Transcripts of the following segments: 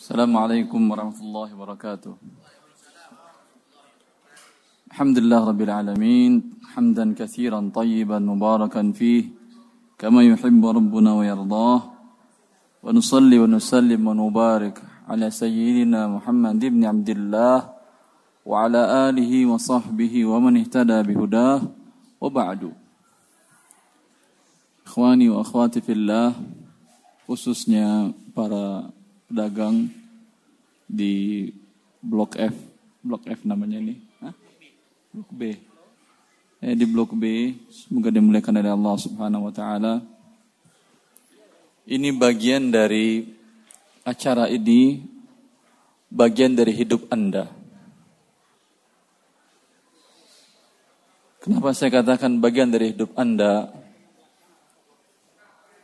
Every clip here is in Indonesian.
السلام عليكم ورحمة الله وبركاته. الحمد لله رب العالمين حمدا كثيرا طيبا مباركا فيه كما يحب ربنا ويرضاه. ونصلي ونسلم ونبارك على سيدنا محمد بن عبد الله وعلى آله وصحبه ومن اهتدى بهداه. وبعد. إخواني وأخواتي في الله khususnya para pedagang di Blok F. Blok F namanya ini. Hah? Blok B. Eh, di Blok B, semoga dimuliakan oleh Allah Subhanahu wa taala. Ini bagian dari acara ini bagian dari hidup Anda. Kenapa saya katakan bagian dari hidup Anda?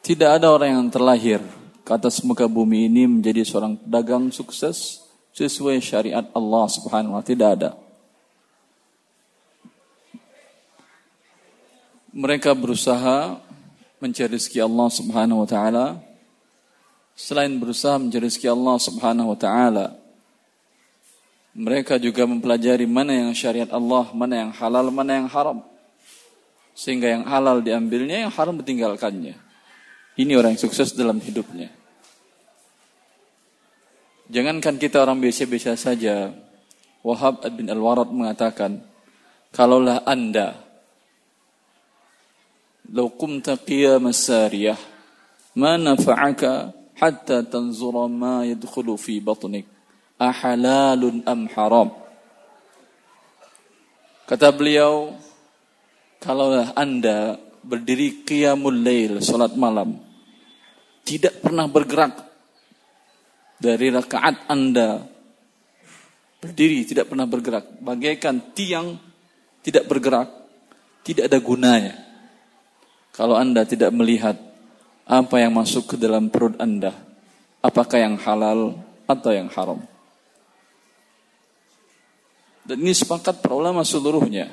Tidak ada orang yang terlahir ke atas muka bumi ini menjadi seorang pedagang sukses sesuai syariat Allah Subhanahu wa. Tidak ada. Mereka berusaha mencari rezeki Allah Subhanahu wa taala. Selain berusaha mencari rezeki Allah Subhanahu wa taala, mereka juga mempelajari mana yang syariat Allah, mana yang halal, mana yang haram. Sehingga yang halal diambilnya, yang haram ditinggalkannya. Ini orang yang sukses dalam hidupnya. Jangankan kita orang biasa-biasa saja. Wahab bin Al-Warad mengatakan, kalaulah anda Lau kumta qiyam sariyah ma nafa'aka hatta tanzura ma yadkhulu fi batnik ahalalun am haram Kata beliau kalaulah anda berdiri qiyamul lail salat malam tidak pernah bergerak dari rakaat Anda berdiri tidak pernah bergerak. Bagaikan tiang tidak bergerak tidak ada gunanya kalau Anda tidak melihat apa yang masuk ke dalam perut Anda apakah yang halal atau yang haram. Dan ini sepakat para ulama seluruhnya.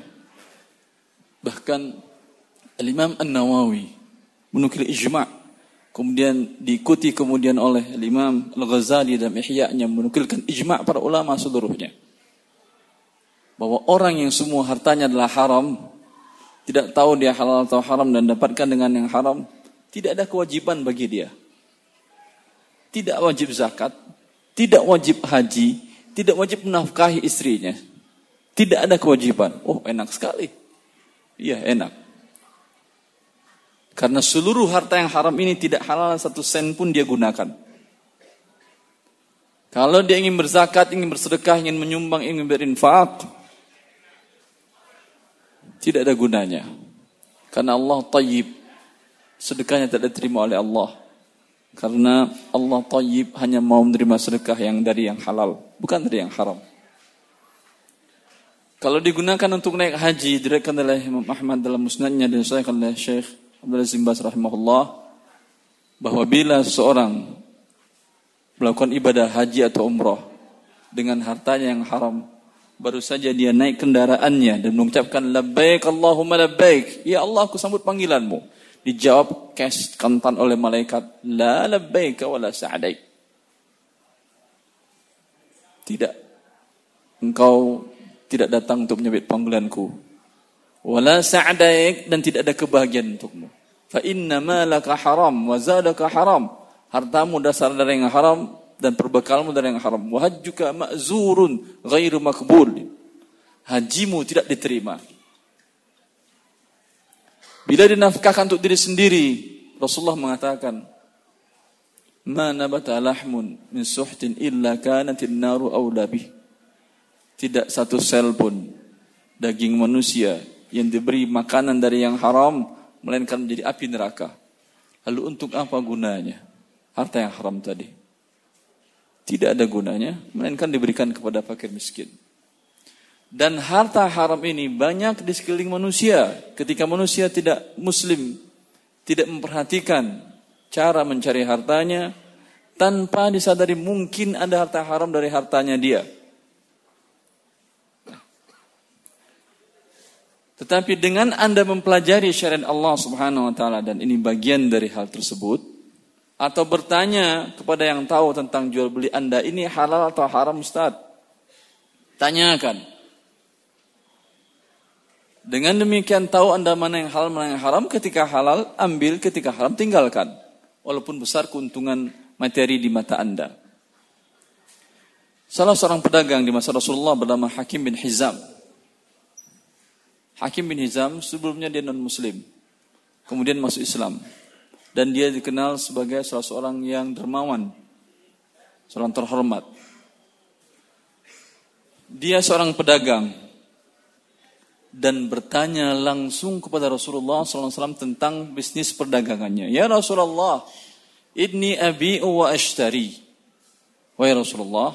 Bahkan Al-Imam An-Nawawi menukil ijma' kemudian diikuti kemudian oleh Imam Al-Ghazali dan Ihya-nya menukilkan ijma' para ulama seluruhnya. Bahwa orang yang semua hartanya adalah haram, tidak tahu dia halal atau haram dan dapatkan dengan yang haram, tidak ada kewajiban bagi dia. Tidak wajib zakat, tidak wajib haji, tidak wajib menafkahi istrinya. Tidak ada kewajiban. Oh, enak sekali. Iya, enak. Karena seluruh harta yang haram ini tidak halal satu sen pun dia gunakan. Kalau dia ingin berzakat, ingin bersedekah, ingin menyumbang, ingin berinfak, tidak ada gunanya. Karena Allah tayyib, sedekahnya tidak diterima oleh Allah. Karena Allah tayyib hanya mau menerima sedekah yang dari yang halal, bukan dari yang haram. Kalau digunakan untuk naik haji, direkan oleh Imam Ahmad dalam musnadnya dan saya oleh Syekh Abdul Zimbas rahimahullah bahwa bila seorang melakukan ibadah haji atau umroh dengan hartanya yang haram baru saja dia naik kendaraannya dan mengucapkan labbaik Allahumma labbaik. Ya Allah aku sambut panggilanmu. Dijawab cash kantan oleh malaikat la labbaik wala sa'daik. Tidak. Engkau tidak datang untuk menyebut panggilanku wala sa'daik dan tidak ada kebahagiaan untukmu. Fa inna malaka haram wa zadaka haram. Hartamu dasar dari yang haram dan perbekalmu dari yang haram. Wa hajjuka ma'zurun ghairu makbul. Hajimu tidak diterima. Bila dinafkahkan untuk diri sendiri, Rasulullah mengatakan, "Ma nabata lahmun min suhtin illa kanat naru aula Tidak satu sel pun daging manusia yang diberi makanan dari yang haram melainkan menjadi api neraka. Lalu untuk apa gunanya harta yang haram tadi? Tidak ada gunanya melainkan diberikan kepada fakir miskin. Dan harta haram ini banyak di sekeliling manusia. Ketika manusia tidak muslim, tidak memperhatikan cara mencari hartanya, tanpa disadari mungkin ada harta haram dari hartanya dia. Tetapi dengan Anda mempelajari syariat Allah Subhanahu wa taala dan ini bagian dari hal tersebut, atau bertanya kepada yang tahu tentang jual beli Anda ini halal atau haram Ustaz. Tanyakan. Dengan demikian tahu Anda mana yang halal, mana yang haram. Ketika halal, ambil. Ketika haram, tinggalkan. Walaupun besar keuntungan materi di mata Anda. Salah seorang pedagang di masa Rasulullah bernama Hakim bin Hizam. Hakim bin Hizam sebelumnya dia non-muslim. Kemudian masuk Islam dan dia dikenal sebagai salah seorang yang dermawan, seorang terhormat. Dia seorang pedagang dan bertanya langsung kepada Rasulullah SAW tentang bisnis perdagangannya. Ya Rasulullah, ini abi wa ashtari. Wahai Rasulullah,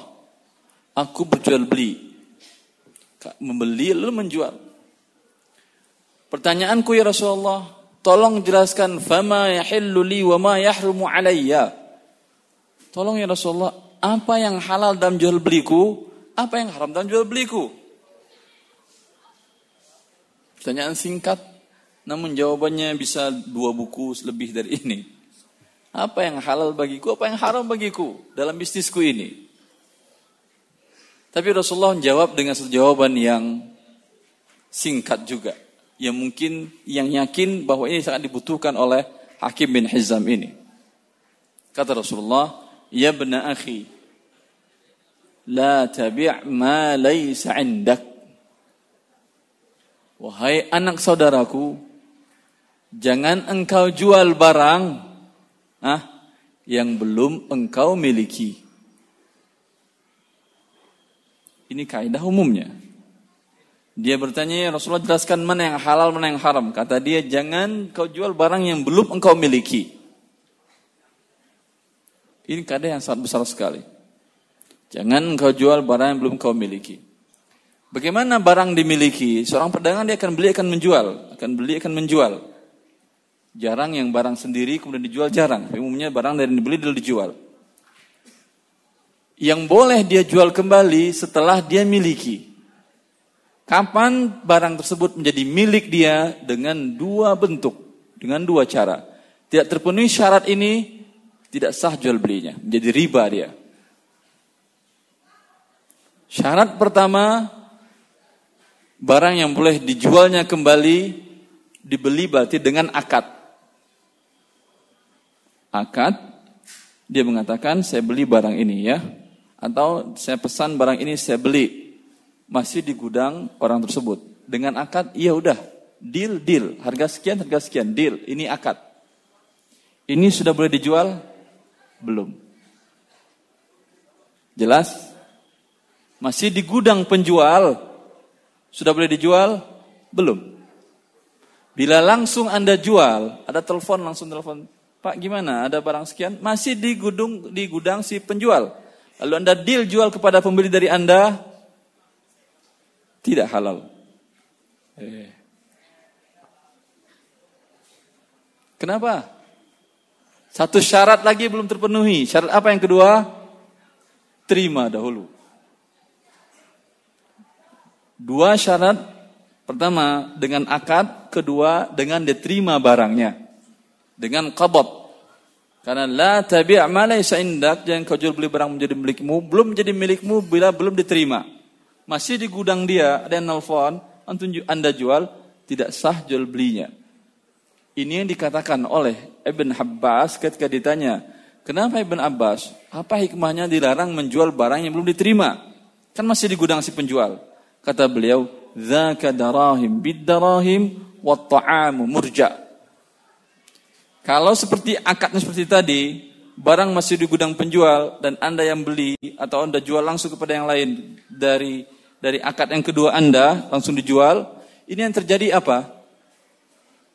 aku berjual beli. Membeli lalu menjual. Pertanyaanku ya Rasulullah, Tolong jelaskan fama yahillu li wa ma yahrumu alayya. Tolong ya Rasulullah, apa yang halal dalam jual beliku, apa yang haram dalam jual beliku? Pertanyaan singkat, namun jawabannya bisa dua buku lebih dari ini. Apa yang halal bagiku, apa yang haram bagiku dalam bisnisku ini? Tapi Rasulullah menjawab dengan jawaban yang singkat juga yang mungkin yang yakin bahwa ini sangat dibutuhkan oleh Hakim bin Hizam ini. Kata Rasulullah, "Ya bena akhi, la tabi' ma laysa 'indak." Wahai anak saudaraku, jangan engkau jual barang ah, yang belum engkau miliki. Ini kaidah umumnya. Dia bertanya, ya Rasulullah jelaskan mana yang halal, mana yang haram. Kata dia, jangan kau jual barang yang belum engkau miliki. Ini keadaan yang sangat besar sekali. Jangan engkau jual barang yang belum engkau miliki. Bagaimana barang dimiliki? Seorang pedagang dia akan beli, akan menjual. Akan beli, akan menjual. Jarang yang barang sendiri kemudian dijual, jarang. Umumnya barang dari dibeli, dia dijual. Yang boleh dia jual kembali setelah dia miliki. Kapan barang tersebut menjadi milik dia dengan dua bentuk, dengan dua cara. Tidak terpenuhi syarat ini, tidak sah jual belinya, menjadi riba dia. Syarat pertama, barang yang boleh dijualnya kembali, dibeli berarti dengan akad. Akad, dia mengatakan saya beli barang ini ya, atau saya pesan barang ini saya beli masih di gudang orang tersebut. Dengan akad, iya udah, deal, deal. Harga sekian, harga sekian, deal. Ini akad. Ini sudah boleh dijual? Belum. Jelas? Masih di gudang penjual? Sudah boleh dijual? Belum. Bila langsung Anda jual, ada telepon langsung telepon, Pak gimana? Ada barang sekian? Masih di gudang di gudang si penjual. Lalu Anda deal jual kepada pembeli dari Anda, tidak halal. Eh. Kenapa? Satu syarat lagi belum terpenuhi. Syarat apa yang kedua? Terima dahulu. Dua syarat. Pertama dengan akad, kedua dengan diterima barangnya. Dengan qabab. Karena la tabi' ma laysa indak, jangan kau jual beli barang menjadi milikmu, belum menjadi milikmu bila belum diterima masih di gudang dia, ada yang nelfon, anda jual, tidak sah jual belinya. Ini yang dikatakan oleh Ibn Abbas ketika ditanya, kenapa Ibn Abbas, apa hikmahnya dilarang menjual barang yang belum diterima? Kan masih di gudang si penjual. Kata beliau, Zaka darahim biddarahim wa ta'amu murja. Kalau seperti akadnya seperti tadi, barang masih di gudang penjual dan Anda yang beli atau Anda jual langsung kepada yang lain dari dari akad yang kedua Anda langsung dijual, ini yang terjadi apa?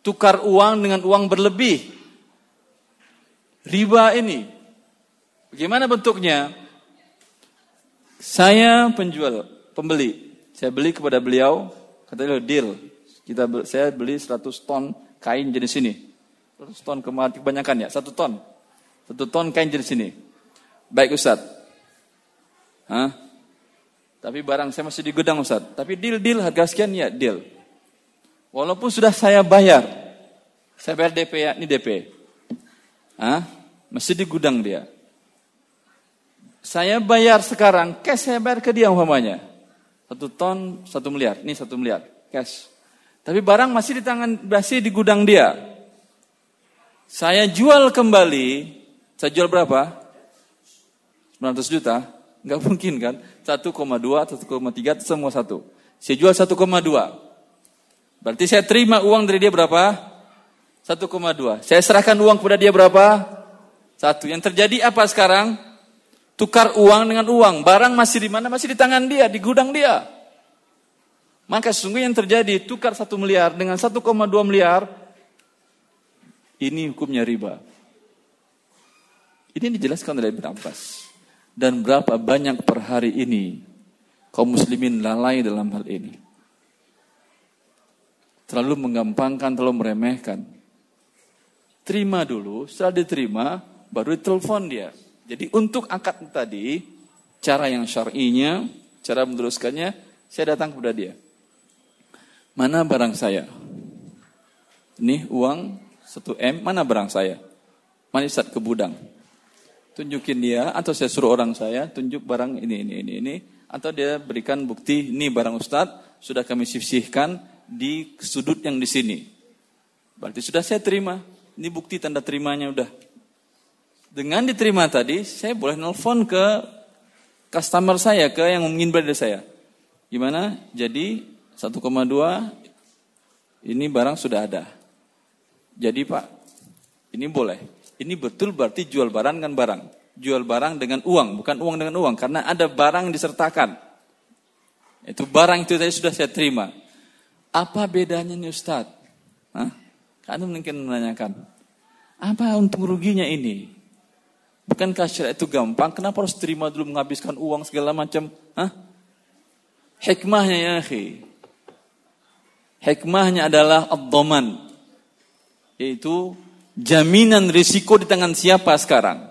Tukar uang dengan uang berlebih. Riba ini. Bagaimana bentuknya? Saya penjual, pembeli. Saya beli kepada beliau, kata beliau deal. Kita saya beli 100 ton kain jenis ini. 100 ton kebanyakan ya, 1 ton. 1 ton kain jenis ini. Baik Ustaz. Hah? Tapi barang saya masih di gudang Ustaz. Tapi deal deal harga sekian ya deal. Walaupun sudah saya bayar. Saya bayar DP ya, ini DP. Hah? Masih di gudang dia. Saya bayar sekarang, cash saya bayar ke dia umpamanya. Satu ton, satu miliar. Ini satu miliar, cash. Tapi barang masih di tangan, masih di gudang dia. Saya jual kembali, saya jual berapa? 900 juta? Enggak mungkin kan? 1,2, 1,3, semua satu. Saya jual 1,2. Berarti saya terima uang dari dia berapa? 1,2. Saya serahkan uang kepada dia berapa? Satu. Yang terjadi apa sekarang? Tukar uang dengan uang. Barang masih di mana? Masih di tangan dia, di gudang dia. Maka sesungguhnya yang terjadi tukar satu miliar dengan 1,2 miliar, ini hukumnya riba. Ini dijelaskan oleh Ibn Abbas. Dan berapa banyak per hari ini kaum muslimin lalai dalam hal ini. Terlalu menggampangkan, terlalu meremehkan. Terima dulu, setelah diterima, baru ditelepon dia. Jadi untuk akad tadi, cara yang syar'inya, cara meneruskannya, saya datang kepada dia. Mana barang saya? Ini uang 1M, mana barang saya? Mana saat ke gudang? Tunjukin dia atau saya suruh orang saya tunjuk barang ini ini ini ini atau dia berikan bukti ini barang Ustadz sudah kami sisihkan di sudut yang di sini. Berarti sudah saya terima. Ini bukti tanda terimanya udah. Dengan diterima tadi, saya boleh nelfon ke customer saya, ke yang ingin beli saya. Gimana? Jadi 1,2 ini barang sudah ada. Jadi Pak, ini boleh. Ini betul berarti jual barang dengan barang. Jual barang dengan uang, bukan uang dengan uang. Karena ada barang disertakan. Itu barang itu tadi sudah saya terima. Apa bedanya nih Ustaz? Anda mungkin menanyakan. Apa untung ruginya ini? Bukankah syariat itu gampang? Kenapa harus terima dulu menghabiskan uang segala macam? Hah? Hikmahnya ya akhi. Hikmahnya adalah ad-dhaman. Yaitu Jaminan risiko di tangan siapa sekarang?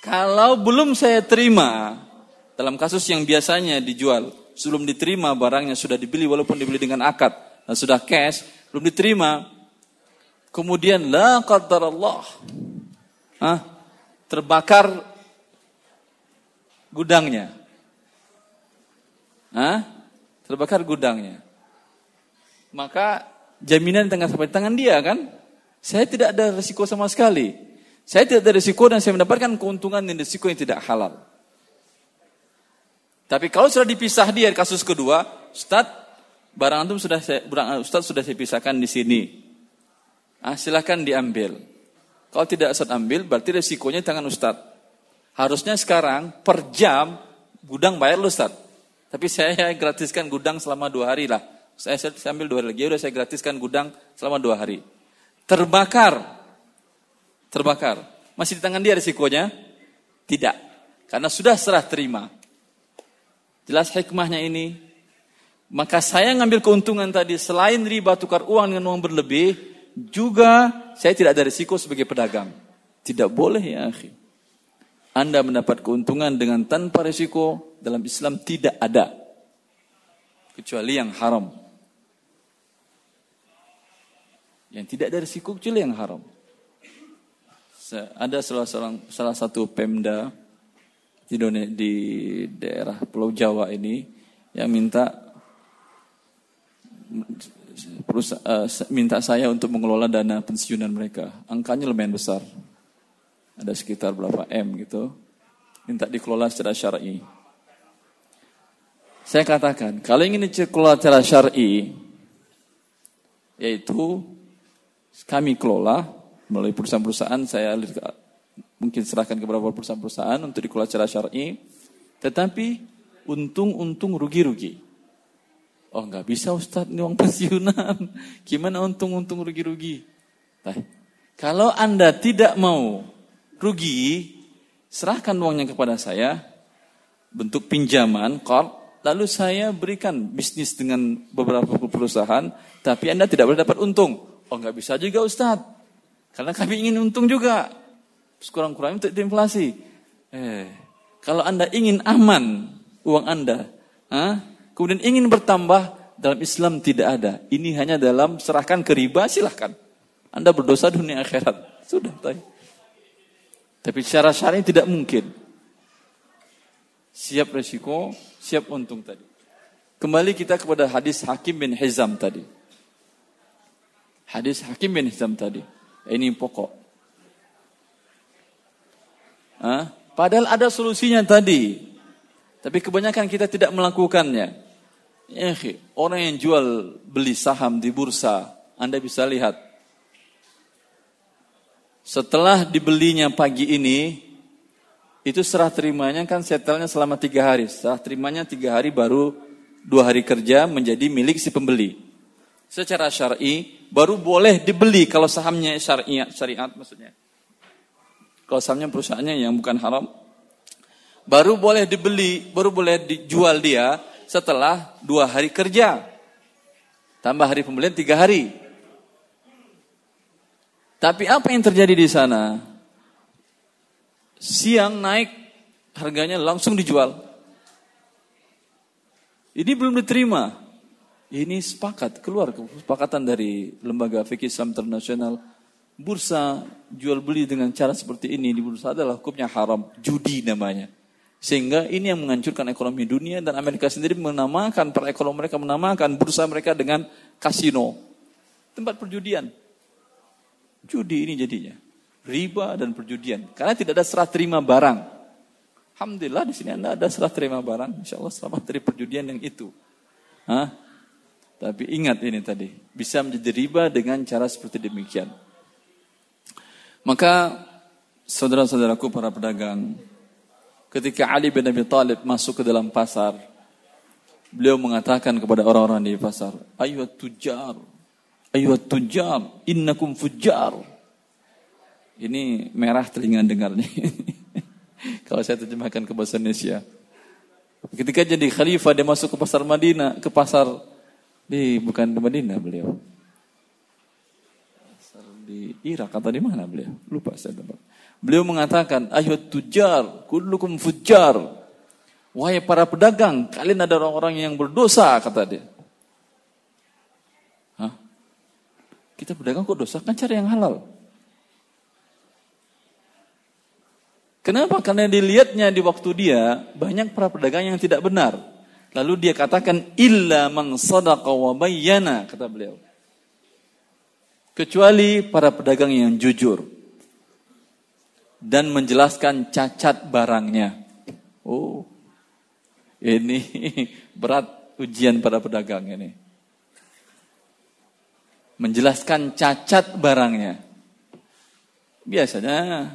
Kalau belum saya terima, dalam kasus yang biasanya dijual, sebelum diterima barangnya sudah dibeli walaupun dibeli dengan akad dan sudah cash, belum diterima, kemudian la qadar Allah, ah, terbakar gudangnya, ah, terbakar gudangnya, maka jaminan di tangan sampai tangan dia kan? Saya tidak ada risiko sama sekali. Saya tidak ada risiko dan saya mendapatkan keuntungan dan risiko yang tidak halal. Tapi kalau sudah dipisah dia kasus kedua, Ustaz, barang antum sudah saya, Ustaz sudah saya pisahkan di sini. Ah, silakan diambil. Kalau tidak Ustaz ambil, berarti risikonya tangan Ustaz. Harusnya sekarang per jam gudang bayar lu Ustaz. Tapi saya gratiskan gudang selama dua hari lah. Saya, saya ambil dua hari lagi, udah saya gratiskan gudang selama dua hari. Terbakar, terbakar. Masih di tangan dia risikonya? Tidak, karena sudah serah terima. Jelas hikmahnya ini. Maka saya ngambil keuntungan tadi, selain riba tukar uang dengan uang berlebih, juga saya tidak ada risiko sebagai pedagang. Tidak boleh ya akhi. Anda mendapat keuntungan dengan tanpa risiko dalam Islam tidak ada. Kecuali yang haram. Yang tidak ada risiko kecuali yang haram. Ada salah, salah, salah satu Pemda di, di daerah Pulau Jawa ini yang minta uh, minta saya untuk mengelola dana pensiunan mereka. Angkanya lumayan besar. Ada sekitar berapa M gitu. Minta dikelola secara syar'i. Saya katakan, kalau ingin dikelola secara syar'i, yaitu kami kelola melalui perusahaan-perusahaan. Saya mungkin serahkan ke beberapa perusahaan-perusahaan untuk dikelola secara syar'i. Tetapi untung-untung rugi-rugi. Oh nggak bisa Ustadz. Ini uang pensiunan. Gimana untung-untung rugi-rugi? Nah, kalau anda tidak mau rugi serahkan uangnya kepada saya. Bentuk pinjaman kor. Lalu saya berikan bisnis dengan beberapa perusahaan tapi anda tidak boleh dapat untung Oh nggak bisa juga Ustadz. Karena kami ingin untung juga. Kurang-kurang untuk inflasi. Eh, kalau Anda ingin aman uang Anda, ah, kemudian ingin bertambah, dalam Islam tidak ada. Ini hanya dalam serahkan ke riba, silahkan. Anda berdosa dunia akhirat. Sudah, tahu. Tapi secara syar'i tidak mungkin. Siap resiko, siap untung tadi. Kembali kita kepada hadis Hakim bin Hizam tadi. Hadis Hakim bin Hizam tadi. Ini pokok. Hah? Padahal ada solusinya tadi. Tapi kebanyakan kita tidak melakukannya. Ya, orang yang jual beli saham di bursa, Anda bisa lihat. Setelah dibelinya pagi ini, itu serah terimanya kan setelnya selama tiga hari. Serah terimanya tiga hari baru dua hari kerja menjadi milik si pembeli. Secara syar'i baru boleh dibeli kalau sahamnya syariat, syariat maksudnya. Kalau sahamnya perusahaannya yang bukan haram, baru boleh dibeli, baru boleh dijual dia setelah dua hari kerja. Tambah hari pembelian tiga hari. Tapi apa yang terjadi di sana? Siang naik harganya langsung dijual. Ini belum diterima. Ini sepakat, keluar kesepakatan dari lembaga fikih Islam internasional. Bursa jual beli dengan cara seperti ini di bursa adalah hukumnya haram, judi namanya. Sehingga ini yang menghancurkan ekonomi dunia dan Amerika sendiri menamakan, para ekonom mereka menamakan bursa mereka dengan kasino. Tempat perjudian. Judi ini jadinya. Riba dan perjudian. Karena tidak ada serah terima barang. Alhamdulillah di sini Anda ada serah terima barang. Insya Allah selamat dari perjudian yang itu. Hah? Tapi ingat ini tadi. Bisa menjadi riba dengan cara seperti demikian. Maka saudara-saudaraku para pedagang. Ketika Ali bin Abi Thalib masuk ke dalam pasar. Beliau mengatakan kepada orang-orang di pasar. Ayuh tujar. Ayuh tujar. Innakum fujar. Ini merah telinga dengarnya. Kalau saya terjemahkan ke bahasa Indonesia. Ketika jadi khalifah dia masuk ke pasar Madinah, ke pasar di bukan di Madinah beliau. Di Irak atau di mana beliau? Lupa saya tempat. Beliau mengatakan, "Ayo tujar, kullukum fujar." Wahai para pedagang, kalian ada orang-orang yang berdosa, kata dia. Hah? Kita pedagang kok dosa? Kan cari yang halal. Kenapa? Karena dilihatnya di waktu dia banyak para pedagang yang tidak benar. Lalu dia katakan illa man sadaqa wa bayyana kata beliau. Kecuali para pedagang yang jujur dan menjelaskan cacat barangnya. Oh. Ini berat ujian para pedagang ini. Menjelaskan cacat barangnya. Biasanya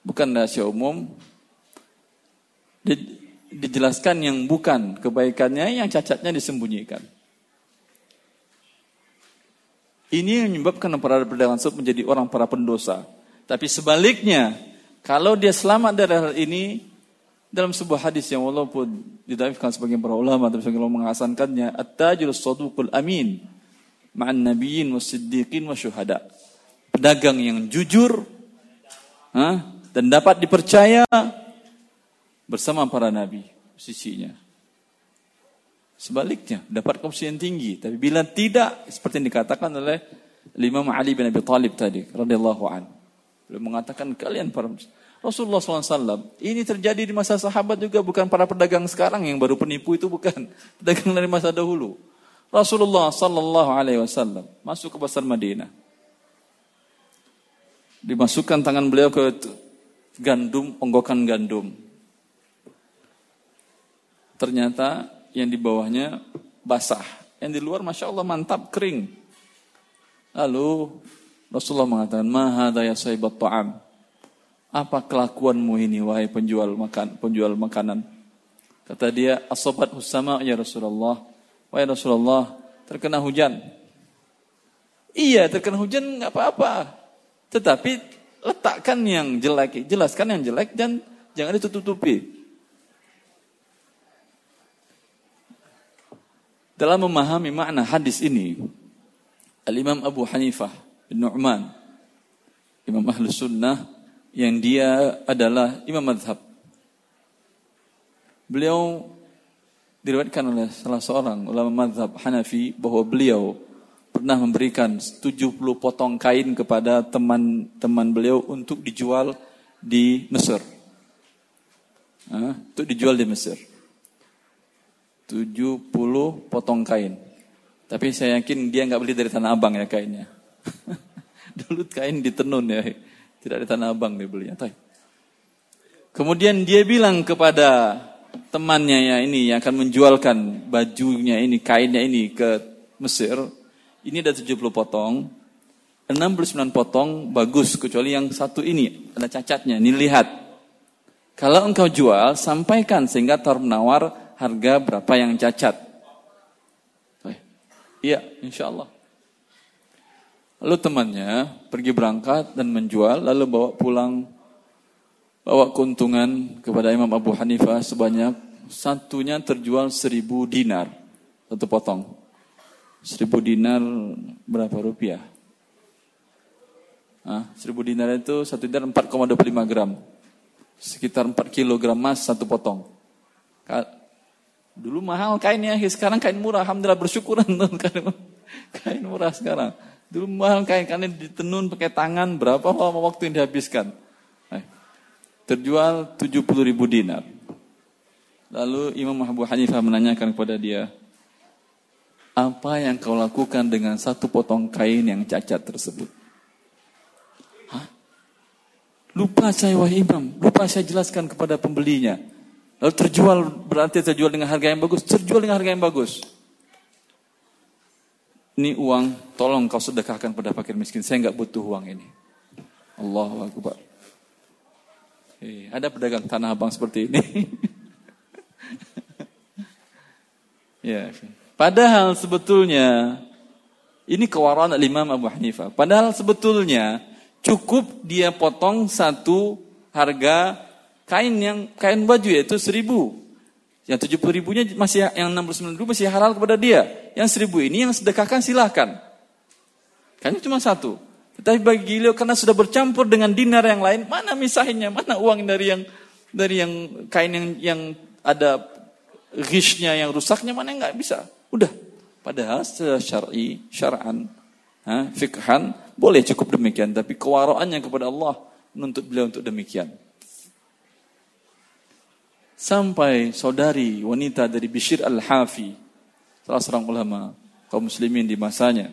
bukan rahasia umum. Dijelaskan yang bukan kebaikannya, yang cacatnya disembunyikan. Ini yang menyebabkan para pedagang tersebut menjadi orang para pendosa. Tapi sebaliknya, kalau dia selamat dari hal ini, dalam sebuah hadis yang walaupun didaifkan sebagai para ulama, tapi sebagian ulama menghasankannya, At-tajul saduqul amin, ma'an nabiyyin wa siddiqin wa syuhada. Pedagang yang jujur, ha? dan dapat dipercaya bersama para nabi sisinya. Sebaliknya, dapat yang tinggi. Tapi bila tidak, seperti yang dikatakan oleh Imam Ali bin Abi Talib tadi, radhiyallahu an. Beliau mengatakan, kalian para Rasulullah SAW, ini terjadi di masa sahabat juga, bukan para pedagang sekarang yang baru penipu itu bukan. Pedagang dari masa dahulu. Rasulullah Wasallam masuk ke pasar Madinah, dimasukkan tangan beliau ke gandum, onggokan gandum. Ternyata yang di bawahnya basah. Yang di luar Masya Allah mantap, kering. Lalu Rasulullah mengatakan, Mahada ya sahibat ta'am. Apa kelakuanmu ini wahai penjual makan, penjual makanan? Kata dia, asobat husama ya Rasulullah. Wahai Rasulullah, terkena hujan. Iya, terkena hujan nggak apa-apa. Tetapi letakkan yang jelek, jelaskan yang jelek dan jangan ditutupi. Dalam memahami makna hadis ini, Al-Imam Abu Hanifah bin Nu'man, Imam Ahlus Sunnah, yang dia adalah Imam Madhab. Beliau diriwayatkan oleh salah seorang ulama madhab Hanafi bahwa beliau pernah memberikan 70 potong kain kepada teman-teman beliau untuk dijual di Mesir. untuk dijual di Mesir. 70 potong kain. Tapi saya yakin dia nggak beli dari Tanah Abang ya kainnya. Dulu kain di tenun ya. Tidak di Tanah Abang dia belinya. Kemudian dia bilang kepada temannya ya ini yang akan menjualkan bajunya ini, kainnya ini ke Mesir. Ini ada 70 potong. 69 potong bagus kecuali yang satu ini ada cacatnya. Ini lihat. Kalau engkau jual, sampaikan sehingga tar menawar harga berapa yang cacat. Iya, insya Allah. Lalu temannya pergi berangkat dan menjual, lalu bawa pulang, bawa keuntungan kepada Imam Abu Hanifah sebanyak satunya terjual seribu dinar, satu potong. Seribu dinar berapa rupiah? Ah, seribu dinar itu satu dinar 4,25 gram. Sekitar 4 kilogram emas satu potong. Dulu mahal kainnya, sekarang kain murah. Alhamdulillah bersyukur kain murah sekarang. Dulu mahal kain karena ditenun pakai tangan berapa lama waktu yang dihabiskan. Eh, terjual 70 ribu dinar. Lalu Imam Abu Hanifah menanyakan kepada dia, apa yang kau lakukan dengan satu potong kain yang cacat tersebut? Hah? Lupa saya wahai imam, lupa saya jelaskan kepada pembelinya. Lalu terjual berarti terjual dengan harga yang bagus, terjual dengan harga yang bagus. Ini uang, tolong kau sedekahkan pada fakir miskin. Saya nggak butuh uang ini. Allahu Akbar. Eh, ada pedagang tanah abang seperti ini. ya. Padahal sebetulnya ini kewaraan Imam Abu Hanifah. Padahal sebetulnya cukup dia potong satu harga kain yang kain baju yaitu seribu. Yang tujuh puluh ribunya masih yang enam puluh sembilan ribu masih halal kepada dia. Yang seribu ini yang sedekahkan silahkan. Kainnya cuma satu. Tetapi bagi beliau karena sudah bercampur dengan dinar yang lain, mana misahinnya, mana uang dari yang dari yang kain yang yang ada ghishnya yang rusaknya mana nggak bisa. Udah. Padahal secara syar'i, syar'an, fikhan boleh cukup demikian, tapi kewaraannya kepada Allah menuntut beliau untuk demikian. Sampai saudari wanita dari Bishir Al-Hafi, salah seorang ulama kaum muslimin di masanya.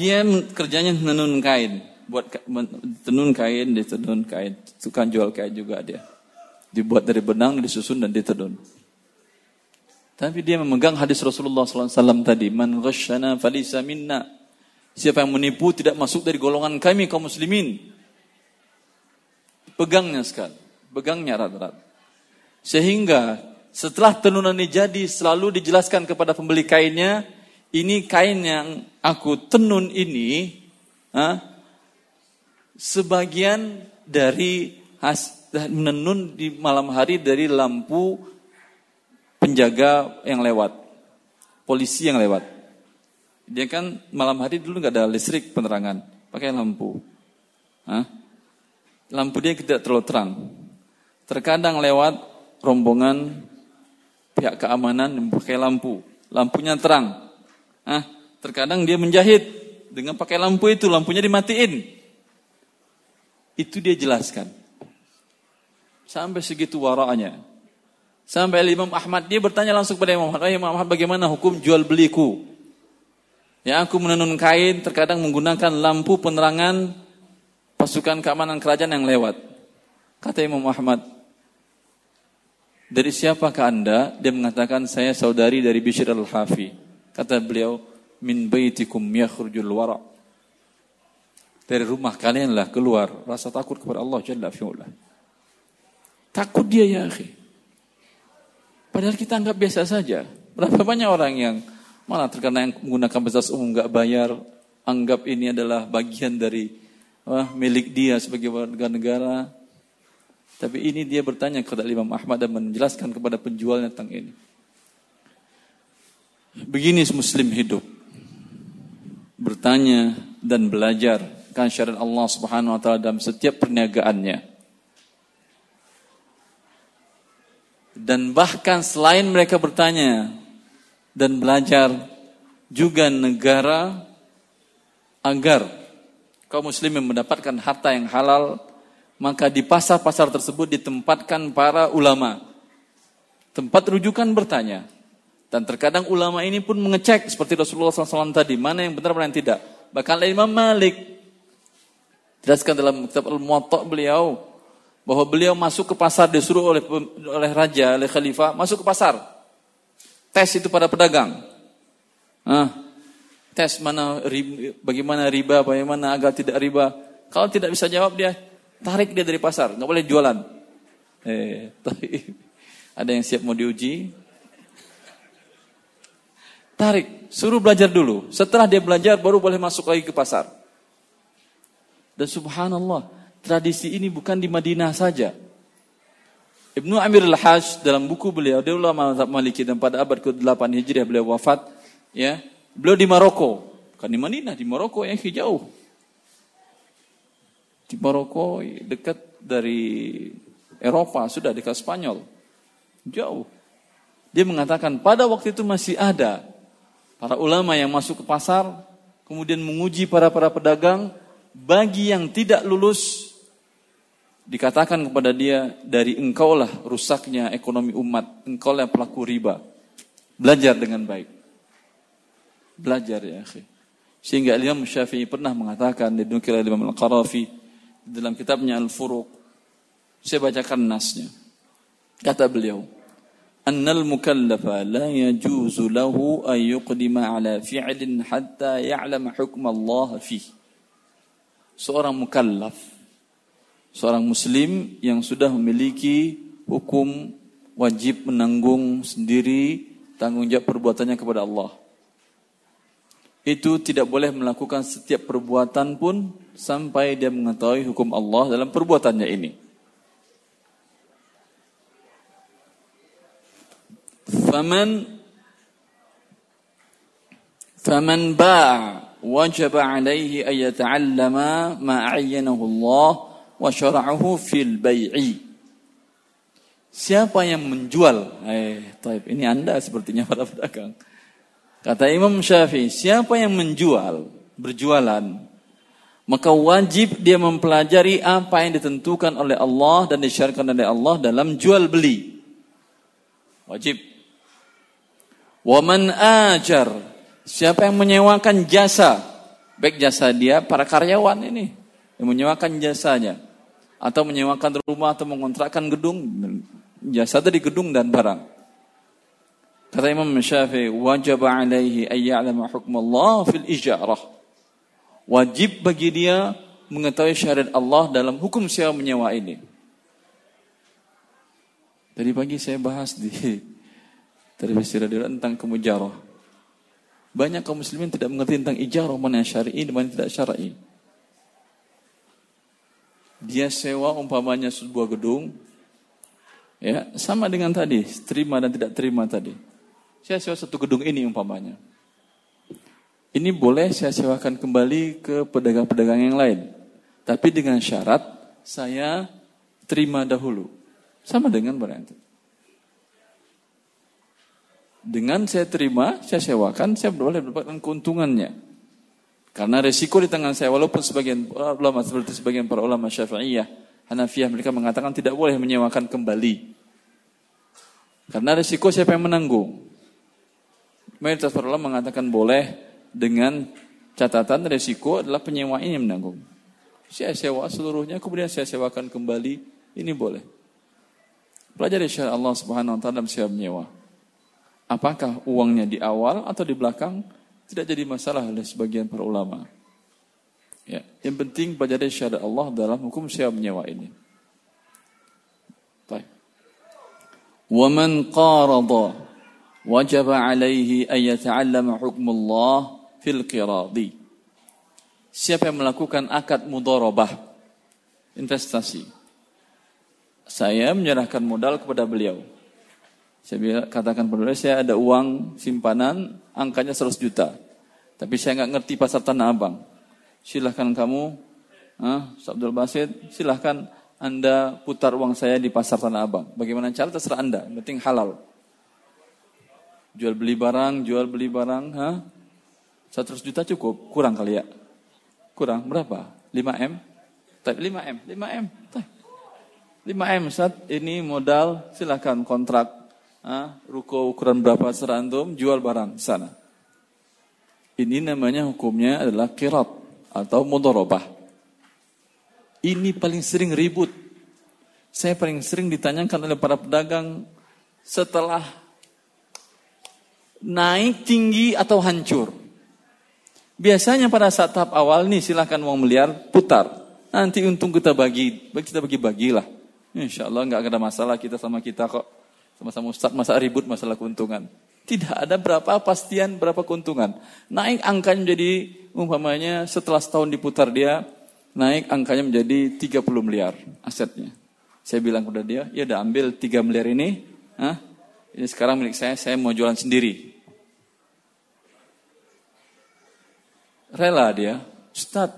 Dia kerjanya menenun kain, buat tenun kain, ditenun kain, tukang jual kain juga dia. Dibuat dari benang, disusun dan ditenun. Tapi dia memegang hadis Rasulullah SAW tadi, man ghasyana falisa minna. Siapa yang menipu tidak masuk dari golongan kami kaum muslimin. Pegangnya sekali pegangnya erat-erat. Sehingga setelah tenunan ini jadi selalu dijelaskan kepada pembeli kainnya, ini kain yang aku tenun ini, ha, sebagian dari has, menenun di malam hari dari lampu penjaga yang lewat, polisi yang lewat. Dia kan malam hari dulu nggak ada listrik penerangan, pakai lampu. Hah? Lampu dia tidak terlalu terang. Terkadang lewat rombongan pihak keamanan yang pakai lampu. Lampunya terang. Ah, terkadang dia menjahit dengan pakai lampu itu, lampunya dimatiin. Itu dia jelaskan. Sampai segitu waranya. Sampai Imam Ahmad dia bertanya langsung kepada Imam Ahmad, Imam Ahmad bagaimana hukum jual beliku? Ya aku menenun kain terkadang menggunakan lampu penerangan pasukan keamanan kerajaan yang lewat. Kata Imam Ahmad, dari siapakah anda? Dia mengatakan saya saudari dari Bishr al-Hafi. Kata beliau, min baitikum yakhrujul wara. Dari rumah kalianlah keluar rasa takut kepada Allah Jalla fi'ula. Takut dia ya akhi. Padahal kita anggap biasa saja. Berapa banyak orang yang mana terkena yang menggunakan fasilitas umum nggak bayar, anggap ini adalah bagian dari wah, milik dia sebagai warga negara, tapi ini dia bertanya kepada Imam Ahmad dan menjelaskan kepada penjualnya tentang ini. Begini muslim hidup. Bertanya dan belajar kan syariat Allah Subhanahu wa taala dalam setiap perniagaannya. Dan bahkan selain mereka bertanya dan belajar, juga negara agar kaum muslimin mendapatkan harta yang halal, maka di pasar-pasar tersebut ditempatkan para ulama. Tempat rujukan bertanya. Dan terkadang ulama ini pun mengecek seperti Rasulullah SAW tadi, mana yang benar, mana yang tidak. Bahkan Imam Malik, jelaskan dalam kitab Al-Muwatta beliau, bahwa beliau masuk ke pasar disuruh oleh oleh raja, oleh khalifah, masuk ke pasar. Tes itu pada pedagang. Ah, tes mana bagaimana riba, bagaimana agar tidak riba. Kalau tidak bisa jawab dia tarik dia dari pasar, nggak boleh jualan. Eh, ada yang siap mau diuji? Tarik, suruh belajar dulu. Setelah dia belajar baru boleh masuk lagi ke pasar. Dan subhanallah, tradisi ini bukan di Madinah saja. Ibnu Amir al-Hajj dalam buku beliau, dia ulama Maliki dan pada abad ke-8 Hijriah beliau wafat, ya. Beliau di Maroko, bukan di Madinah, di Maroko yang jauh. Di Maroko dekat dari Eropa, sudah dekat Spanyol. Jauh. Dia mengatakan pada waktu itu masih ada para ulama yang masuk ke pasar, kemudian menguji para para pedagang, bagi yang tidak lulus dikatakan kepada dia dari engkaulah rusaknya ekonomi umat, engkaulah pelaku riba. Belajar dengan baik. Belajar ya akhi. Sehingga Imam Syafi'i pernah mengatakan di oleh Imam Al-Qarafi dalam kitabnya Al-Furuq. Saya bacakan nasnya. Kata beliau, "Annal mukallafa la yajuzu lahu an yuqdima ala fi'lin hatta ya'lam hukm Allah fihi." Seorang mukallaf seorang muslim yang sudah memiliki hukum wajib menanggung sendiri tanggung jawab perbuatannya kepada Allah. Itu tidak boleh melakukan setiap perbuatan pun sampai dia mengetahui hukum Allah dalam perbuatannya ini. Faman faman ba' wajib alaihi an yata'allama ma 'ayyanahu Allah wa syara'ahu fil bai'i. Siapa yang menjual? Eh, taib. Ini Anda sepertinya para pedagang. Kata Imam Syafi'i, siapa yang menjual, berjualan, maka wajib dia mempelajari apa yang ditentukan oleh Allah dan disyariatkan oleh Allah dalam jual beli. Wajib. Waman ajar, siapa yang menyewakan jasa, baik jasa dia para karyawan ini. Yang menyewakan jasanya. Atau menyewakan rumah atau mengontrakkan gedung. Jasa tadi gedung dan barang. Kata Imam Syafi'i wajib alaihi ayya'lama hukm Allah fil ijarah wajib bagi dia mengetahui syariat Allah dalam hukum sewa menyewa ini tadi pagi saya bahas di televisi radio tentang kemujarah banyak kaum muslimin tidak mengerti tentang ijarah mana syar'i dan mana tidak syar'i dia sewa umpamanya sebuah gedung, ya sama dengan tadi, terima dan tidak terima tadi. Saya sewa satu gedung ini umpamanya. Ini boleh saya sewakan kembali ke pedagang-pedagang yang lain. Tapi dengan syarat saya terima dahulu. Sama dengan itu. Dengan saya terima, saya sewakan, saya boleh mendapatkan keuntungannya. Karena resiko di tangan saya, walaupun sebagian ulama seperti sebagian para ulama Syafi'iyah, Hanafiyah mereka mengatakan tidak boleh menyewakan kembali. Karena resiko siapa yang menanggung? Mayoritas para ulama mengatakan boleh dengan catatan resiko adalah penyewa ini yang menanggung. Saya sewa seluruhnya, kemudian saya sewakan kembali, ini boleh. Pelajari syariat Allah Subhanahu wa taala dalam sewa menyewa. Apakah uangnya di awal atau di belakang? tidak jadi masalah oleh sebagian para ulama. Ya, yang penting pelajari syariat Allah dalam hukum sewa menyewa ini. Baik. Man qarada wajib alaihi an yata'allama hukm Allah fil qiradi. Siapa yang melakukan akad mudharabah investasi. Saya menyerahkan modal kepada beliau. Saya katakan pada saya ada uang simpanan angkanya 100 juta. Tapi saya nggak ngerti pasar Tanah Abang. Silahkan kamu, ah, Abdul Basit, silahkan Anda putar uang saya di pasar Tanah Abang. Bagaimana cara terserah Anda, penting halal. Jual beli barang, jual beli barang, ha? 100 juta cukup? Kurang kali ya? Kurang berapa? 5M? 5M, 5M. 5M Ustaz, ini modal silakan kontrak ah, ruko ukuran berapa serantum jual barang sana. Ini namanya hukumnya adalah kirat atau mudorobah. Ini paling sering ribut. Saya paling sering ditanyakan oleh para pedagang setelah naik tinggi atau hancur. Biasanya pada saat tahap awal nih silahkan uang miliar putar. Nanti untung kita bagi, kita bagi-bagilah. Insya Allah nggak ada masalah kita sama kita kok. Sama-sama Ustaz masa ribut masalah keuntungan. Tidak ada berapa pastian berapa keuntungan. Naik angkanya menjadi umpamanya setelah setahun diputar dia naik angkanya menjadi 30 miliar asetnya. Saya bilang kepada dia, ya udah ambil 3 miliar ini, Hah? ini sekarang milik saya, saya mau jualan sendiri. Rela dia, Ustaz,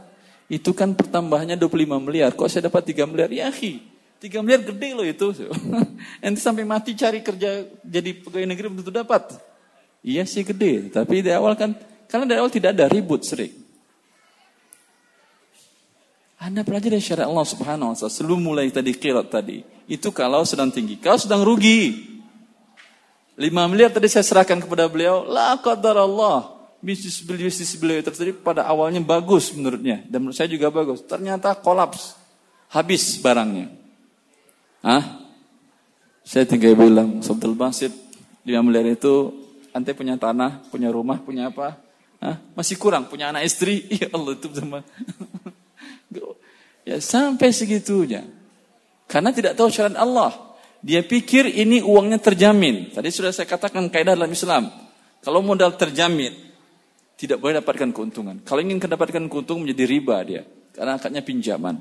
itu kan pertambahannya 25 miliar, kok saya dapat 3 miliar? Ya, 3 miliar gede loh itu. Nanti sampai mati cari kerja jadi pegawai negeri belum tentu dapat. Iya sih gede, tapi di awal kan, karena dari awal tidak ada ribut sering. Anda pelajari syariat Allah subhanahu wa ta'ala sebelum mulai tadi kirat tadi. Itu kalau sedang tinggi. Kalau sedang rugi. 5 miliar tadi saya serahkan kepada beliau. La qadar Allah. Bisnis bisnis beliau terjadi pada awalnya bagus menurutnya. Dan menurut saya juga bagus. Ternyata kolaps. Habis barangnya. Hah? Saya tinggal bilang, Sabdul Basit, 5 miliar itu, ante punya tanah, punya rumah, punya apa? Hah? Masih kurang, punya anak istri. Ya Allah, itu sama. ya sampai segitunya. Karena tidak tahu syariat Allah. Dia pikir ini uangnya terjamin. Tadi sudah saya katakan kaidah dalam Islam. Kalau modal terjamin, tidak boleh dapatkan keuntungan. Kalau ingin mendapatkan keuntungan menjadi riba dia. Karena akadnya pinjaman.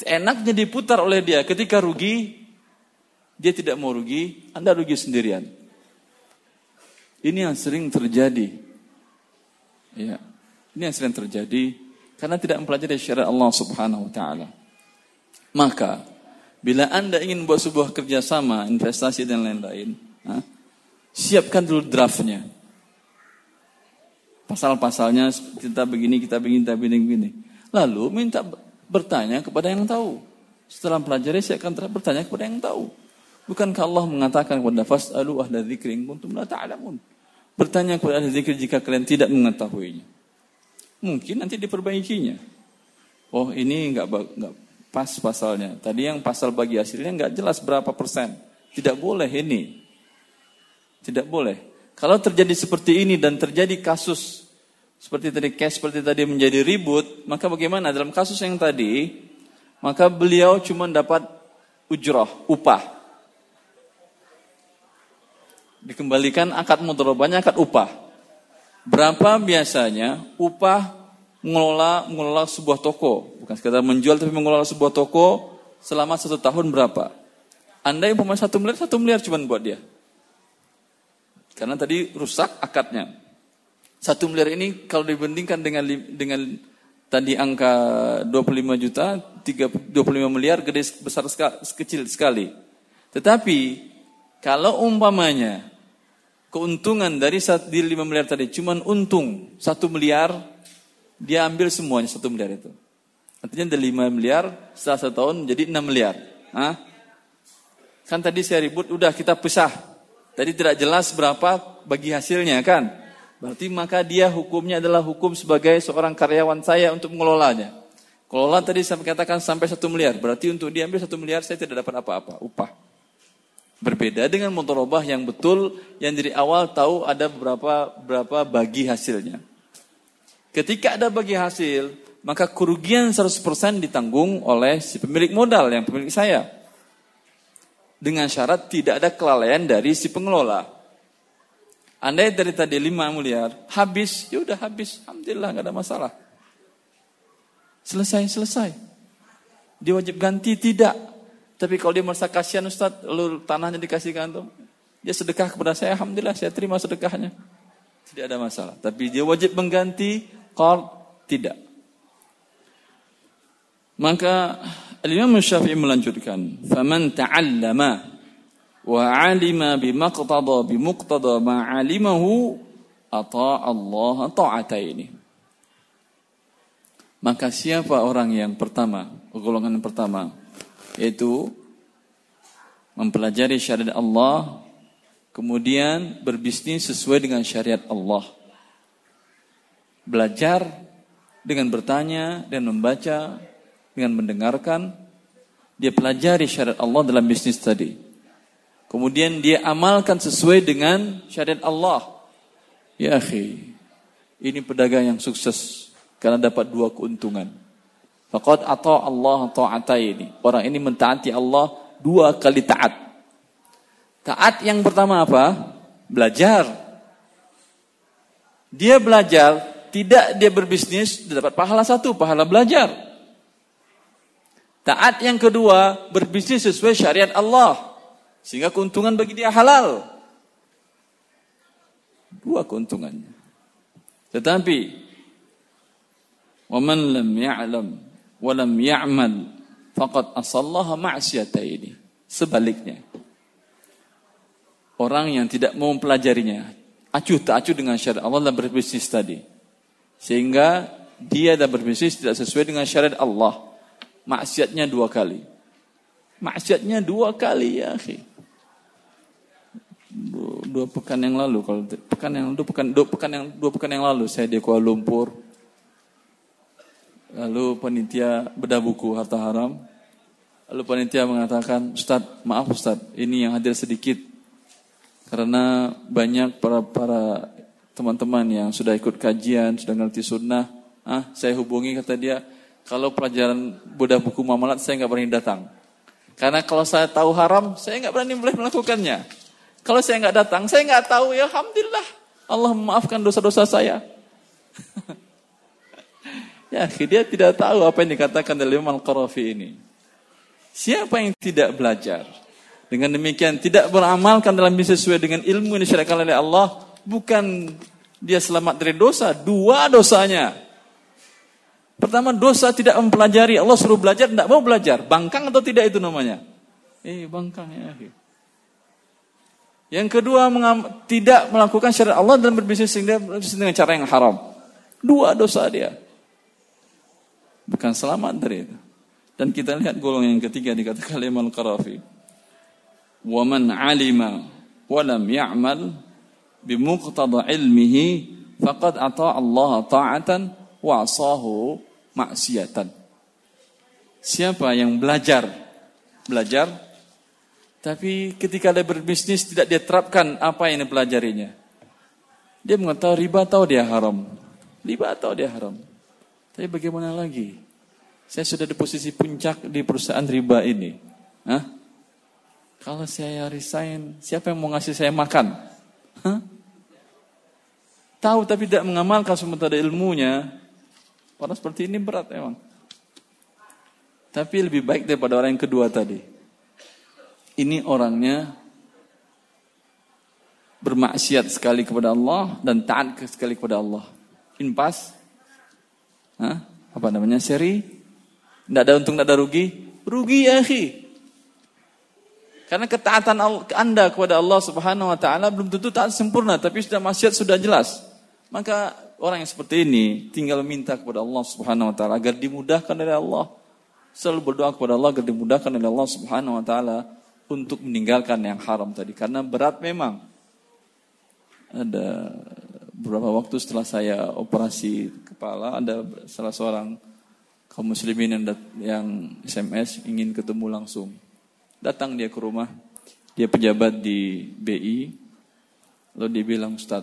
Enaknya diputar oleh dia ketika rugi, dia tidak mau rugi, Anda rugi sendirian. Ini yang sering terjadi. Ya. Ini yang sering terjadi karena tidak mempelajari syariat Allah Subhanahu wa taala. Maka bila Anda ingin buat sebuah kerjasama, investasi dan lain-lain, siapkan dulu draftnya. Pasal-pasalnya kita begini, kita begini, kita begini, begini. Lalu minta bertanya kepada yang tahu. Setelah pelajari saya akan bertanya kepada yang tahu. Bukankah Allah mengatakan kepada fas'alu ahla dzikri in kuntum la ta'lamun. Bertanya kepada ahli zikir jika kalian tidak mengetahuinya. Mungkin nanti diperbaikinya. Oh ini enggak enggak pas pasalnya. Tadi yang pasal bagi hasilnya enggak jelas berapa persen. Tidak boleh ini. Tidak boleh. Kalau terjadi seperti ini dan terjadi kasus seperti tadi case seperti tadi menjadi ribut, maka bagaimana dalam kasus yang tadi? Maka beliau cuma dapat ujrah, upah. Dikembalikan akad mudharabahnya akad upah. Berapa biasanya upah mengelola mengelola sebuah toko, bukan sekedar menjual tapi mengelola sebuah toko selama satu tahun berapa? Anda yang pemain satu miliar, satu miliar cuma buat dia. Karena tadi rusak akadnya. Satu miliar ini kalau dibandingkan dengan dengan tadi angka 25 juta, 25 miliar gede besar sekali, kecil sekali. Tetapi kalau umpamanya keuntungan dari di 5 miliar tadi cuman untung 1 miliar, dia ambil semuanya 1 miliar itu. Artinya dari 5 miliar setelah satu tahun menjadi 6 miliar. Hah? Kan tadi saya ribut, udah kita pisah. Tadi tidak jelas berapa bagi hasilnya kan. Berarti maka dia hukumnya adalah hukum sebagai seorang karyawan saya untuk mengelolanya. Kelola tadi saya katakan sampai satu miliar. Berarti untuk diambil satu miliar saya tidak dapat apa-apa, upah. Berbeda dengan motorobah yang betul, yang dari awal tahu ada beberapa berapa bagi hasilnya. Ketika ada bagi hasil, maka kerugian 100% ditanggung oleh si pemilik modal yang pemilik saya. Dengan syarat tidak ada kelalaian dari si pengelola. Andai dari tadi 5 miliar, habis, ya udah habis. Alhamdulillah nggak ada masalah. Selesai, selesai. Dia wajib ganti tidak. Tapi kalau dia merasa kasihan Ustaz, lalu tanahnya dikasih kantung, dia sedekah kepada saya, alhamdulillah saya terima sedekahnya. Tidak ada masalah. Tapi dia wajib mengganti, kalau tidak. Maka Imam Syafi'i melanjutkan, "Faman ta'allama wa alima bimaqtada bimuqtada ma alimahu atau Allah ta'ata ini. Maka siapa orang yang pertama, golongan pertama, yaitu mempelajari syariat Allah, kemudian berbisnis sesuai dengan syariat Allah. Belajar dengan bertanya dan membaca, dengan mendengarkan, dia pelajari syariat Allah dalam bisnis tadi. Kemudian dia amalkan sesuai dengan syariat Allah. Ya akhi, ini pedagang yang sukses karena dapat dua keuntungan. Faqad atau Allah ini. Orang ini mentaati Allah dua kali taat. Taat yang pertama apa? Belajar. Dia belajar, tidak dia berbisnis, dia dapat pahala satu, pahala belajar. Taat yang kedua, berbisnis sesuai syariat Allah. Sehingga keuntungan bagi dia halal. Dua keuntungannya. Tetapi وَمَنْ لَمْ يَعْلَمْ وَلَمْ يَعْمَلْ فَقَدْ أَصَلَّهَ مَعْسِيَتَيْنِ Sebaliknya. Orang yang tidak mau mempelajarinya, acuh tak acuh dengan syariat Allah dan berbisnis tadi. Sehingga dia dan berbisnis tidak sesuai dengan syariat Allah. Maksiatnya dua kali. Maksiatnya dua kali ya akhi. Dua pekan yang lalu kalau pekan yang dua pekan dua pekan yang dua pekan yang lalu saya di Kuala Lumpur. Lalu panitia bedah buku harta haram. Lalu panitia mengatakan Ustaz maaf Ustaz ini yang hadir sedikit. Karena banyak para para teman-teman yang sudah ikut kajian sudah ngerti sunnah ah saya hubungi kata dia kalau pelajaran bedah buku muamalat saya nggak berani datang karena kalau saya tahu haram saya nggak berani boleh melakukannya kalau saya nggak datang, saya nggak tahu ya Alhamdulillah. Allah memaafkan dosa-dosa saya. ya, dia tidak tahu apa yang dikatakan oleh Imam Al-Qarafi ini. Siapa yang tidak belajar? Dengan demikian tidak beramalkan dalam sesuai dengan ilmu yang disyariatkan oleh Allah, bukan dia selamat dari dosa, dua dosanya. Pertama dosa tidak mempelajari, Allah suruh belajar tidak mau belajar. Bangkang atau tidak itu namanya? Eh, bangkang ya. Yang kedua tidak melakukan syariat Allah dan berbisnis dengan cara yang haram. Dua dosa dia. Bukan selamat dari itu. Dan kita lihat golongan yang ketiga dikatakan Imam Qarafi. Wa man 'alima wa lam ya'mal bimuqtada ilmihi faqad ata Allah ta'atan wa asahu maksiatan. Siapa yang belajar belajar tapi ketika dia berbisnis tidak dia terapkan apa yang dipelajarinya. Dia mengetahui riba tahu dia haram. Riba tahu dia haram. Tapi bagaimana lagi? Saya sudah di posisi puncak di perusahaan riba ini. Hah? Kalau saya resign, siapa yang mau ngasih saya makan? Hah? Tahu tapi tidak mengamalkan sementara ilmunya. Orang seperti ini berat emang. Tapi lebih baik daripada orang yang kedua tadi ini orangnya bermaksiat sekali kepada Allah dan taat sekali kepada Allah. Impas, Hah? apa namanya seri? Tidak ada untung, tidak ada rugi. Rugi ya akhi. Karena ketaatan anda kepada Allah subhanahu wa ta'ala belum tentu taat sempurna. Tapi sudah maksiat sudah jelas. Maka orang yang seperti ini tinggal minta kepada Allah subhanahu wa ta'ala agar dimudahkan oleh Allah. Selalu berdoa kepada Allah agar dimudahkan oleh Allah subhanahu wa ta'ala untuk meninggalkan yang haram tadi karena berat memang. Ada beberapa waktu setelah saya operasi kepala ada salah seorang kaum muslimin yang, yang SMS ingin ketemu langsung. Datang dia ke rumah, dia pejabat di BI, lalu dia bilang Ustaz,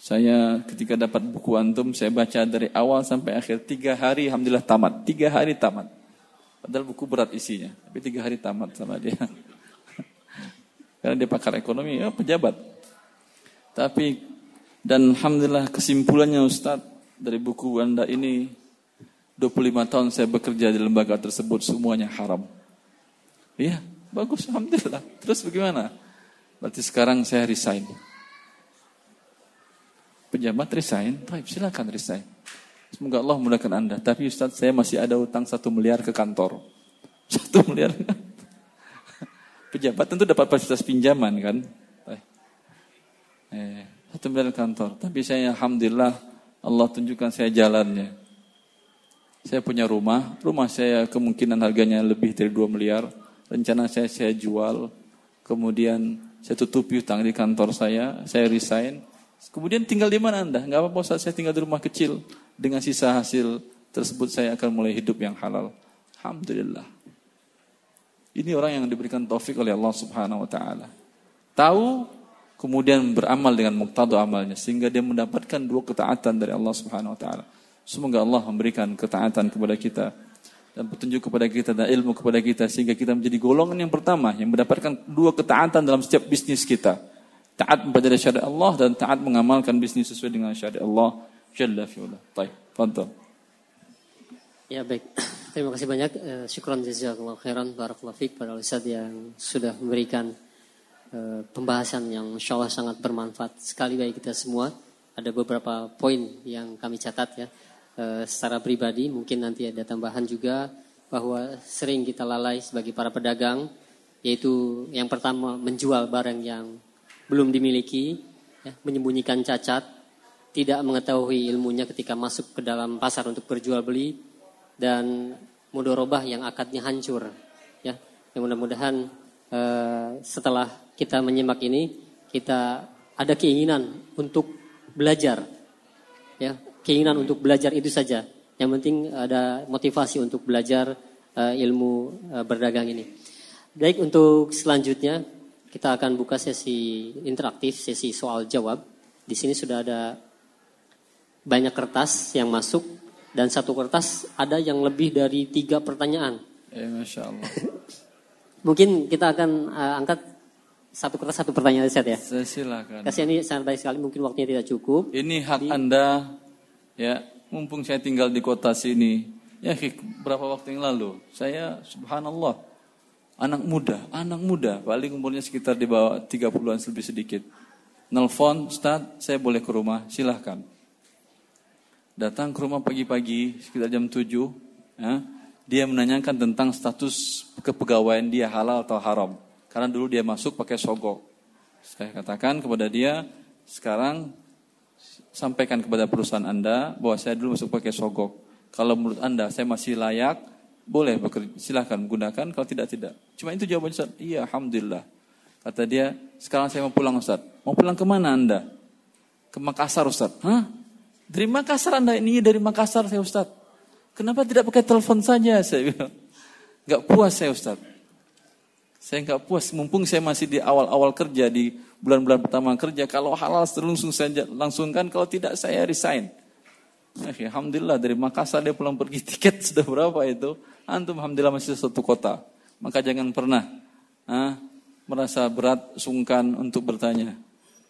saya ketika dapat buku antum, saya baca dari awal sampai akhir tiga hari, alhamdulillah tamat. Tiga hari tamat. Padahal buku berat isinya, tapi tiga hari tamat sama dia. Karena dia pakar ekonomi, ya pejabat. Tapi dan alhamdulillah kesimpulannya Ustadz dari buku Anda ini 25 tahun saya bekerja di lembaga tersebut semuanya haram. Iya, bagus alhamdulillah. Terus bagaimana? Berarti sekarang saya resign. Pejabat resign, baik silakan resign. Semoga Allah memudahkan Anda. Tapi Ustaz, saya masih ada utang satu miliar ke kantor. Satu miliar. Pejabat tentu dapat fasilitas pinjaman kan. Eh, satu miliar kantor. Tapi saya alhamdulillah Allah tunjukkan saya jalannya. Saya punya rumah, rumah saya kemungkinan harganya lebih dari 2 miliar. Rencana saya saya jual, kemudian saya tutupi utang di kantor saya, saya resign. Kemudian tinggal di mana Anda? Enggak apa-apa saya tinggal di rumah kecil. Dengan sisa hasil tersebut saya akan mulai hidup yang halal. Alhamdulillah. Ini orang yang diberikan taufik oleh Allah Subhanahu wa taala. Tahu kemudian beramal dengan muktadu amalnya sehingga dia mendapatkan dua ketaatan dari Allah Subhanahu wa taala. Semoga Allah memberikan ketaatan kepada kita dan petunjuk kepada kita dan ilmu kepada kita sehingga kita menjadi golongan yang pertama yang mendapatkan dua ketaatan dalam setiap bisnis kita. Taat kepada syariat Allah dan taat mengamalkan bisnis sesuai dengan syariat Allah Jalla fi'ula. Baik, tonton. Ya baik, terima kasih banyak. Uh, syukran jazakallah khairan barakallahu fiik pada Ustaz yang sudah memberikan uh, pembahasan yang insya Allah sangat bermanfaat sekali bagi kita semua. Ada beberapa poin yang kami catat ya. Eh, secara pribadi mungkin nanti ada tambahan juga bahwa sering kita lalai sebagai para pedagang yaitu yang pertama menjual barang yang belum dimiliki ya, menyembunyikan cacat tidak mengetahui ilmunya ketika masuk ke dalam pasar untuk berjual beli dan mudorobah yang akadnya hancur ya yang mudah-mudahan uh, setelah kita menyimak ini kita ada keinginan untuk belajar ya keinginan untuk belajar itu saja. Yang penting ada motivasi untuk belajar uh, ilmu uh, berdagang ini. Baik untuk selanjutnya kita akan buka sesi interaktif, sesi soal jawab. Di sini sudah ada banyak kertas yang masuk dan satu kertas ada yang lebih dari tiga pertanyaan. Eh, Masya Allah. Mungkin kita akan uh, angkat satu kertas satu pertanyaan saja ya. Silakan. Kasih ini santai sekali, mungkin waktunya tidak cukup. Ini hak Di, Anda Ya, mumpung saya tinggal di kota sini, ya berapa waktu yang lalu, saya subhanallah, anak muda, anak muda, paling umurnya sekitar di bawah 30-an lebih sedikit. Nelfon, Ustaz, saya boleh ke rumah, silahkan. Datang ke rumah pagi-pagi, sekitar jam 7, ya, dia menanyakan tentang status kepegawaian dia halal atau haram. Karena dulu dia masuk pakai sogok. Saya katakan kepada dia, sekarang sampaikan kepada perusahaan Anda bahwa saya dulu masuk pakai sogok. Kalau menurut Anda saya masih layak, boleh bekerja, silahkan gunakan, kalau tidak, tidak. Cuma itu jawaban Ustaz. Iya, Alhamdulillah. Kata dia, sekarang saya mau pulang Ustaz. Mau pulang ke mana Anda? Ke Makassar Ustaz. Hah? Dari Makassar Anda ini dari Makassar saya Ustaz. Kenapa tidak pakai telepon saja? Saya bilang. Gak puas saya Ustaz. Saya nggak puas, mumpung saya masih di awal-awal kerja di bulan-bulan pertama kerja. Kalau halal langsung saya langsungkan, kalau tidak saya resign. Eh, Alhamdulillah dari Makassar dia pulang pergi tiket sudah berapa itu? Antum Alhamdulillah masih satu kota. Maka jangan pernah ah, merasa berat, sungkan untuk bertanya.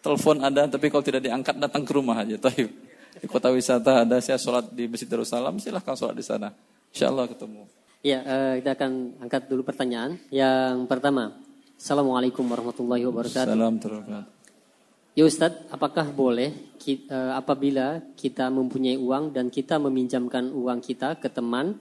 Telepon ada, tapi kalau tidak diangkat datang ke rumah aja. Taib. Di kota wisata ada, saya sholat di Masjid Darussalam, silahkan sholat di sana. Insya Allah ketemu. Ya, uh, kita akan angkat dulu pertanyaan. Yang pertama, Assalamualaikum warahmatullahi wabarakatuh. Assalamualaikum Ya Ustadz, apakah boleh kita, eh, apabila kita mempunyai uang dan kita meminjamkan uang kita ke teman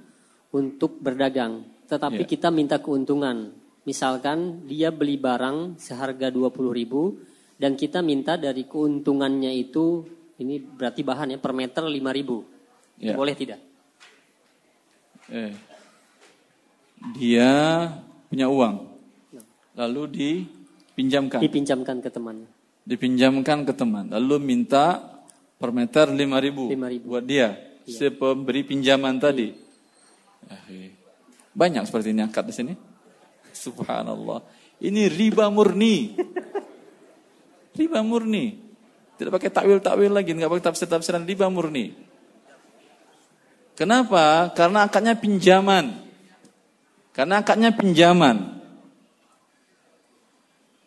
untuk berdagang, tetapi ya. kita minta keuntungan. Misalkan dia beli barang seharga 20 ribu dan kita minta dari keuntungannya itu, ini berarti bahan ya, per meter 5 ribu. Ya. Boleh tidak? Eh dia punya uang, lalu dipinjamkan. Dipinjamkan ke teman. Dipinjamkan ke teman, lalu minta per meter lima ribu, buat dia, iya. si pemberi pinjaman tadi. Iya. Banyak seperti ini angkat di sini. Subhanallah. Ini riba murni. Riba murni. Tidak pakai takwil-takwil lagi, nggak pakai tafsir-tafsiran riba murni. Kenapa? Karena akadnya pinjaman. Karena akadnya pinjaman.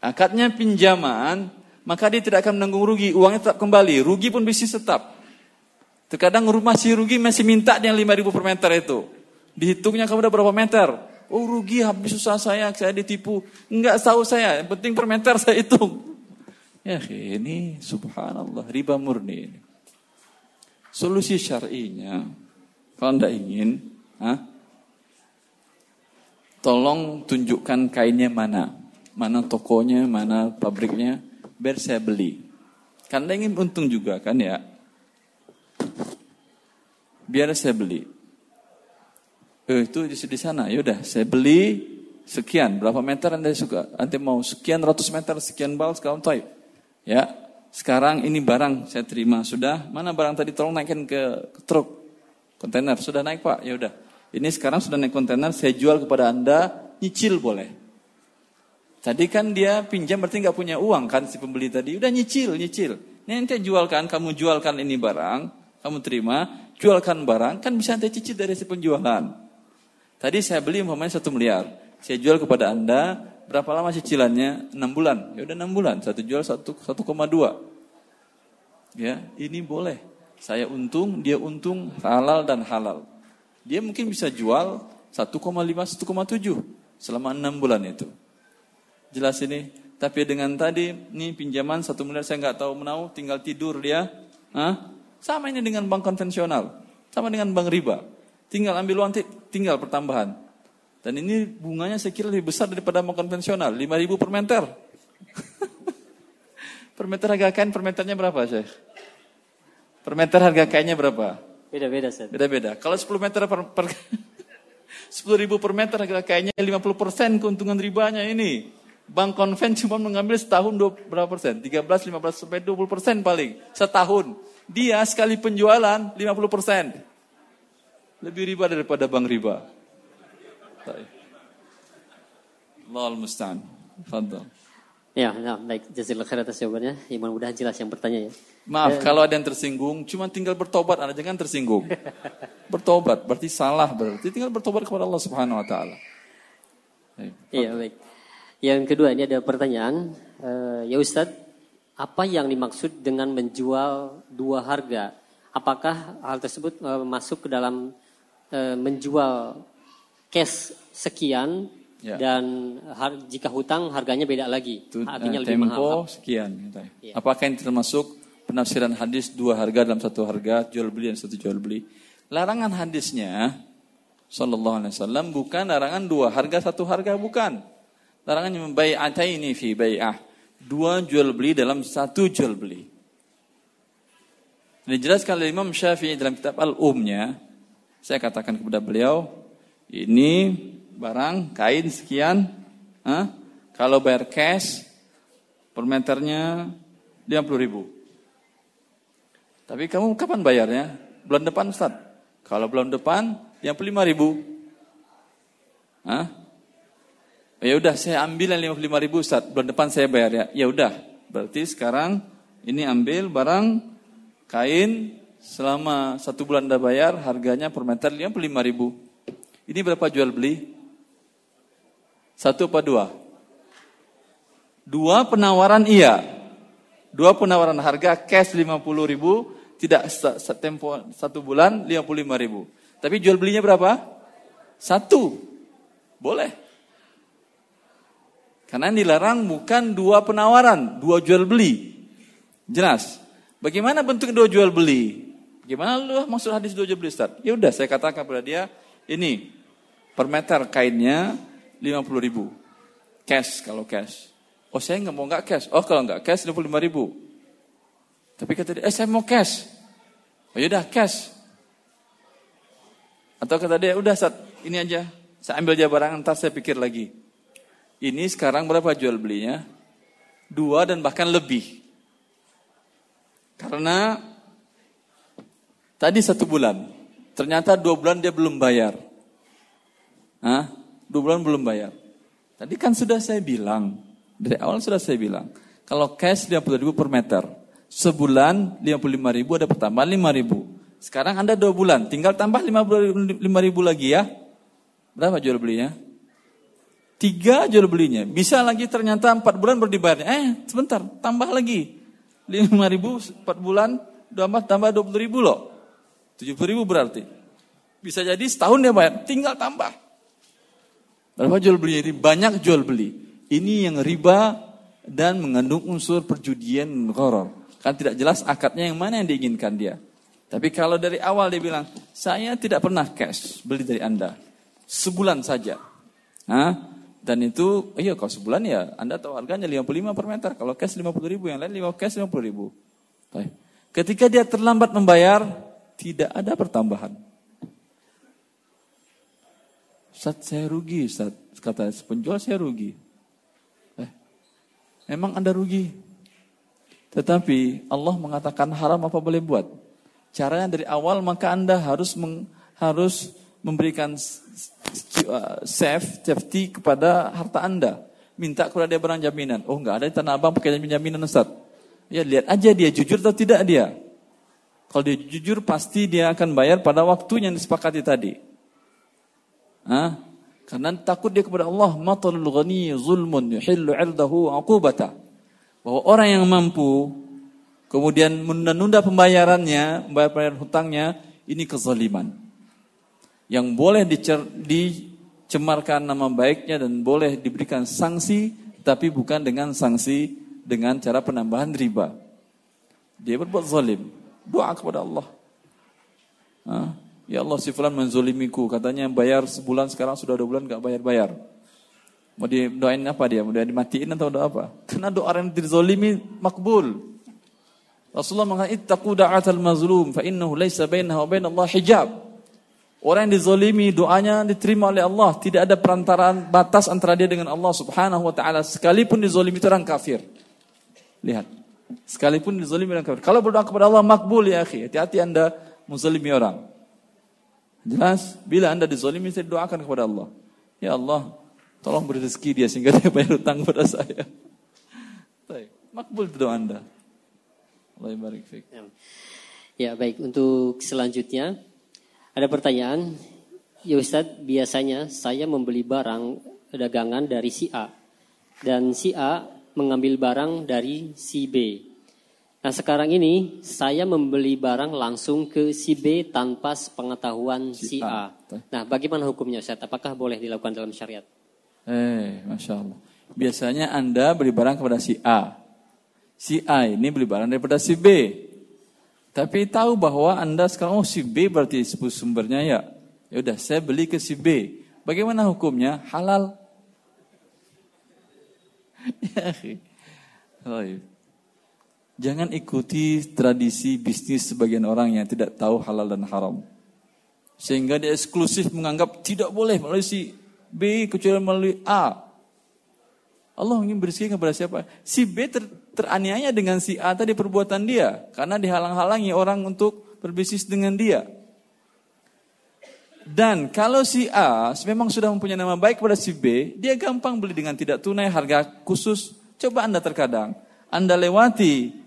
Akadnya pinjaman, maka dia tidak akan menanggung rugi, uangnya tetap kembali, rugi pun bisnis tetap. Terkadang rumah si rugi masih minta dia 5 ribu per meter itu. Dihitungnya kamu udah berapa meter? Oh rugi habis susah saya, saya ditipu. Enggak tahu saya, yang penting per meter saya hitung. Ya ini subhanallah, riba murni. Solusi syar'inya, kalau anda ingin, ha, tolong tunjukkan kainnya mana. Mana tokonya, mana pabriknya, biar saya beli. Karena ingin untung juga kan ya. Biar saya beli. Eh, itu di, sana. Yaudah, saya beli sekian. Berapa meter Anda suka? Anda mau sekian ratus meter, sekian bal, sekarang type. Ya, sekarang ini barang saya terima. Sudah, mana barang tadi tolong naikkan ke, ke truk. Kontainer, sudah naik pak? Ya udah. Ini sekarang sudah naik kontainer, saya jual kepada Anda, nyicil boleh. Tadi kan dia pinjam berarti nggak punya uang kan si pembeli tadi. Udah nyicil, nyicil. Nanti jualkan, kamu jualkan ini barang, kamu terima, jualkan barang, kan bisa nanti cicil dari si penjualan. Tadi saya beli umpamanya satu miliar. Saya jual kepada Anda, berapa lama cicilannya? 6 bulan. Ya udah 6 bulan, satu jual 1,2. Ya, ini boleh. Saya untung, dia untung, halal dan halal. Dia mungkin bisa jual 1,5, 1,7 selama 6 bulan itu. Jelas ini. Tapi dengan tadi, nih pinjaman satu miliar saya nggak tahu menau, tinggal tidur dia. Hah? Sama ini dengan bank konvensional. Sama dengan bank riba. Tinggal ambil uang, tinggal pertambahan. Dan ini bunganya saya kira lebih besar daripada bank konvensional. 5 ribu per meter. per meter harga kain per meternya berapa sih? Per meter harga kainnya berapa? Beda-beda sih. Beda-beda. Kalau 10 meter per, per 10 ribu per meter harga kainnya 50 persen keuntungan ribanya ini. Bank konven cuma mengambil setahun 20, berapa persen? 13, 15 sampai 20 persen paling setahun. Dia sekali penjualan 50 persen. Lebih riba daripada bank riba. Allah musta'an. Fadal. Ya, nah, baik. Jazakallah khair atas jawabannya. Ya, mudah-mudahan jelas yang bertanya ya. Maaf, eh, kalau ada yang tersinggung, cuma tinggal bertobat. Anda jangan tersinggung. bertobat, berarti salah berarti. Tinggal bertobat kepada Allah Subhanahu Wa Taala. Iya, baik. Yang kedua ini ada pertanyaan, uh, ya Ustadz, apa yang dimaksud dengan menjual dua harga? Apakah hal tersebut uh, masuk ke dalam uh, menjual cash sekian ya. dan har, jika hutang harganya beda lagi, Itu, harganya uh, lebih mahal? sekian. Gitu ya. ya. Apakah ini termasuk penafsiran hadis dua harga dalam satu harga, jual beli dan satu jual beli? Larangan hadisnya, Sallallahu Alaihi Wasallam bukan larangan dua harga satu harga bukan. Larangannya ini fi bai'ah. Dua jual beli dalam satu jual beli. Ini jelaskan oleh Imam Syafi'i dalam kitab Al-Umnya. Saya katakan kepada beliau, ini barang kain sekian. Huh? Kalau bayar cash, per meternya 50 ribu. Tapi kamu kapan bayarnya? Bulan depan Ustaz. Kalau bulan depan, 55 ribu. Hah? Ya udah saya ambil yang 55 ribu Ustaz, bulan depan saya bayar ya. Ya udah, berarti sekarang ini ambil barang kain selama satu bulan Anda bayar harganya per meter 55 ribu. Ini berapa jual beli? Satu apa dua? Dua penawaran iya. Dua penawaran harga cash 50 ribu, tidak setempo satu bulan 55 ribu. Tapi jual belinya berapa? Satu. Boleh. Karena yang dilarang bukan dua penawaran, dua jual beli. Jelas. Bagaimana bentuk dua jual beli? Gimana lu maksud hadis dua jual beli Ustaz? Ya udah saya katakan kepada dia, ini per meter kainnya 50 ribu. Cash kalau cash. Oh saya nggak mau nggak cash. Oh kalau nggak cash 55 ribu. Tapi kata dia, eh saya mau cash. Oh yaudah cash. Atau kata dia, udah saat ini aja. Saya ambil aja barang, entar saya pikir lagi. Ini sekarang berapa jual belinya? Dua dan bahkan lebih. Karena tadi satu bulan, ternyata dua bulan dia belum bayar. Hah? Dua bulan belum bayar. Tadi kan sudah saya bilang, dari awal sudah saya bilang, kalau cash 50 ribu per meter, sebulan 55 ribu ada pertambahan 5 ribu. Sekarang Anda dua bulan, tinggal tambah 55 ribu lagi ya. Berapa jual belinya? Tiga jual belinya. Bisa lagi ternyata empat bulan baru dibayarnya. Eh sebentar, tambah lagi. Lima ribu empat bulan, tambah tambah dua puluh ribu loh. Tujuh puluh ribu berarti. Bisa jadi setahun dia bayar, tinggal tambah. Berapa jual belinya ini? Banyak jual beli. Ini yang riba dan mengandung unsur perjudian koror. Kan tidak jelas akadnya yang mana yang diinginkan dia. Tapi kalau dari awal dia bilang, saya tidak pernah cash beli dari Anda. Sebulan saja. Hah? Dan itu, iya kalau sebulan ya Anda tahu harganya 55 per meter. Kalau cash 50 ribu, yang lain 5 cash 50 ribu. Ketika dia terlambat membayar, tidak ada pertambahan. Ustaz saya rugi, Ustaz. Kata penjual saya rugi. Eh, emang Anda rugi? Tetapi Allah mengatakan haram apa boleh buat? Caranya dari awal maka Anda harus meng, harus memberikan safe, safety kepada harta Anda. Minta kepada dia barang jaminan. Oh enggak ada di Tanah Abang pakai jaminan Ustaz. Ya lihat aja dia jujur atau tidak dia. Kalau dia jujur pasti dia akan bayar pada waktu yang disepakati tadi. Hah? Karena takut dia kepada Allah, matalul ghani zulmun yuhillu 'irdahu. Bahwa orang yang mampu kemudian menunda pembayarannya, membayar hutangnya, ini kezaliman. Yang boleh dicer, dicemarkan nama baiknya dan boleh diberikan sanksi, tapi bukan dengan sanksi dengan cara penambahan riba. Dia berbuat zalim. Doa kepada Allah. Hah? Ya Allah si fulan menzolimiku. Katanya bayar sebulan sekarang sudah dua bulan gak bayar-bayar. Mau didoain apa dia? Mau dimatiin atau doa apa? Karena doa yang dizolimi makbul. Rasulullah mengatakan ittaqu da'atal mazlum fa innahu laisa bainahu wa bainallah hijab. Orang yang dizolimi doanya diterima oleh Allah, tidak ada perantaraan batas antara dia dengan Allah Subhanahu wa taala sekalipun dizolimi itu orang kafir. Lihat. Sekalipun dizolimi orang kafir. Kalau berdoa kepada Allah makbul ya akhi, hati-hati Anda menzalimi orang. Jelas, bila anda dizolimi saya doakan kepada Allah. Ya Allah, tolong beri rezeki dia sehingga dia bayar hutang kepada saya. Baik, makbul doa anda. Allah barik ya baik, untuk selanjutnya ada pertanyaan. Ya Ustaz, biasanya saya membeli barang dagangan dari si A. Dan si A mengambil barang dari si B. Nah sekarang ini saya membeli barang langsung ke si B tanpa pengetahuan si, si A. A. Nah bagaimana hukumnya Ustaz? Apakah boleh dilakukan dalam syariat? Eh, Masya Allah. Biasanya Anda beli barang kepada si A. Si A ini beli barang daripada si B. Tapi tahu bahwa Anda sekarang, oh si B berarti sumbernya ya. Ya udah, saya beli ke si B. Bagaimana hukumnya? Halal. ya. Jangan ikuti tradisi bisnis sebagian orang yang tidak tahu halal dan haram. Sehingga dia eksklusif menganggap tidak boleh melalui si B kecuali melalui A. Allah ingin bersihkan kepada siapa? Si B ter, teraniaya dengan si A tadi perbuatan dia. Karena dihalang-halangi orang untuk berbisnis dengan dia. Dan kalau si A memang sudah mempunyai nama baik kepada si B, dia gampang beli dengan tidak tunai harga khusus. Coba Anda terkadang, Anda lewati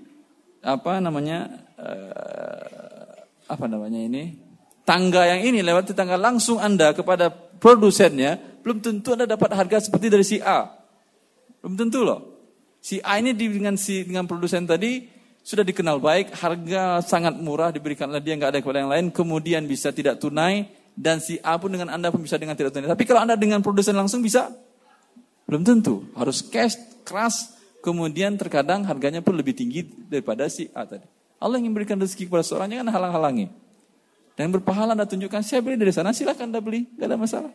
apa namanya uh, apa namanya ini tangga yang ini lewat tangga langsung anda kepada produsennya belum tentu anda dapat harga seperti dari si A belum tentu loh si A ini dengan si dengan produsen tadi sudah dikenal baik harga sangat murah diberikan oleh dia nggak ada kepada yang lain kemudian bisa tidak tunai dan si A pun dengan anda pun bisa dengan tidak tunai tapi kalau anda dengan produsen langsung bisa belum tentu harus cash keras kemudian terkadang harganya pun lebih tinggi daripada si A tadi. Allah yang memberikan rezeki kepada seorang jangan halang-halangi. Dan berpahala Anda tunjukkan, saya beli dari sana, silahkan Anda beli, gak ada masalah.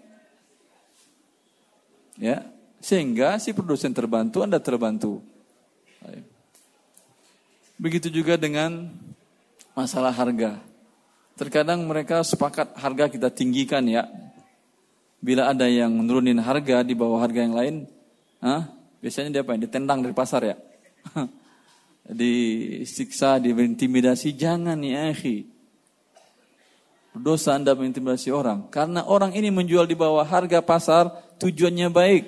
Ya, sehingga si produsen terbantu, Anda terbantu. Begitu juga dengan masalah harga. Terkadang mereka sepakat harga kita tinggikan ya. Bila ada yang menurunin harga di bawah harga yang lain, ah, Biasanya dia apa? Ditendang dari pasar ya. Disiksa, diintimidasi. Jangan ya akhi. Dosa anda mengintimidasi orang. Karena orang ini menjual di bawah harga pasar, tujuannya baik.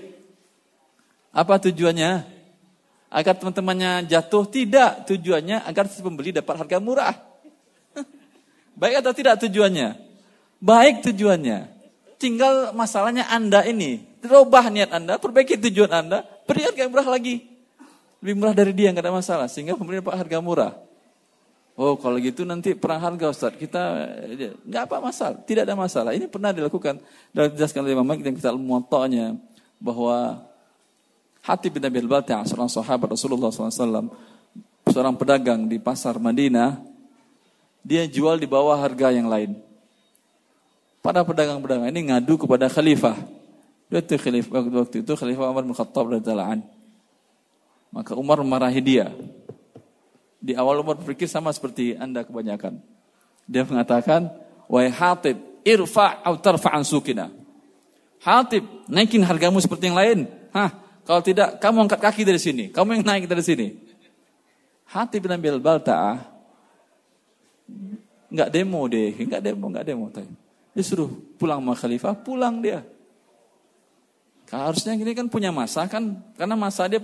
Apa tujuannya? Agar teman-temannya jatuh? Tidak. Tujuannya agar si pembeli dapat harga murah. baik atau tidak tujuannya? Baik tujuannya. Tinggal masalahnya anda ini. Rubah niat anda, perbaiki tujuan anda, beri harga yang murah lagi. Lebih murah dari dia, nggak ada masalah. Sehingga pembeli dapat harga murah. Oh kalau gitu nanti perang harga Ustaz. Kita nggak apa masalah, tidak ada masalah. Ini pernah dilakukan dan dijelaskan oleh Imam Malik dan kita muwatta'nya bahwa Hati bin Abi Al-Balti' seorang sahabat Rasulullah SAW, seorang pedagang di pasar Madinah, dia jual di bawah harga yang lain. Para pedagang-pedagang ini ngadu kepada khalifah. Itu khalifah waktu itu khalifah Umar bin Khattab radhiyallahu Maka Umar memarahi dia. Di awal umur berpikir sama seperti Anda kebanyakan. Dia mengatakan, Wahai Hatib, irfa' atau tarfa'an sukina. Hatib, naikin hargamu seperti yang lain. Hah, kalau tidak, kamu angkat kaki dari sini. Kamu yang naik dari sini. Hatib bin Abil Balta'ah, nggak demo deh, nggak demo, nggak demo. Dia suruh pulang sama khalifah, pulang dia. Harusnya ini kan punya masa kan, karena masa dia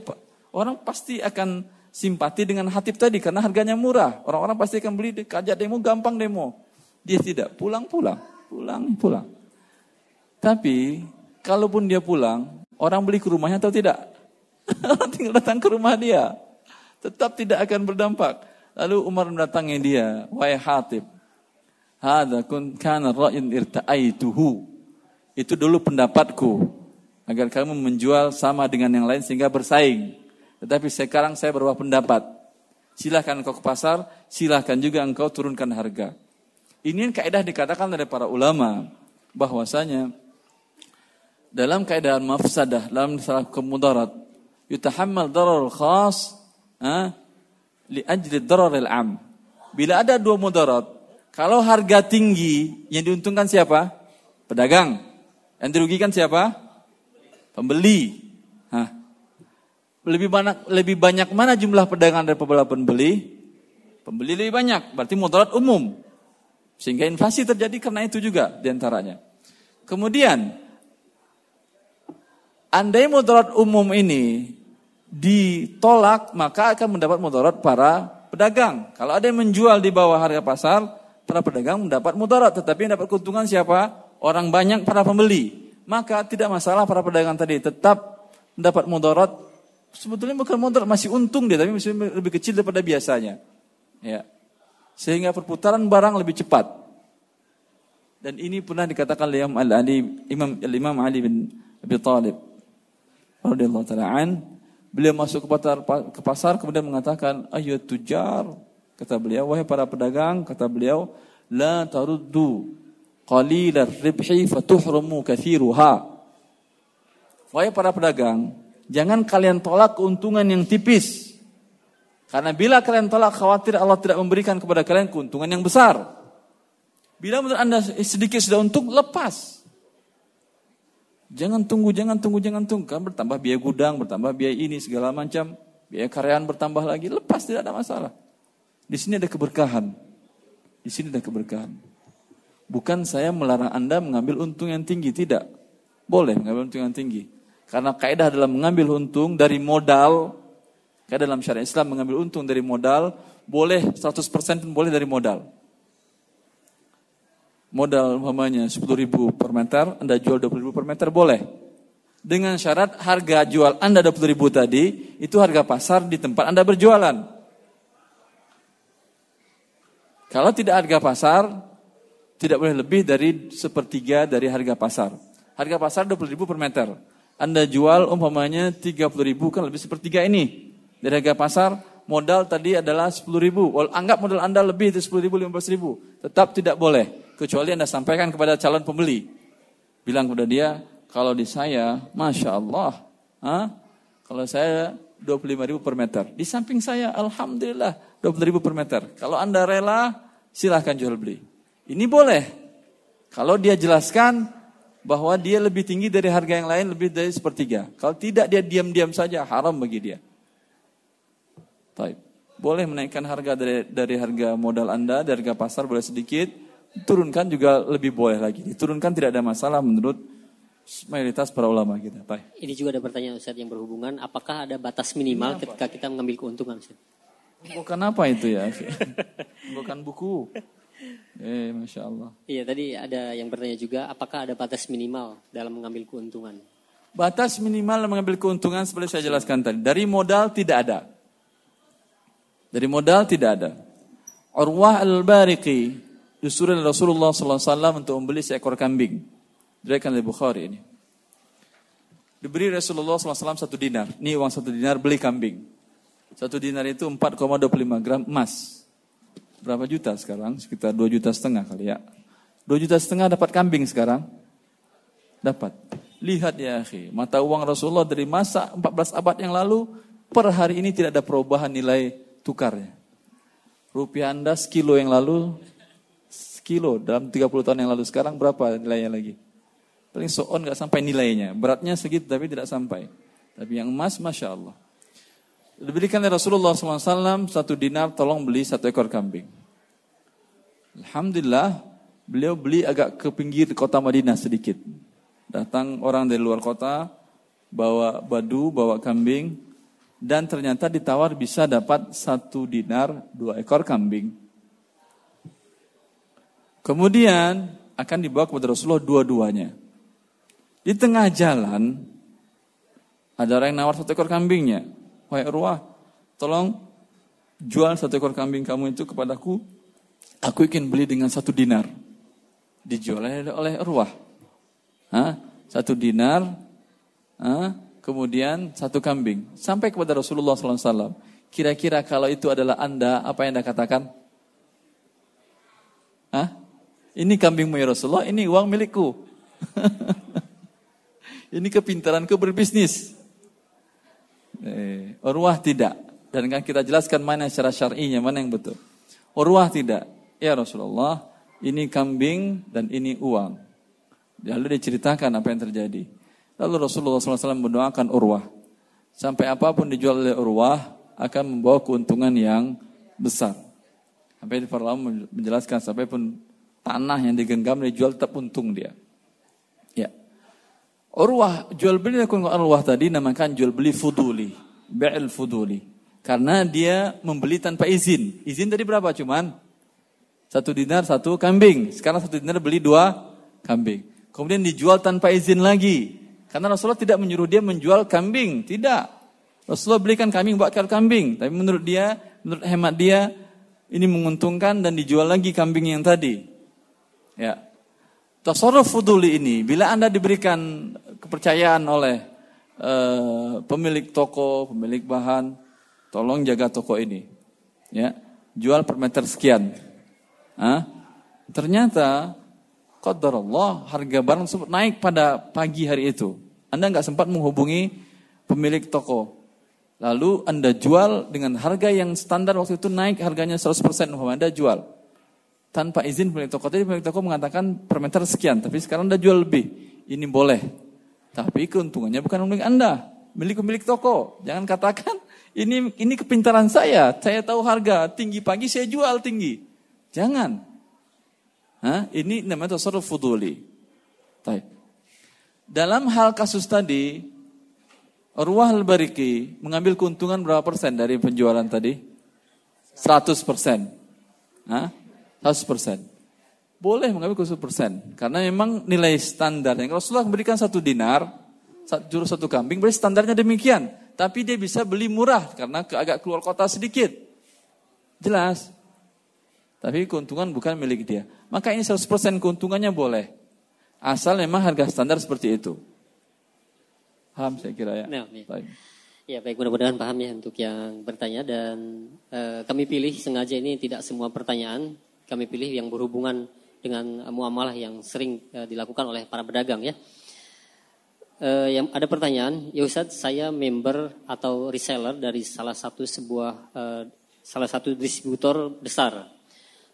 orang pasti akan simpati dengan hatib tadi karena harganya murah. Orang-orang pasti akan beli kajak demo gampang demo. Dia tidak pulang pulang, pulang pulang. Tapi kalaupun dia pulang, orang beli ke rumahnya atau tidak? tinggal datang ke rumah dia, tetap tidak akan berdampak. Lalu Umar mendatangi dia, wahai hatib, Hada kun kana ra'in irta'aituhu. Itu dulu pendapatku agar kamu menjual sama dengan yang lain sehingga bersaing. Tetapi sekarang saya berubah pendapat. Silahkan engkau ke pasar, silahkan juga engkau turunkan harga. Ini yang kaidah dikatakan oleh para ulama bahwasanya dalam kaidah mafsadah, dalam salah kemudarat, yutahammal darar khas ha, li ajli darar al-am. Bila ada dua mudarat, kalau harga tinggi yang diuntungkan siapa? Pedagang. Yang dirugikan siapa? pembeli. Hah. Lebih banyak lebih banyak mana jumlah pedagang dari pembeli? Pembeli lebih banyak, berarti mudarat umum. Sehingga inflasi terjadi karena itu juga di antaranya. Kemudian, andai mudarat umum ini ditolak, maka akan mendapat mudarat para pedagang. Kalau ada yang menjual di bawah harga pasar, para pedagang mendapat mudarat. Tetapi yang dapat keuntungan siapa? Orang banyak para pembeli maka tidak masalah para pedagang tadi tetap mendapat mudarat. Sebetulnya bukan mudarat, masih untung dia, tapi masih lebih kecil daripada biasanya. Ya. Sehingga perputaran barang lebih cepat. Dan ini pernah dikatakan oleh Imam Ali, Imam Ali bin Abi Thalib radhiyallahu taala an, beliau masuk ke pasar, ke pasar kemudian mengatakan, "Ayo tujar." Kata beliau, "Wahai para pedagang," kata beliau, "la taruddu qalilar ribhi fatuhrumu kathiruha. Wahai para pedagang, jangan kalian tolak keuntungan yang tipis. Karena bila kalian tolak khawatir Allah tidak memberikan kepada kalian keuntungan yang besar. Bila menurut Anda sedikit sudah untung, lepas. Jangan tunggu, jangan tunggu, jangan tunggu. Kan bertambah biaya gudang, bertambah biaya ini, segala macam. Biaya karyawan bertambah lagi, lepas tidak ada masalah. Di sini ada keberkahan. Di sini ada keberkahan. Bukan saya melarang Anda mengambil untung yang tinggi, tidak. Boleh mengambil untung yang tinggi. Karena kaidah dalam mengambil untung dari modal, kaidah dalam syariat Islam mengambil untung dari modal, boleh 100% pun boleh dari modal. Modal umpamanya 10 ribu per meter, Anda jual 20 ribu per meter, boleh. Dengan syarat harga jual Anda 20 ribu tadi, itu harga pasar di tempat Anda berjualan. Kalau tidak harga pasar, tidak boleh lebih dari sepertiga dari harga pasar. Harga pasar 20 ribu per meter. Anda jual umpamanya 30 ribu kan lebih sepertiga ini. Dari harga pasar modal tadi adalah 10 ribu. Anggap modal Anda lebih dari 10 ribu, 15 ribu. Tetap tidak boleh. Kecuali Anda sampaikan kepada calon pembeli. Bilang kepada dia, kalau di saya, Masya Allah. Ha? Kalau saya 25 ribu per meter. Di samping saya, Alhamdulillah 20 ribu per meter. Kalau Anda rela, silahkan jual beli. Ini boleh. Kalau dia jelaskan bahwa dia lebih tinggi dari harga yang lain, lebih dari sepertiga. Kalau tidak dia diam-diam saja, haram bagi dia. Taib. Boleh menaikkan harga dari, dari harga modal Anda, dari harga pasar boleh sedikit. Turunkan juga lebih boleh lagi. Diturunkan tidak ada masalah menurut mayoritas para ulama kita. Taib. Ini juga ada pertanyaan Ustaz yang berhubungan, apakah ada batas minimal Kenapa? ketika kita mengambil keuntungan Ustaz? Bukan apa itu ya? Bukan buku. Eh, masya Allah. Iya, tadi ada yang bertanya juga, apakah ada batas minimal dalam mengambil keuntungan? Batas minimal dalam mengambil keuntungan seperti saya jelaskan tadi. Dari modal tidak ada. Dari modal tidak ada. Urwah al-Bariqi disuruh Rasulullah SAW untuk membeli seekor kambing. Dirikan oleh Bukhari ini. Diberi Rasulullah SAW satu dinar. Ini uang satu dinar beli kambing. Satu dinar itu 4,25 gram emas berapa juta sekarang? Sekitar 2 juta setengah kali ya. 2 juta setengah dapat kambing sekarang? Dapat. Lihat ya akhi, mata uang Rasulullah dari masa 14 abad yang lalu per hari ini tidak ada perubahan nilai tukarnya. Rupiah Anda sekilo yang lalu, sekilo dalam 30 tahun yang lalu. Sekarang berapa nilainya lagi? Paling soon nggak sampai nilainya. Beratnya segitu tapi tidak sampai. Tapi yang emas, Masya Allah. Diberikan oleh Rasulullah SAW satu dinar tolong beli satu ekor kambing. Alhamdulillah beliau beli agak ke pinggir kota Madinah sedikit. Datang orang dari luar kota, bawa badu, bawa kambing, dan ternyata ditawar bisa dapat satu dinar dua ekor kambing. Kemudian akan dibawa kepada Rasulullah dua-duanya. Di tengah jalan ada orang yang nawar satu ekor kambingnya. Wahai Urwah, tolong jual satu ekor kambing kamu itu kepadaku. Aku ingin beli dengan satu dinar. Dijual oleh Urwah. Hah? Satu dinar, Hah? kemudian satu kambing. Sampai kepada Rasulullah SAW. Kira-kira kalau itu adalah anda, apa yang anda katakan? Hah? Ini kambingmu ya Rasulullah, ini uang milikku. ini kepintaranku berbisnis. Eh, Urwah tidak. Dan kan kita jelaskan mana secara syar'inya, mana yang betul. Urwah tidak. Ya Rasulullah, ini kambing dan ini uang. Lalu diceritakan apa yang terjadi. Lalu Rasulullah SAW mendoakan Urwah. Sampai apa pun dijual oleh Urwah akan membawa keuntungan yang besar. Sampai ulama menjelaskan sampai pun tanah yang digenggam dijual tetap untung dia. Ya. Urwah jual beli Urwah tadi namakan jual beli fuduli, ba'il fuduli. Karena dia membeli tanpa izin. Izin tadi berapa cuman? Satu dinar satu kambing. Sekarang satu dinar beli dua kambing. Kemudian dijual tanpa izin lagi. Karena Rasulullah tidak menyuruh dia menjual kambing. Tidak. Rasulullah belikan kambing buat kambing. Tapi menurut dia, menurut hemat dia, ini menguntungkan dan dijual lagi kambing yang tadi. Ya. Tasarruf fuduli ini, bila Anda diberikan kepercayaan oleh uh, pemilik toko, pemilik bahan, tolong jaga toko ini. Ya. Jual per meter sekian. Hah? Ternyata Allah harga barang tersebut naik pada pagi hari itu. Anda nggak sempat menghubungi pemilik toko. Lalu Anda jual dengan harga yang standar waktu itu naik harganya 100% Anda jual. Tanpa izin pemilik toko. Tadi pemilik toko mengatakan per meter sekian. Tapi sekarang Anda jual lebih. Ini boleh. Tapi keuntungannya bukan milik Anda. Milik pemilik toko. Jangan katakan ini ini kepintaran saya. Saya tahu harga tinggi pagi saya jual tinggi. Jangan. Hah? Ini namanya tasarruf fuduli. Baik. Dalam hal kasus tadi, Urwah al-Bariki mengambil keuntungan berapa persen dari penjualan tadi? 100 persen. Hah? 100 persen. Boleh mengambil 100 persen. Karena memang nilai standar. Yang Rasulullah memberikan satu dinar, jurus satu kambing, berarti standarnya demikian. Tapi dia bisa beli murah karena agak keluar kota sedikit. Jelas. Tapi keuntungan bukan milik dia. Maka ini 100% keuntungannya boleh. Asal memang harga standar seperti itu. Paham saya kira ya. Nah, ya. Baik. Ya baik mudah-mudahan paham ya untuk yang bertanya dan e, kami pilih sengaja ini tidak semua pertanyaan kami pilih yang berhubungan dengan muamalah yang sering e, dilakukan oleh para pedagang ya. E, yang ada pertanyaan, ya Ustaz, saya member atau reseller dari salah satu sebuah e, salah satu distributor besar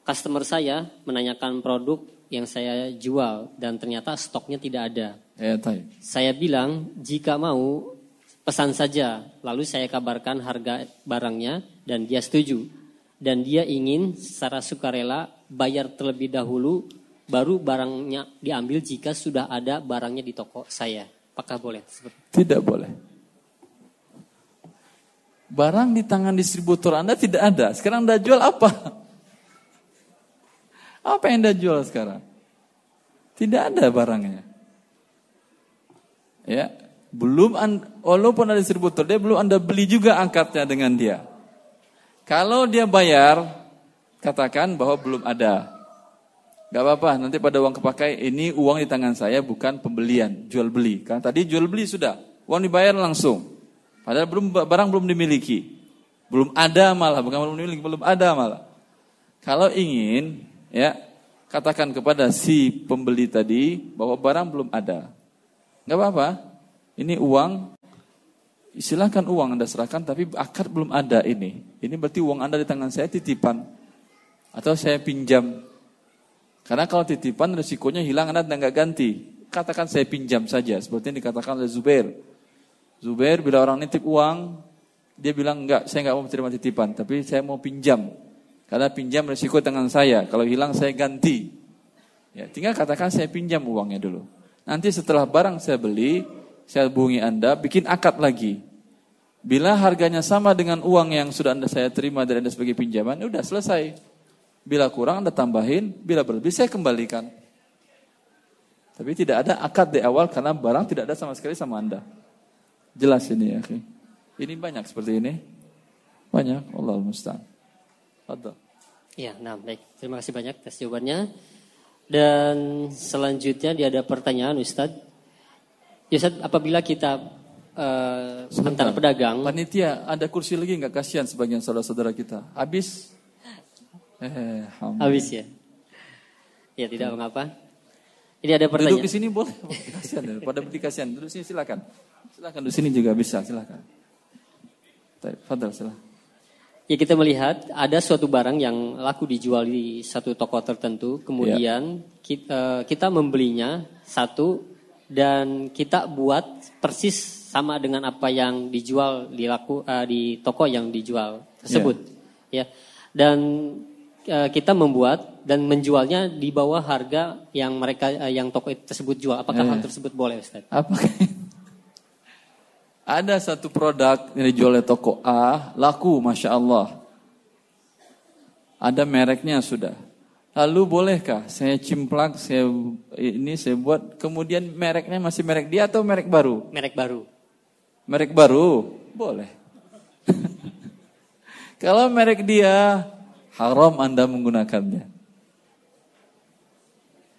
customer saya menanyakan produk yang saya jual dan ternyata stoknya tidak ada. Ya, saya bilang jika mau pesan saja, lalu saya kabarkan harga barangnya dan dia setuju. Dan dia ingin secara sukarela bayar terlebih dahulu baru barangnya diambil jika sudah ada barangnya di toko saya. Apakah boleh? Tidak boleh. Barang di tangan distributor Anda tidak ada. Sekarang Anda jual apa? Apa yang Anda jual sekarang? Tidak ada barangnya. Ya, belum walaupun ada distributor dia belum Anda beli juga angkatnya dengan dia. Kalau dia bayar, katakan bahwa belum ada. Gak apa-apa, nanti pada uang kepakai ini uang di tangan saya bukan pembelian, jual beli. Kan tadi jual beli sudah, uang dibayar langsung. Padahal belum barang belum dimiliki. Belum ada malah, bukan belum dimiliki, belum ada malah. Kalau ingin ya katakan kepada si pembeli tadi bahwa barang belum ada. Nggak apa-apa, ini uang, silahkan uang Anda serahkan, tapi akad belum ada ini. Ini berarti uang Anda di tangan saya titipan. Atau saya pinjam. Karena kalau titipan resikonya hilang Anda nggak ganti. Katakan saya pinjam saja. Seperti yang dikatakan oleh Zubair. Zubair bila orang nitip uang, dia bilang enggak, saya enggak mau terima titipan, tapi saya mau pinjam. Karena pinjam resiko tangan saya, kalau hilang saya ganti. Ya, tinggal katakan saya pinjam uangnya dulu. Nanti setelah barang saya beli, saya hubungi Anda, bikin akad lagi. Bila harganya sama dengan uang yang sudah Anda saya terima dari Anda sebagai pinjaman, udah selesai. Bila kurang Anda tambahin, bila berlebih saya kembalikan. Tapi tidak ada akad di awal karena barang tidak ada sama sekali sama Anda. Jelas ini ya. Ini banyak seperti ini. Banyak. Allah musta'an. Ada. Ya, nah baik. Terima kasih banyak atas jawabannya. Dan selanjutnya dia ada pertanyaan Ustadz. Ya, Ustadz, apabila kita uh, sebentar pedagang. Panitia, ada kursi lagi nggak kasihan sebagian saudara-saudara kita? Habis? Eh, Habis ya? Ya tidak mengapa. Ini ada pertanyaan. Duduk di sini boleh. Kasihan, pada berdiri kasihan. Duduk sini silakan. Silakan di sini juga bisa, silakan. Fadal, silakan. Ya kita melihat ada suatu barang yang laku dijual di satu toko tertentu, kemudian ya. kita, eh, kita membelinya satu dan kita buat persis sama dengan apa yang dijual di laku uh, di toko yang dijual tersebut, ya. ya. Dan uh, kita membuat dan menjualnya di bawah harga yang mereka uh, yang toko tersebut jual. Apakah ya. hal tersebut boleh, Ustaz? Apakah ada satu produk yang dijual oleh toko A, laku Masya Allah. Ada mereknya sudah. Lalu bolehkah saya cimplak, saya ini saya buat, kemudian mereknya masih merek dia atau merek baru? Merek baru. Merek baru, boleh. Kalau merek dia, haram Anda menggunakannya.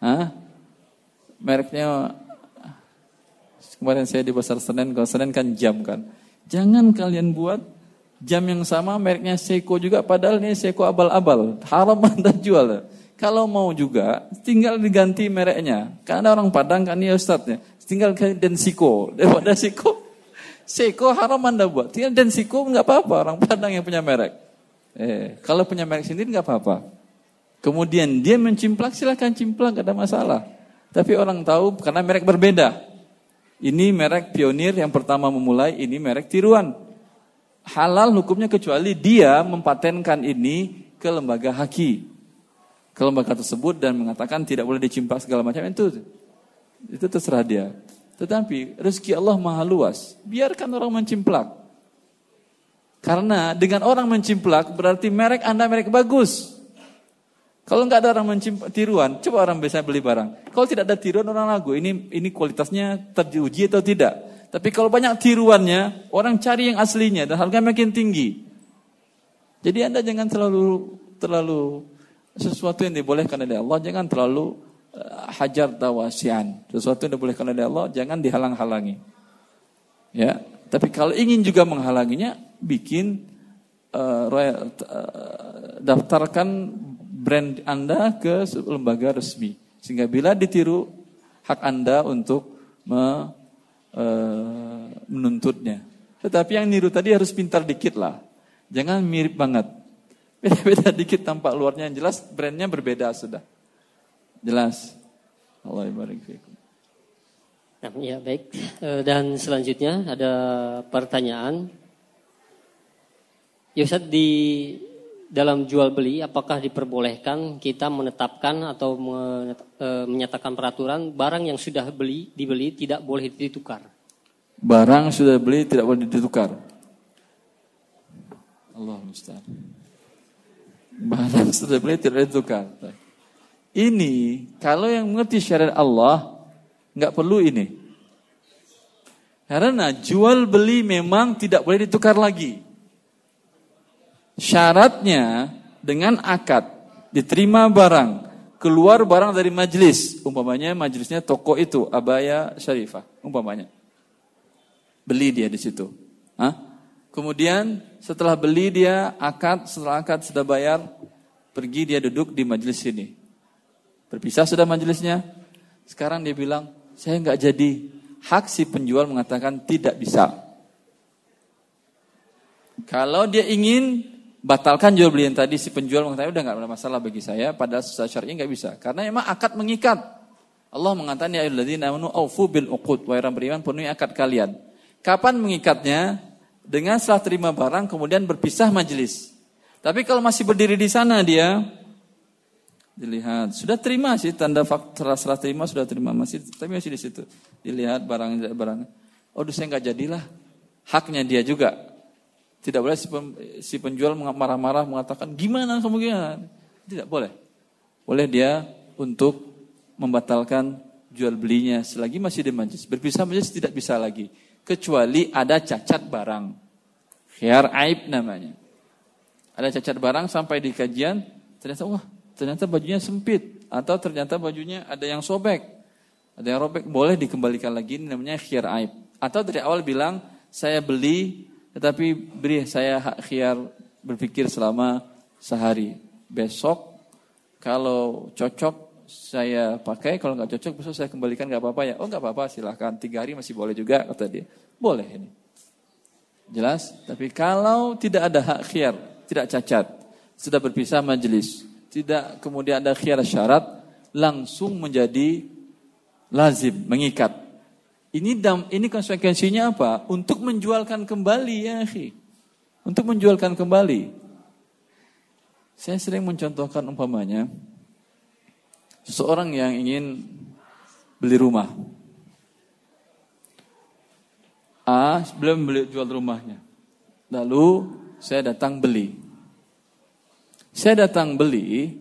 Hah? Mereknya Kemarin saya di Pasar Senen, kalau Senen kan jam kan. Jangan kalian buat jam yang sama mereknya Seiko juga padahal ini Seiko abal-abal. Haram Anda jual. Kalau mau juga tinggal diganti mereknya. Karena orang Padang kan ya Ustadznya. Tinggal Densiko. Daripada Seiko. Seiko haram Anda buat. Tinggal Densiko nggak apa-apa orang Padang yang punya merek. Eh, kalau punya merek sendiri nggak apa-apa. Kemudian dia mencimplak silahkan cimplak gak ada masalah. Tapi orang tahu karena merek berbeda. Ini merek pionir yang pertama memulai, ini merek tiruan. Halal hukumnya kecuali dia mempatenkan ini ke lembaga haki. Ke lembaga tersebut dan mengatakan tidak boleh dicimpak segala macam itu. Itu terserah dia. Tetapi rezeki Allah maha luas. Biarkan orang mencimplak. Karena dengan orang mencimplak berarti merek Anda merek bagus. Kalau nggak ada orang mencimpan tiruan, coba orang bisa beli barang. Kalau tidak ada tiruan orang ragu, ini ini kualitasnya teruji atau tidak. Tapi kalau banyak tiruannya, orang cari yang aslinya dan harga makin tinggi. Jadi anda jangan terlalu terlalu sesuatu yang dibolehkan oleh Allah, jangan terlalu hajar tawasian. Sesuatu yang dibolehkan oleh Allah, jangan dihalang-halangi. Ya, tapi kalau ingin juga menghalanginya, bikin uh, uh, daftarkan brand Anda ke lembaga resmi. Sehingga bila ditiru hak Anda untuk me, e, menuntutnya. Tetapi yang niru tadi harus pintar dikit lah. Jangan mirip banget. Beda-beda dikit tampak luarnya yang jelas brandnya berbeda sudah. Jelas. Allah Nah, ya baik. E, dan selanjutnya ada pertanyaan. Yusad di dalam jual beli apakah diperbolehkan kita menetapkan atau e, menyatakan peraturan barang yang sudah beli dibeli tidak boleh ditukar. Barang sudah beli tidak boleh ditukar. Allah mustahil. Barang sudah beli tidak boleh ditukar. Ini kalau yang mengerti syariat Allah nggak perlu ini. Karena jual beli memang tidak boleh ditukar lagi. Syaratnya dengan akad diterima barang, keluar barang dari majelis, umpamanya majelisnya toko itu Abaya Syarifah, umpamanya. Beli dia di situ. Hah? Kemudian setelah beli dia akad, setelah akad sudah bayar, pergi dia duduk di majelis sini. Berpisah sudah majelisnya. Sekarang dia bilang, saya nggak jadi. Hak si penjual mengatakan tidak bisa. Kalau dia ingin batalkan jual beli yang tadi si penjual mengatakan udah nggak ada masalah bagi saya padahal secara syar'i nggak bisa karena emang akad mengikat Allah mengatakan ya ayyuhalladzina amanu aufu bil uqud wa beriman penuhi akad kalian kapan mengikatnya dengan setelah terima barang kemudian berpisah majelis tapi kalau masih berdiri di sana dia dilihat sudah terima sih tanda fakta setelah terima sudah terima masih tapi masih di situ dilihat barang barang oh saya nggak jadilah haknya dia juga tidak boleh si penjual marah-marah mengatakan gimana kamu gimana. Tidak boleh. Boleh dia untuk membatalkan jual belinya selagi masih di majlis. Berpisah majlis tidak bisa lagi. Kecuali ada cacat barang. Khiar aib namanya. Ada cacat barang sampai di kajian, ternyata wah ternyata bajunya sempit. Atau ternyata bajunya ada yang sobek. Ada yang robek, boleh dikembalikan lagi, ini namanya khiar aib. Atau dari awal bilang, saya beli tetapi beri saya hak khiar berpikir selama sehari. Besok kalau cocok saya pakai, kalau nggak cocok besok saya kembalikan nggak apa-apa ya. Oh nggak apa-apa silahkan, tiga hari masih boleh juga kata dia. Boleh ini. Jelas? Tapi kalau tidak ada hak khiar, tidak cacat, sudah berpisah majelis, tidak kemudian ada khiar syarat, langsung menjadi lazim, mengikat. Ini dam, ini konsekuensinya apa? Untuk menjualkan kembali ya, akhi. Untuk menjualkan kembali. Saya sering mencontohkan umpamanya seseorang yang ingin beli rumah. A belum beli jual rumahnya. Lalu saya datang beli. Saya datang beli,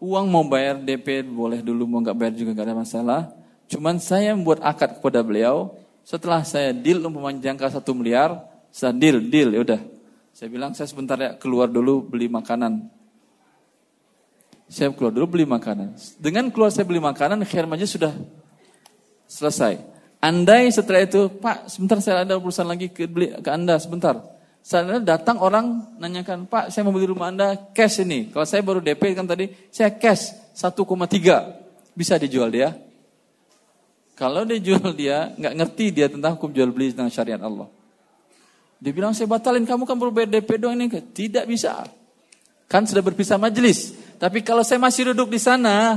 uang mau bayar DP boleh dulu mau nggak bayar juga nggak ada masalah. Cuman saya membuat akad kepada beliau, setelah saya deal umpamanya jangka satu miliar, saya deal, deal, ya udah. Saya bilang saya sebentar ya keluar dulu beli makanan. Saya keluar dulu beli makanan. Dengan keluar saya beli makanan, majlis sudah selesai. Andai setelah itu, Pak, sebentar saya ada urusan lagi ke, beli, ke Anda, sebentar. Saya datang orang nanyakan, Pak, saya mau beli rumah Anda cash ini. Kalau saya baru DP kan tadi, saya cash 1,3. Bisa dijual dia? Kalau dia jual dia, nggak ngerti dia tentang hukum jual beli tentang syariat Allah. Dia bilang saya batalin kamu kan baru bayar DP doang ini. Tidak bisa. Kan sudah berpisah majelis. Tapi kalau saya masih duduk di sana,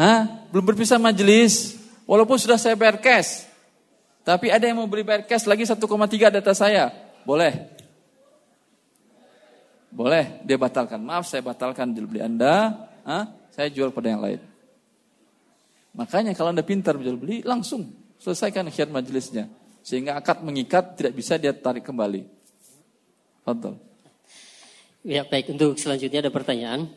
ah, belum berpisah majelis, walaupun sudah saya bayar cash, tapi ada yang mau beli bayar cash lagi 1,3 data saya, boleh. Boleh, dia batalkan. Maaf, saya batalkan jual beli Anda, ah, saya jual pada yang lain. Makanya kalau Anda pintar menjual beli, langsung selesaikan khiat majelisnya. Sehingga akad mengikat tidak bisa dia tarik kembali. Fadol. Ya baik, untuk selanjutnya ada pertanyaan.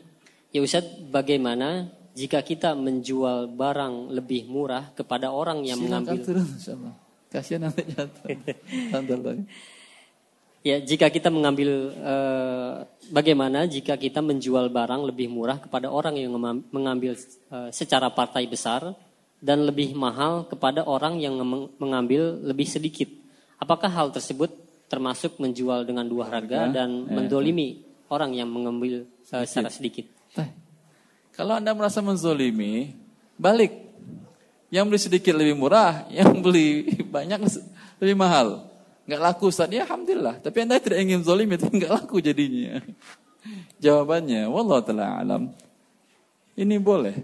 Ya Ustaz, bagaimana jika kita menjual barang lebih murah kepada orang yang Silakan mengambil... turun, Kasihan nanti jatuh. Ya, jika kita mengambil eh, bagaimana jika kita menjual barang lebih murah kepada orang yang mengambil eh, secara partai besar dan lebih mahal kepada orang yang mengambil lebih sedikit. Apakah hal tersebut termasuk menjual dengan dua harga dan ya, mendolimi orang yang mengambil sedikit. secara sedikit? Kalau Anda merasa menzolimi, balik. Yang beli sedikit lebih murah, yang beli banyak lebih mahal nggak laku Ustaz. Ya alhamdulillah. Tapi Anda tidak ingin zalim itu nggak laku jadinya. Jawabannya, wallah taala alam. Ini boleh.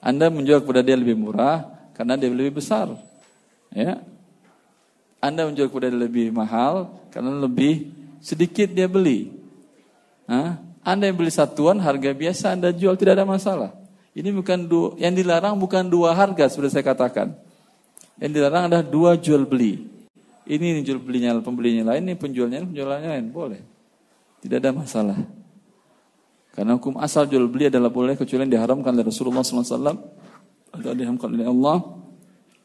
Anda menjual kepada dia lebih murah karena dia lebih besar. Ya. Anda menjual kepada dia lebih mahal karena lebih sedikit dia beli. Hah? Anda yang beli satuan harga biasa Anda jual tidak ada masalah. Ini bukan dua, yang dilarang bukan dua harga seperti saya katakan. Yang dilarang adalah dua jual beli. Ini jual belinya pembelinya lain, ini penjualnya penjualnya lain, boleh. Tidak ada masalah. Karena hukum asal jual beli adalah boleh kecuali yang diharamkan oleh Rasulullah SAW atau diharamkan oleh Allah.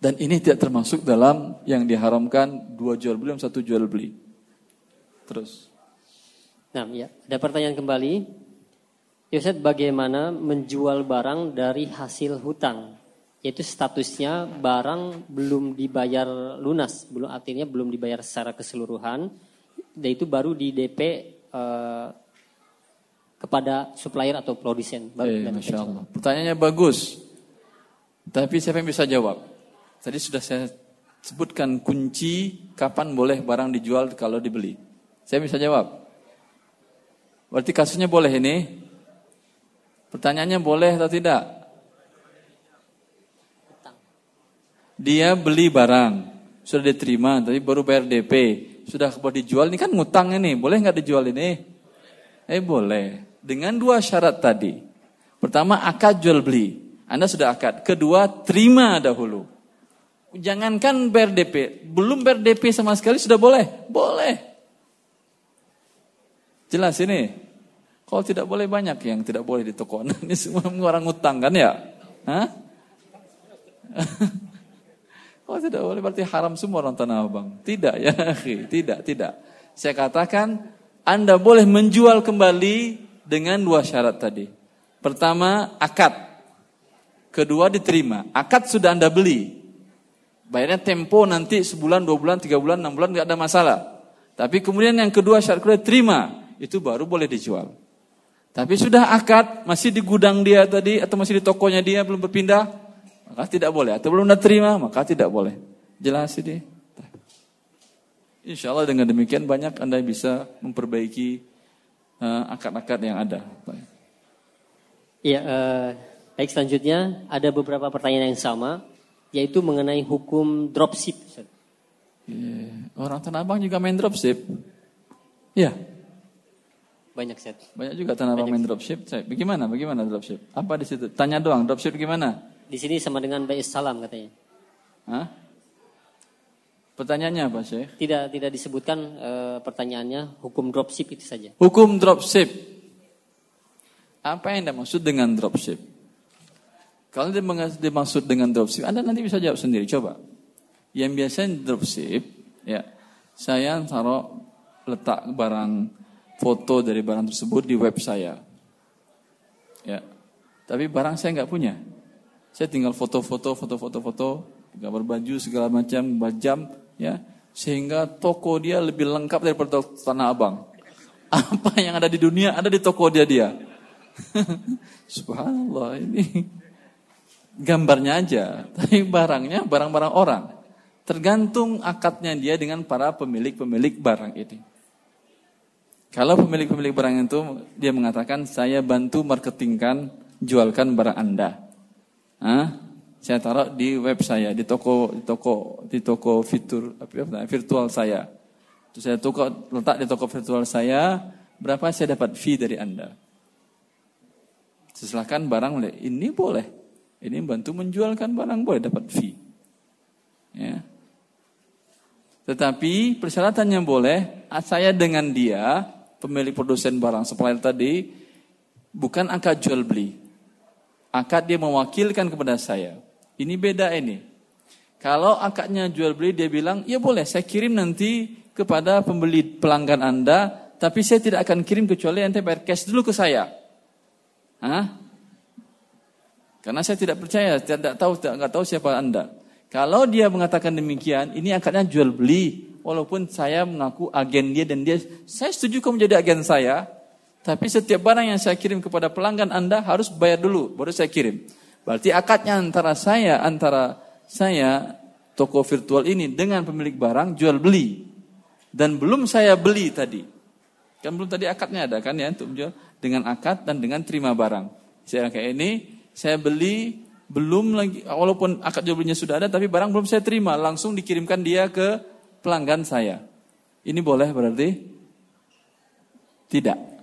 Dan ini tidak termasuk dalam yang diharamkan dua jual beli dan satu jual beli. Terus. Nah, ya. Ada pertanyaan kembali. Yosef, bagaimana menjual barang dari hasil hutang? Yaitu statusnya barang belum dibayar lunas, belum artinya belum dibayar secara keseluruhan, dan itu baru di DP eh, kepada supplier atau produsen. Eh, Masya Allah. Pertanyaannya bagus, tapi siapa yang bisa jawab? Tadi sudah saya sebutkan kunci kapan boleh barang dijual kalau dibeli. Saya bisa jawab. Berarti kasusnya boleh ini? Pertanyaannya boleh atau tidak? Dia beli barang, sudah diterima, tapi baru bayar DP, sudah boleh dijual, ini kan ngutang ini, boleh nggak dijual ini? Eh boleh, dengan dua syarat tadi. Pertama akad jual beli, Anda sudah akad. Kedua terima dahulu. Jangankan bayar DP, belum bayar DP sama sekali sudah boleh? Boleh. Jelas ini? Kalau tidak boleh banyak yang tidak boleh di toko. Ini semua orang ngutang kan ya? Hah? Kalau tidak boleh berarti haram semua orang Tanah Abang. Tidak ya, tidak, tidak. Saya katakan Anda boleh menjual kembali dengan dua syarat tadi. Pertama, akad. Kedua, diterima. Akad sudah Anda beli. Bayarnya tempo nanti sebulan, dua bulan, tiga bulan, enam bulan, nggak ada masalah. Tapi kemudian yang kedua syarat kedua terima, itu baru boleh dijual. Tapi sudah akad, masih di gudang dia tadi atau masih di tokonya dia belum berpindah, maka tidak boleh. Atau belum terima, maka tidak boleh. Jelas ini. Insya Allah dengan demikian banyak anda bisa memperbaiki uh, akad-akad yang ada. Iya, uh, baik selanjutnya ada beberapa pertanyaan yang sama, yaitu mengenai hukum dropship. Yeah. Orang Tanah Abang juga main dropship. Iya. Banyak set. Banyak juga tanah abang main dropship. Bagaimana? Bagaimana dropship? Apa di situ? Tanya doang, dropship gimana? Di sini sama dengan Bais Salam katanya. Hah? Pertanyaannya apa, Syekh? Tidak tidak disebutkan e, pertanyaannya hukum dropship itu saja. Hukum dropship. Apa yang Anda maksud dengan dropship? Kalau dimaksud dengan dropship, Anda nanti bisa jawab sendiri. Coba. Yang biasanya dropship, ya, saya taruh letak barang foto dari barang tersebut di web saya. Ya. Tapi barang saya nggak punya. Saya tinggal foto-foto, foto-foto, foto, gambar baju segala macam, bajam, ya, sehingga toko dia lebih lengkap daripada tanah abang. Apa yang ada di dunia ada di toko dia dia. Subhanallah ini gambarnya aja, tapi barangnya barang-barang orang. Tergantung akadnya dia dengan para pemilik-pemilik barang ini. Kalau pemilik-pemilik barang itu dia mengatakan saya bantu marketingkan, jualkan barang Anda. Hah? Saya taruh di web saya, di toko di toko di toko fitur virtual saya. Terus saya toko letak di toko virtual saya, berapa saya dapat fee dari Anda? Silakan barang ini boleh. Ini bantu menjualkan barang boleh dapat fee. Ya. Tetapi persyaratannya boleh, saya dengan dia pemilik produsen barang supplier tadi bukan akad jual beli. Akad dia mewakilkan kepada saya. Ini beda ini. Kalau akadnya jual beli dia bilang, ya boleh saya kirim nanti kepada pembeli pelanggan Anda, tapi saya tidak akan kirim kecuali ente bayar cash dulu ke saya. Hah? Karena saya tidak percaya, tidak tahu, tidak tahu siapa Anda. Kalau dia mengatakan demikian, ini akadnya jual beli, walaupun saya mengaku agen dia dan dia, saya setuju kamu menjadi agen saya, tapi setiap barang yang saya kirim kepada pelanggan Anda harus bayar dulu, baru saya kirim. Berarti akadnya antara saya, antara saya, toko virtual ini dengan pemilik barang jual beli. Dan belum saya beli tadi. Kan belum tadi akadnya ada kan ya untuk menjual dengan akad dan dengan terima barang. Saya kayak ini, saya beli belum lagi walaupun akad jual belinya sudah ada tapi barang belum saya terima, langsung dikirimkan dia ke pelanggan saya. Ini boleh berarti? Tidak.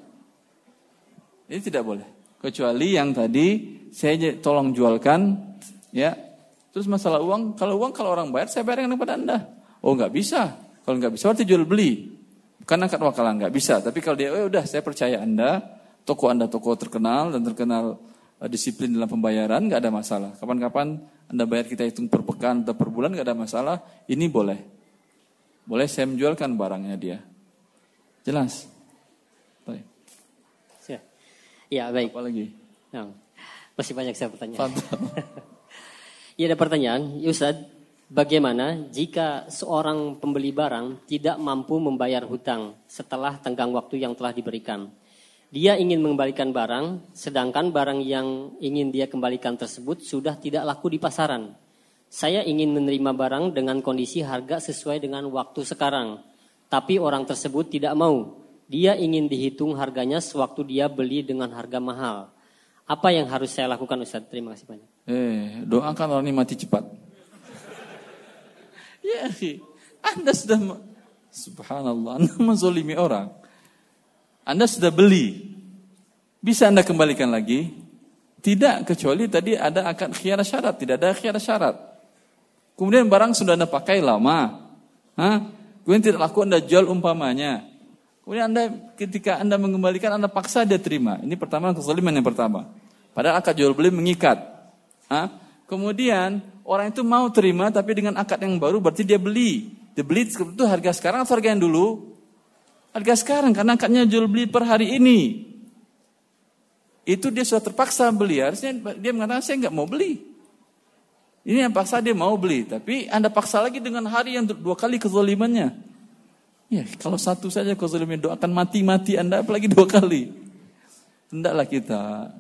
Ini tidak boleh. Kecuali yang tadi saya tolong jualkan, ya. Terus masalah uang, kalau uang kalau orang bayar saya bayarkan kepada anda. Oh nggak bisa. Kalau nggak bisa berarti jual beli. Bukan akad wakalan nggak bisa. Tapi kalau dia, oh udah saya percaya anda, toko anda toko terkenal dan terkenal uh, disiplin dalam pembayaran nggak ada masalah. Kapan-kapan anda bayar kita hitung per pekan atau per bulan nggak ada masalah. Ini boleh. Boleh saya menjualkan barangnya dia. Jelas? Baik. Ya, ya baik. Apa lagi? Ya, masih banyak saya pertanyaan. Iya ada pertanyaan, Yusad, bagaimana jika seorang pembeli barang tidak mampu membayar hutang setelah tenggang waktu yang telah diberikan? Dia ingin mengembalikan barang, sedangkan barang yang ingin dia kembalikan tersebut sudah tidak laku di pasaran. Saya ingin menerima barang dengan kondisi harga sesuai dengan waktu sekarang. Tapi orang tersebut tidak mau. Dia ingin dihitung harganya sewaktu dia beli dengan harga mahal. Apa yang harus saya lakukan Ustaz? Terima kasih banyak. Eh, doakan orang ini mati cepat. ya, Anda sudah subhanallah, Anda menzolimi orang. Anda sudah beli. Bisa Anda kembalikan lagi? Tidak, kecuali tadi ada akad khiar syarat, tidak ada khiar syarat. Kemudian barang sudah Anda pakai lama. Hah? Kemudian tidak laku Anda jual umpamanya. Kemudian Anda ketika Anda mengembalikan Anda paksa dia terima. Ini pertama kezaliman yang pertama. Padahal akad jual beli mengikat. Hah? Kemudian orang itu mau terima tapi dengan akad yang baru berarti dia beli. Dia beli itu harga sekarang atau harga yang dulu? Harga sekarang karena akadnya jual beli per hari ini. Itu dia sudah terpaksa beli. Harusnya dia mengatakan saya nggak mau beli. Ini yang paksa dia mau beli. Tapi Anda paksa lagi dengan hari yang dua kali kezalimannya. Ya, kalau satu saja kau zalimin doakan mati-mati Anda apalagi dua kali. Hendaklah kita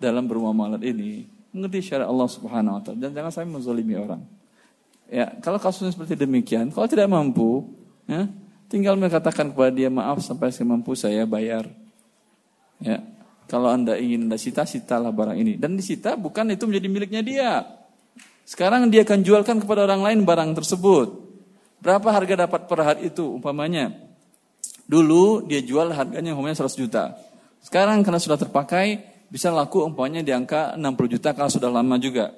dalam bermuamalat ini mengerti syariat Allah Subhanahu wa taala dan jangan sampai menzalimi orang. Ya, kalau kasusnya seperti demikian, kalau tidak mampu, ya, tinggal mengatakan kepada dia maaf sampai saya mampu saya bayar. Ya, kalau Anda ingin Anda sita, sitalah barang ini. Dan disita bukan itu menjadi miliknya dia. Sekarang dia akan jualkan kepada orang lain barang tersebut. Berapa harga dapat per hari itu umpamanya? Dulu dia jual harganya umpamanya 100 juta. Sekarang karena sudah terpakai bisa laku umpamanya di angka 60 juta kalau sudah lama juga.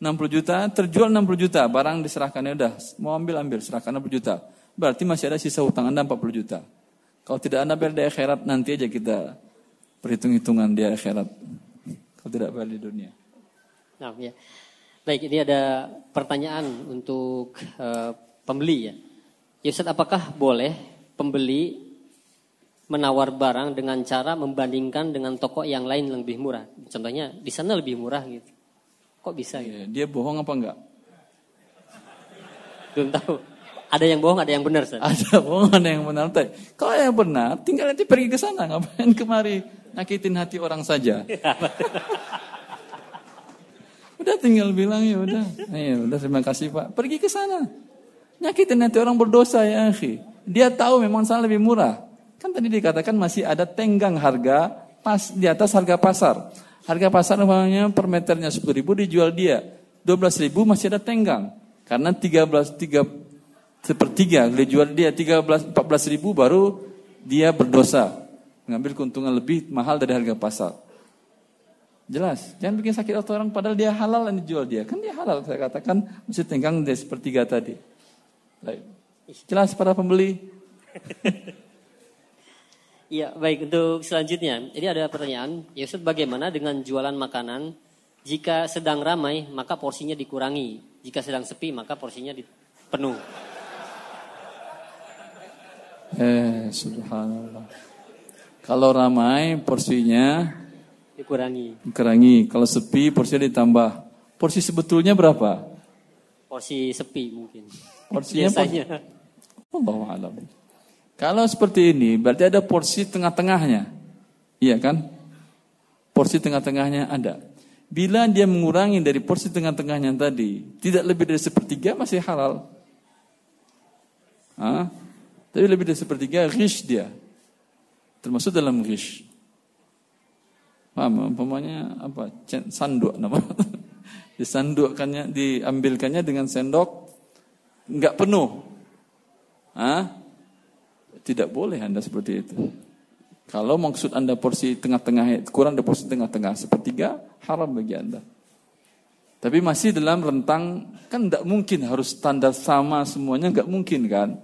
60 juta terjual 60 juta, barang diserahkannya udah mau ambil ambil serahkan 60 juta. Berarti masih ada sisa hutang Anda 40 juta. Kalau tidak Anda bayar di akhirat nanti aja kita perhitung-hitungan di akhirat. Kalau tidak bayar di dunia. Nah, ya. Baik, ini ada pertanyaan untuk uh, pembeli ya. Ya Ustaz, apakah boleh pembeli menawar barang dengan cara membandingkan dengan toko yang lain yang lebih murah? Contohnya di sana lebih murah gitu. Kok bisa gitu? Dia bohong apa enggak? Belum tahu. Ada yang bohong, ada yang benar, Ustaz. Ada bohong, ada yang benar. Kalau yang benar, tinggal nanti pergi ke sana, ngapain kemari nyakitin hati orang saja. Ya, udah tinggal bilang ya udah. Ya udah terima kasih Pak. Pergi ke sana. Nyakitin nanti orang berdosa ya akhi. Dia tahu memang sana lebih murah. Kan tadi dikatakan masih ada tenggang harga pas di atas harga pasar. Harga pasar namanya per meternya 10 ribu dijual dia. 12 ribu masih ada tenggang. Karena 13, 3, sepertiga dijual dia 13, 14 ribu baru dia berdosa. Mengambil keuntungan lebih mahal dari harga pasar. Jelas, jangan bikin sakit orang padahal dia halal yang dijual dia. Kan dia halal, saya katakan masih tenggang dari sepertiga tadi. Baik. Jelas para pembeli? Iya, baik untuk selanjutnya. Jadi ada pertanyaan, ya Ustaz bagaimana dengan jualan makanan jika sedang ramai maka porsinya dikurangi, jika sedang sepi maka porsinya penuh. Eh, subhanallah. Kalau ramai porsinya dikurangi. Dikurangi. Kalau sepi porsinya ditambah. Porsi sebetulnya berapa? Porsi sepi mungkin. Porsinya biasanya. Allah alam. Kalau seperti ini berarti ada porsi tengah-tengahnya. Iya kan? Porsi tengah-tengahnya ada. Bila dia mengurangi dari porsi tengah-tengahnya tadi, tidak lebih dari sepertiga masih halal. Hah? Tapi lebih dari sepertiga rish dia. Termasuk dalam rish. Paham? Umpamanya apa? Sanduk nama. Disandukkannya, diambilkannya dengan sendok nggak penuh. Hah? Tidak boleh Anda seperti itu. Kalau maksud Anda porsi tengah-tengah, kurang dari porsi tengah-tengah, sepertiga, haram bagi Anda. Tapi masih dalam rentang, kan tidak mungkin harus standar sama semuanya, nggak mungkin kan.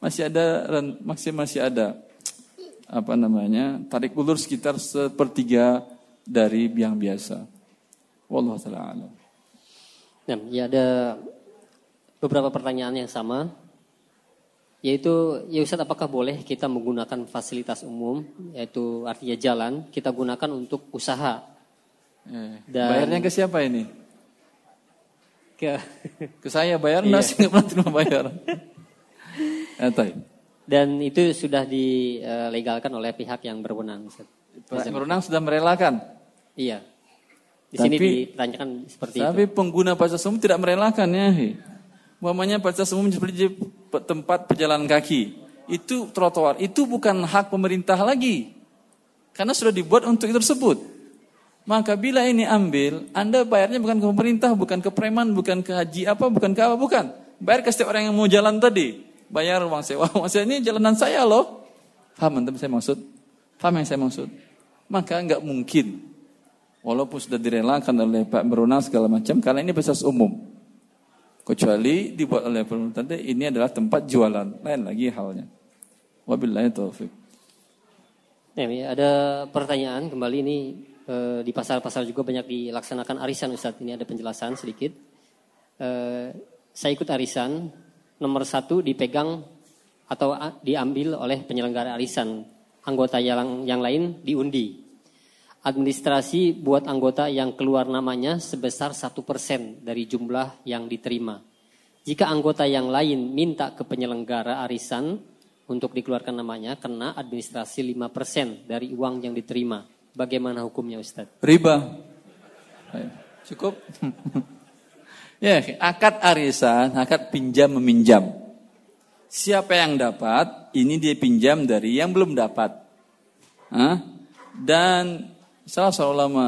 Masih ada, masih masih ada, apa namanya, tarik ulur sekitar sepertiga dari yang biasa. Wallahu taala Nah, ya ada beberapa pertanyaan yang sama yaitu ya Ustaz apakah boleh kita menggunakan fasilitas umum yaitu artinya jalan kita gunakan untuk usaha? Eh, dan bayarnya ke siapa ini? Ke ke saya bayar iya. nasi nggak pernah terima bayar. Eh, dan itu sudah dilegalkan oleh pihak yang berwenang Ustaz. berwenang sudah merelakan? Iya. Di tapi, sini ditanyakan seperti tapi itu. tapi pengguna fasilitas umum tidak merelakan ya Umpamanya baca umum seperti tempat pejalan kaki. itu trotoar, itu bukan hak pemerintah lagi. Karena sudah dibuat untuk itu tersebut. Maka bila ini ambil, Anda bayarnya bukan ke pemerintah, bukan ke preman, bukan ke haji apa, bukan ke apa, bukan. Bayar ke setiap orang yang mau jalan tadi. Bayar uang sewa. Uang sewa ini jalanan saya loh. Paham anda saya maksud? Paham yang saya maksud? Maka nggak mungkin. Walaupun sudah direlakan oleh Pak Beruna segala macam, karena ini besar umum. Kecuali dibuat oleh pemerintah ini adalah tempat jualan. Lain lagi halnya. Wabillahi taufik. Ya, ada pertanyaan kembali ini e, di pasar-pasar juga banyak dilaksanakan arisan Ustaz. Ini ada penjelasan sedikit. E, saya ikut arisan, nomor satu dipegang atau diambil oleh penyelenggara arisan. Anggota yang, yang lain diundi. Administrasi buat anggota yang keluar namanya sebesar satu persen dari jumlah yang diterima. Jika anggota yang lain minta ke penyelenggara arisan untuk dikeluarkan namanya, kena administrasi 5% dari uang yang diterima. Bagaimana hukumnya Ustaz? Riba. Cukup? ya, akad arisan, akad pinjam meminjam. Siapa yang dapat, ini dia pinjam dari yang belum dapat. Hah? Dan Salah seorang ulama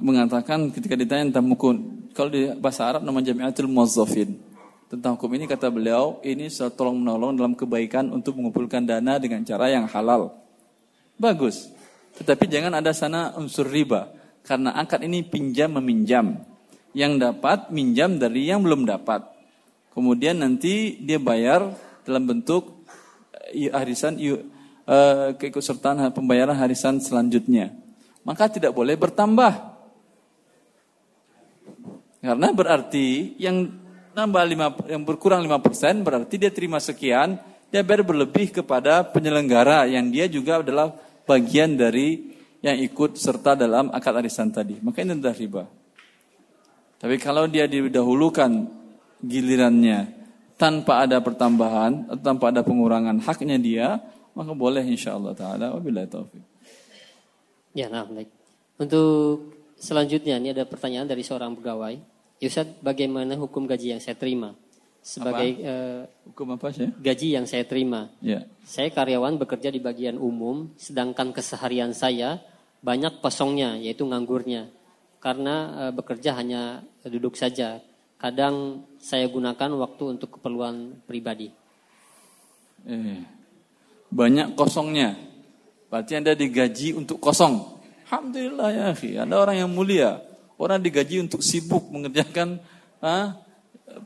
mengatakan ketika ditanya tentang mukun, kalau di bahasa Arab nama Jami'atul Muwazzafin. Tentang hukum ini kata beliau, ini tolong menolong dalam kebaikan untuk mengumpulkan dana dengan cara yang halal. Bagus. Tetapi jangan ada sana unsur riba. Karena akad ini pinjam meminjam. Yang dapat minjam dari yang belum dapat. Kemudian nanti dia bayar dalam bentuk eh, harisan uh, keikutsertaan pembayaran harisan selanjutnya maka tidak boleh bertambah. Karena berarti yang nambah lima, yang berkurang 5% berarti dia terima sekian, dia berlebih kepada penyelenggara yang dia juga adalah bagian dari yang ikut serta dalam akad arisan tadi. Maka ini adalah riba. Tapi kalau dia didahulukan gilirannya tanpa ada pertambahan, tanpa ada pengurangan haknya dia, maka boleh insya Allah taala. Wabillahi taufik. Ya, nah baik. Untuk selanjutnya ini ada pertanyaan dari seorang pegawai. Yusad, ya, bagaimana hukum gaji yang saya terima? Sebagai apa? Uh, hukum apa sih? Gaji yang saya terima. Ya. Saya karyawan bekerja di bagian umum, sedangkan keseharian saya banyak kosongnya, yaitu nganggurnya. Karena uh, bekerja hanya duduk saja. Kadang saya gunakan waktu untuk keperluan pribadi. Eh, banyak kosongnya. Berarti Anda digaji untuk kosong. Alhamdulillah ya akhi. Anda orang yang mulia. Orang digaji untuk sibuk mengerjakan ha,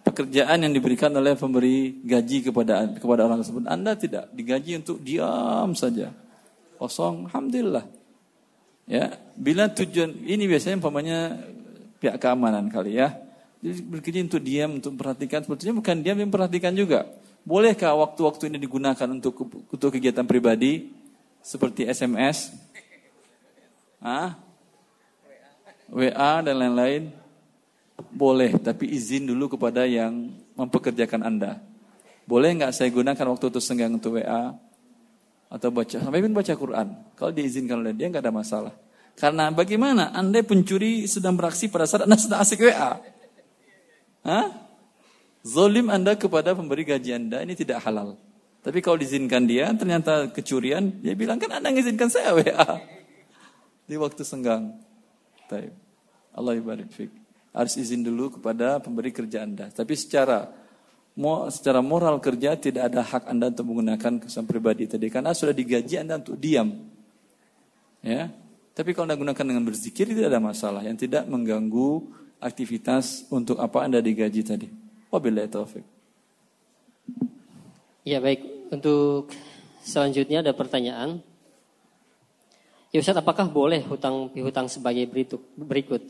pekerjaan yang diberikan oleh pemberi gaji kepada kepada orang tersebut. Anda tidak digaji untuk diam saja. Kosong. Alhamdulillah. Ya, bila tujuan ini biasanya umpamanya pihak keamanan kali ya. Jadi bekerja untuk diam, untuk perhatikan. Sebetulnya bukan diam, yang perhatikan juga. Bolehkah waktu-waktu ini digunakan untuk untuk kegiatan pribadi? Seperti SMS, ah, WA dan lain-lain boleh, tapi izin dulu kepada yang mempekerjakan Anda. Boleh nggak saya gunakan waktu itu senggang untuk WA atau baca sampai pun baca Quran? Kalau diizinkan oleh dia nggak ada masalah. Karena bagaimana Anda pencuri sedang beraksi pada saat Anda sedang asik WA? Hah? Zolim Anda kepada pemberi gaji Anda ini tidak halal. Tapi kalau diizinkan dia, ternyata kecurian, dia bilang kan Anda mengizinkan saya WA. Di waktu senggang. Taib. Allah ibarik fik. Harus izin dulu kepada pemberi kerja Anda. Tapi secara secara moral kerja tidak ada hak Anda untuk menggunakan kesan pribadi tadi karena sudah digaji Anda untuk diam. Ya. Tapi kalau Anda gunakan dengan berzikir tidak ada masalah yang tidak mengganggu aktivitas untuk apa Anda digaji tadi. Wabillahi taufik. Ya baik, untuk selanjutnya ada pertanyaan. Ya Ustaz, apakah boleh hutang pihutang sebagai berikut?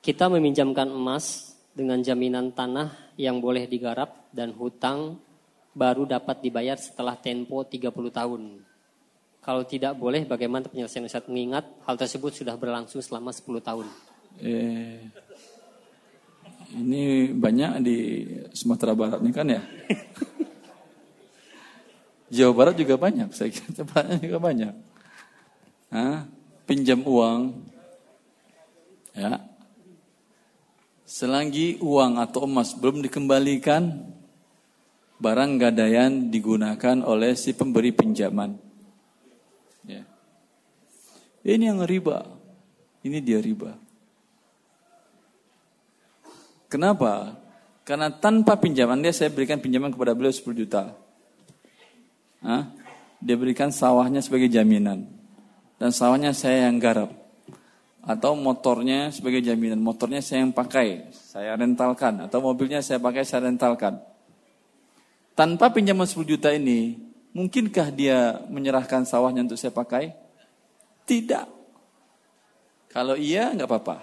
Kita meminjamkan emas dengan jaminan tanah yang boleh digarap dan hutang baru dapat dibayar setelah tempo 30 tahun. Kalau tidak boleh, bagaimana penyelesaian Ustaz mengingat hal tersebut sudah berlangsung selama 10 tahun? Eh, ini banyak di Sumatera Barat ini kan ya? Jawa Barat juga banyak, saya kira tempatnya juga banyak. Hah? Pinjam uang, ya. Selagi uang atau emas belum dikembalikan, barang gadaian digunakan oleh si pemberi pinjaman. Ya. Ini yang riba. Ini dia riba. Kenapa? Karena tanpa pinjaman dia saya berikan pinjaman kepada beliau 10 juta. Hah? Dia berikan sawahnya sebagai jaminan. Dan sawahnya saya yang garap. Atau motornya sebagai jaminan. Motornya saya yang pakai, saya rentalkan. Atau mobilnya saya pakai, saya rentalkan. Tanpa pinjaman 10 juta ini, mungkinkah dia menyerahkan sawahnya untuk saya pakai? Tidak. Kalau iya, nggak apa-apa.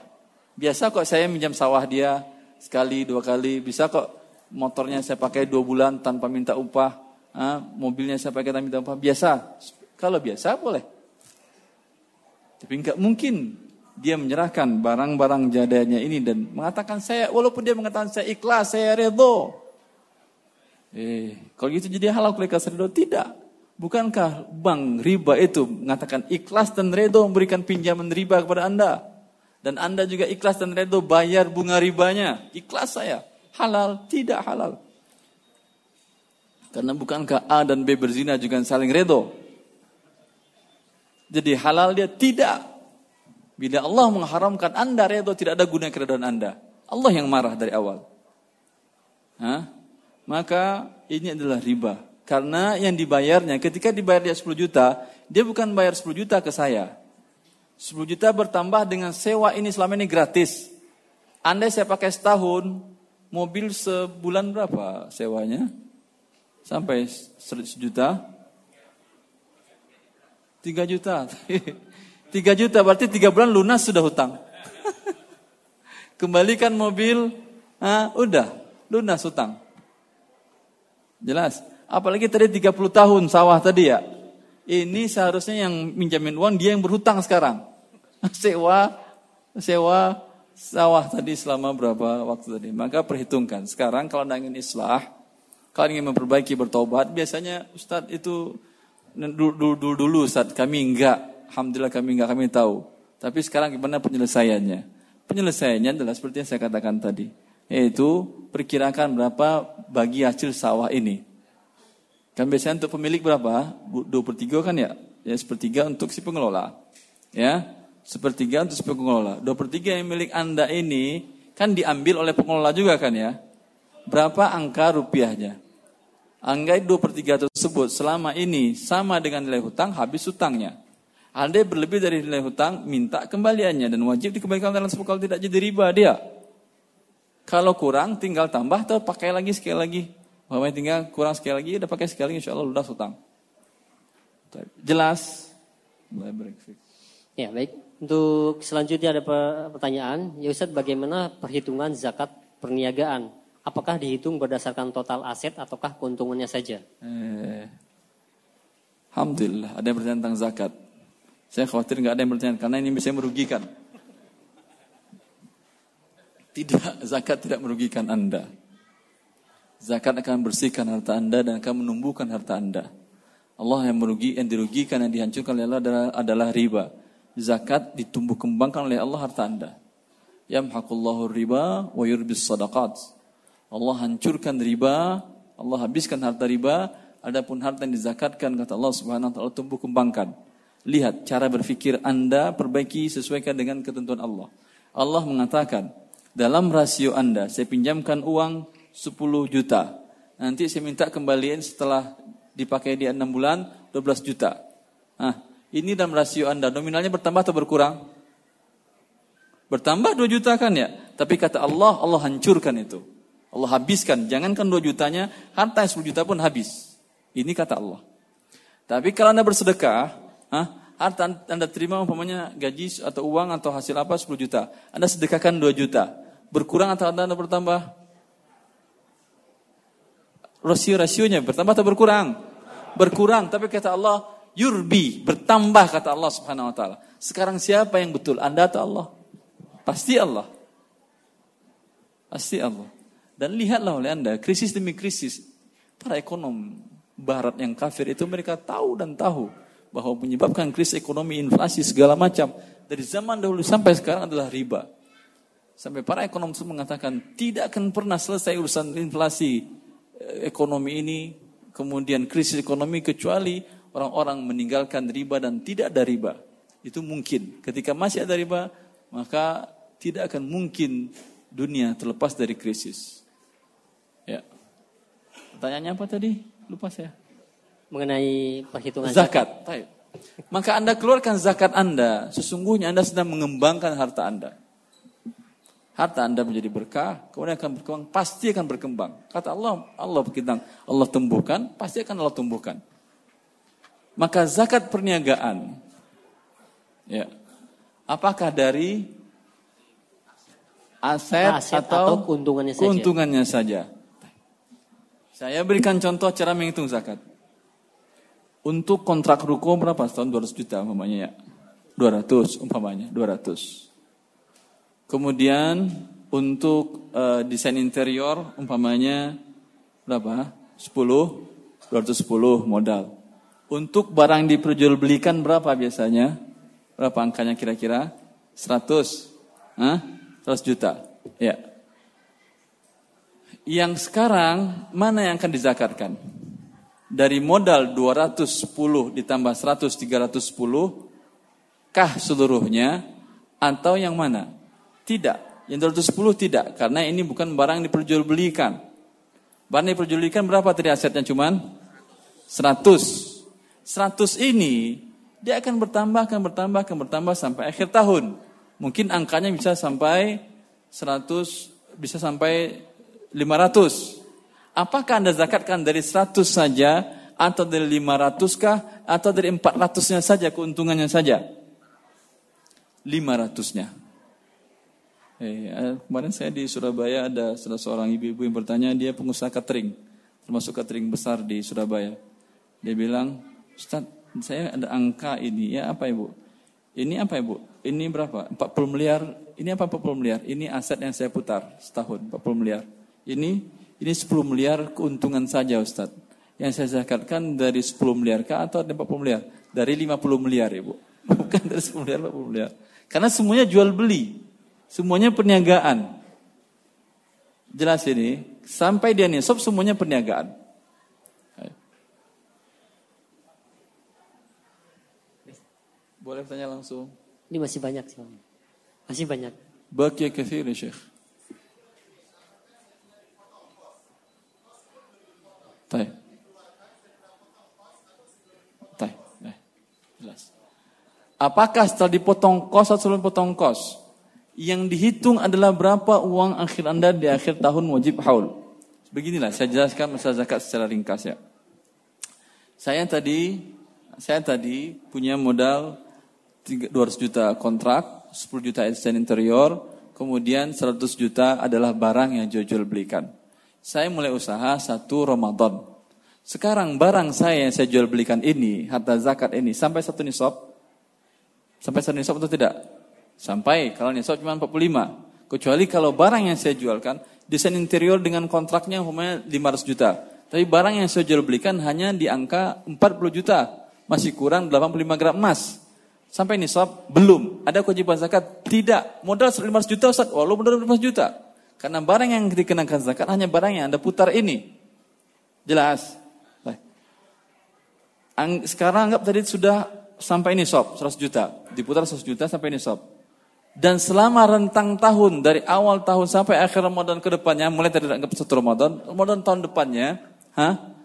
Biasa kok saya minjam sawah dia, sekali dua kali bisa kok motornya saya pakai dua bulan tanpa minta upah ah, mobilnya saya pakai tanpa minta upah biasa. Kalau biasa boleh. Tapi nggak mungkin dia menyerahkan barang-barang jadanya ini dan mengatakan saya walaupun dia mengatakan saya ikhlas saya redho eh kalau gitu jadi halal ikhlas redho tidak. Bukankah bank riba itu mengatakan ikhlas dan redho memberikan pinjaman riba kepada anda? Dan Anda juga ikhlas dan redho bayar bunga ribanya. Ikhlas saya. Halal, tidak halal. Karena bukankah A dan B berzina juga saling redho? Jadi halal dia tidak. Bila Allah mengharamkan Anda redho, tidak ada guna keredaan Anda. Allah yang marah dari awal. Hah? Maka ini adalah riba. Karena yang dibayarnya, ketika dibayar dia 10 juta, dia bukan bayar 10 juta ke saya. 10 juta bertambah dengan sewa ini selama ini gratis. Andai saya pakai setahun, mobil sebulan berapa sewanya? Sampai sejuta? 3 juta. 3 juta berarti 3 bulan lunas sudah hutang. Kembalikan mobil, ah, udah lunas hutang. Jelas. Apalagi tadi 30 tahun sawah tadi ya ini seharusnya yang minjamin uang dia yang berhutang sekarang. Sewa sewa sawah tadi selama berapa waktu tadi. Maka perhitungkan. Sekarang kalau ingin islah, kalau ingin memperbaiki bertobat, biasanya Ustadz itu dulu dulu, dulu Ustadz kami enggak. Alhamdulillah kami enggak kami tahu. Tapi sekarang gimana penyelesaiannya? Penyelesaiannya adalah seperti yang saya katakan tadi. Yaitu perkirakan berapa bagi hasil sawah ini. Kan biasanya untuk pemilik berapa? Dua per tiga kan ya? Ya sepertiga untuk si pengelola. Ya, sepertiga untuk si pengelola. Dua per tiga yang milik anda ini kan diambil oleh pengelola juga kan ya? Berapa angka rupiahnya? Angka dua per tiga tersebut selama ini sama dengan nilai hutang, habis hutangnya. Anda berlebih dari nilai hutang, minta kembaliannya dan wajib dikembalikan dalam sepuluh kalau tidak jadi riba dia. Kalau kurang, tinggal tambah atau pakai lagi sekali lagi. Bahwa tinggal kurang sekali lagi, udah pakai sekali insya Allah lunas hutang. Jelas? Ya baik. Untuk selanjutnya ada pertanyaan, ya Ustaz bagaimana perhitungan zakat perniagaan? Apakah dihitung berdasarkan total aset ataukah keuntungannya saja? Eh, Alhamdulillah ada yang bertanya tentang zakat. Saya khawatir nggak ada yang bertanya karena ini bisa merugikan. Tidak, zakat tidak merugikan Anda. Zakat akan bersihkan harta Anda dan akan menumbuhkan harta Anda. Allah yang merugi, yang dirugikan, yang dihancurkan oleh Allah adalah, adalah riba. Zakat ditumbuh kembangkan oleh Allah harta Anda. Yamhaqullahu riba wa yurbis sadaqat. Allah hancurkan riba, Allah habiskan harta riba, adapun harta yang dizakatkan kata Allah Subhanahu wa taala tumbuh kembangkan. Lihat cara berfikir Anda perbaiki sesuaikan dengan ketentuan Allah. Allah mengatakan, dalam rasio Anda saya pinjamkan uang 10 juta. Nanti saya minta kembaliin setelah dipakai di 6 bulan 12 juta. Nah, ini dalam rasio Anda nominalnya bertambah atau berkurang? Bertambah 2 juta kan ya? Tapi kata Allah, Allah hancurkan itu. Allah habiskan. Jangankan 2 jutanya, harta 10 juta pun habis. Ini kata Allah. Tapi kalau Anda bersedekah, ah, harta Anda terima umpamanya gaji atau uang atau hasil apa 10 juta. Anda sedekahkan 2 juta. Berkurang atau Anda bertambah? rasio-rasionya bertambah atau berkurang? Berkurang, tapi kata Allah, yurbi, bertambah kata Allah Subhanahu wa taala. Sekarang siapa yang betul? Anda atau Allah? Pasti Allah. Pasti Allah. Dan lihatlah oleh Anda, krisis demi krisis, para ekonom barat yang kafir itu mereka tahu dan tahu bahwa menyebabkan krisis ekonomi, inflasi segala macam dari zaman dahulu sampai sekarang adalah riba. Sampai para ekonom itu mengatakan tidak akan pernah selesai urusan inflasi eh, ekonomi ini, kemudian krisis ekonomi kecuali orang-orang meninggalkan riba dan tidak ada riba. Itu mungkin. Ketika masih ada riba, maka tidak akan mungkin dunia terlepas dari krisis. Ya. Pertanyaannya apa tadi? Lupa saya. Mengenai perhitungan zakat. zakat. Maka Anda keluarkan zakat Anda, sesungguhnya Anda sedang mengembangkan harta Anda. Harta Anda menjadi berkah, kemudian akan berkembang, pasti akan berkembang. Kata Allah, Allah berkitang, Allah tumbuhkan, pasti akan Allah tumbuhkan. Maka zakat perniagaan, ya, apakah dari aset, aset atau, atau keuntungannya saja? Keuntungannya saja. Saya berikan contoh cara menghitung zakat. Untuk kontrak ruko berapa setahun 200 juta umpamanya ya. 200 umpamanya 200. Kemudian untuk uh, desain interior umpamanya berapa? 10 210 modal. Untuk barang diperjualbelikan berapa biasanya? Berapa angkanya kira-kira? 100. Hah? 100 juta. Ya. Yang sekarang mana yang akan dizakatkan? dari modal 210 ditambah 100 310 kah seluruhnya atau yang mana? Tidak. Yang 210 tidak karena ini bukan barang diperjualbelikan. Barang diperjualbelikan berapa tadi asetnya cuman 100. 100 ini dia akan bertambah akan bertambah akan bertambah sampai akhir tahun. Mungkin angkanya bisa sampai 100 bisa sampai 500 Apakah Anda zakatkan dari 100 saja atau dari 500 kah atau dari 400-nya saja keuntungannya saja? 500-nya. Eh, kemarin saya di Surabaya ada salah seorang ibu-ibu yang bertanya dia pengusaha catering, termasuk catering besar di Surabaya. Dia bilang, Ustaz, saya ada angka ini, ya apa ibu? Ini apa ibu? Ini berapa? 40 miliar. Ini apa 40 miliar? Ini aset yang saya putar setahun, 40 miliar. Ini ini 10 miliar keuntungan saja Ustaz. Yang saya zakatkan dari 10 miliar kah atau dari 40 miliar? Dari 50 miliar Ibu. Bukan dari 10 miliar, 40 miliar. Karena semuanya jual beli. Semuanya perniagaan. Jelas ini. Sampai dia nisab semuanya perniagaan. Boleh tanya langsung? Ini masih banyak sih. Masih banyak. Baki kathir ya Syekh. Baik. Baik. Jelas. Apakah setelah dipotong kos atau sebelum potong kos? Yang dihitung adalah berapa uang akhir Anda di akhir tahun wajib haul. Beginilah saya jelaskan masalah zakat secara ringkas ya. Saya tadi saya tadi punya modal 200 juta kontrak, 10 juta desain interior, kemudian 100 juta adalah barang yang jual belikan saya mulai usaha satu Ramadan. Sekarang barang saya yang saya jual belikan ini, harta zakat ini, sampai satu nisab. Sampai satu nisab atau tidak? Sampai, kalau nisab cuma 45. Kecuali kalau barang yang saya jualkan, desain interior dengan kontraknya umumnya 500 juta. Tapi barang yang saya jual belikan hanya di angka 40 juta. Masih kurang 85 gram emas. Sampai nisab, belum. Ada kewajiban zakat? Tidak. Modal 500 juta Ustaz. Walau modal 500 juta. Karena barang yang dikenakan zakat hanya barang yang Anda putar ini. Jelas? Sekarang anggap tadi sudah sampai ini sob 100 juta. Diputar 100 juta sampai ini sob. Dan selama rentang tahun dari awal tahun sampai akhir Ramadan ke depannya, mulai dari anggap satu Ramadan, Ramadan tahun depannya, ha,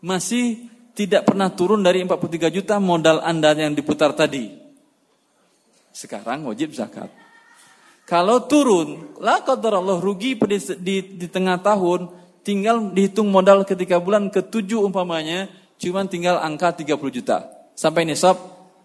masih tidak pernah turun dari 43 juta modal Anda yang diputar tadi. Sekarang wajib zakat. Kalau turun, lah qadar Allah rugi di, di, di tengah tahun, tinggal dihitung modal ketika bulan ke-7 umpamanya, cuma tinggal angka 30 juta. Sampai nisab?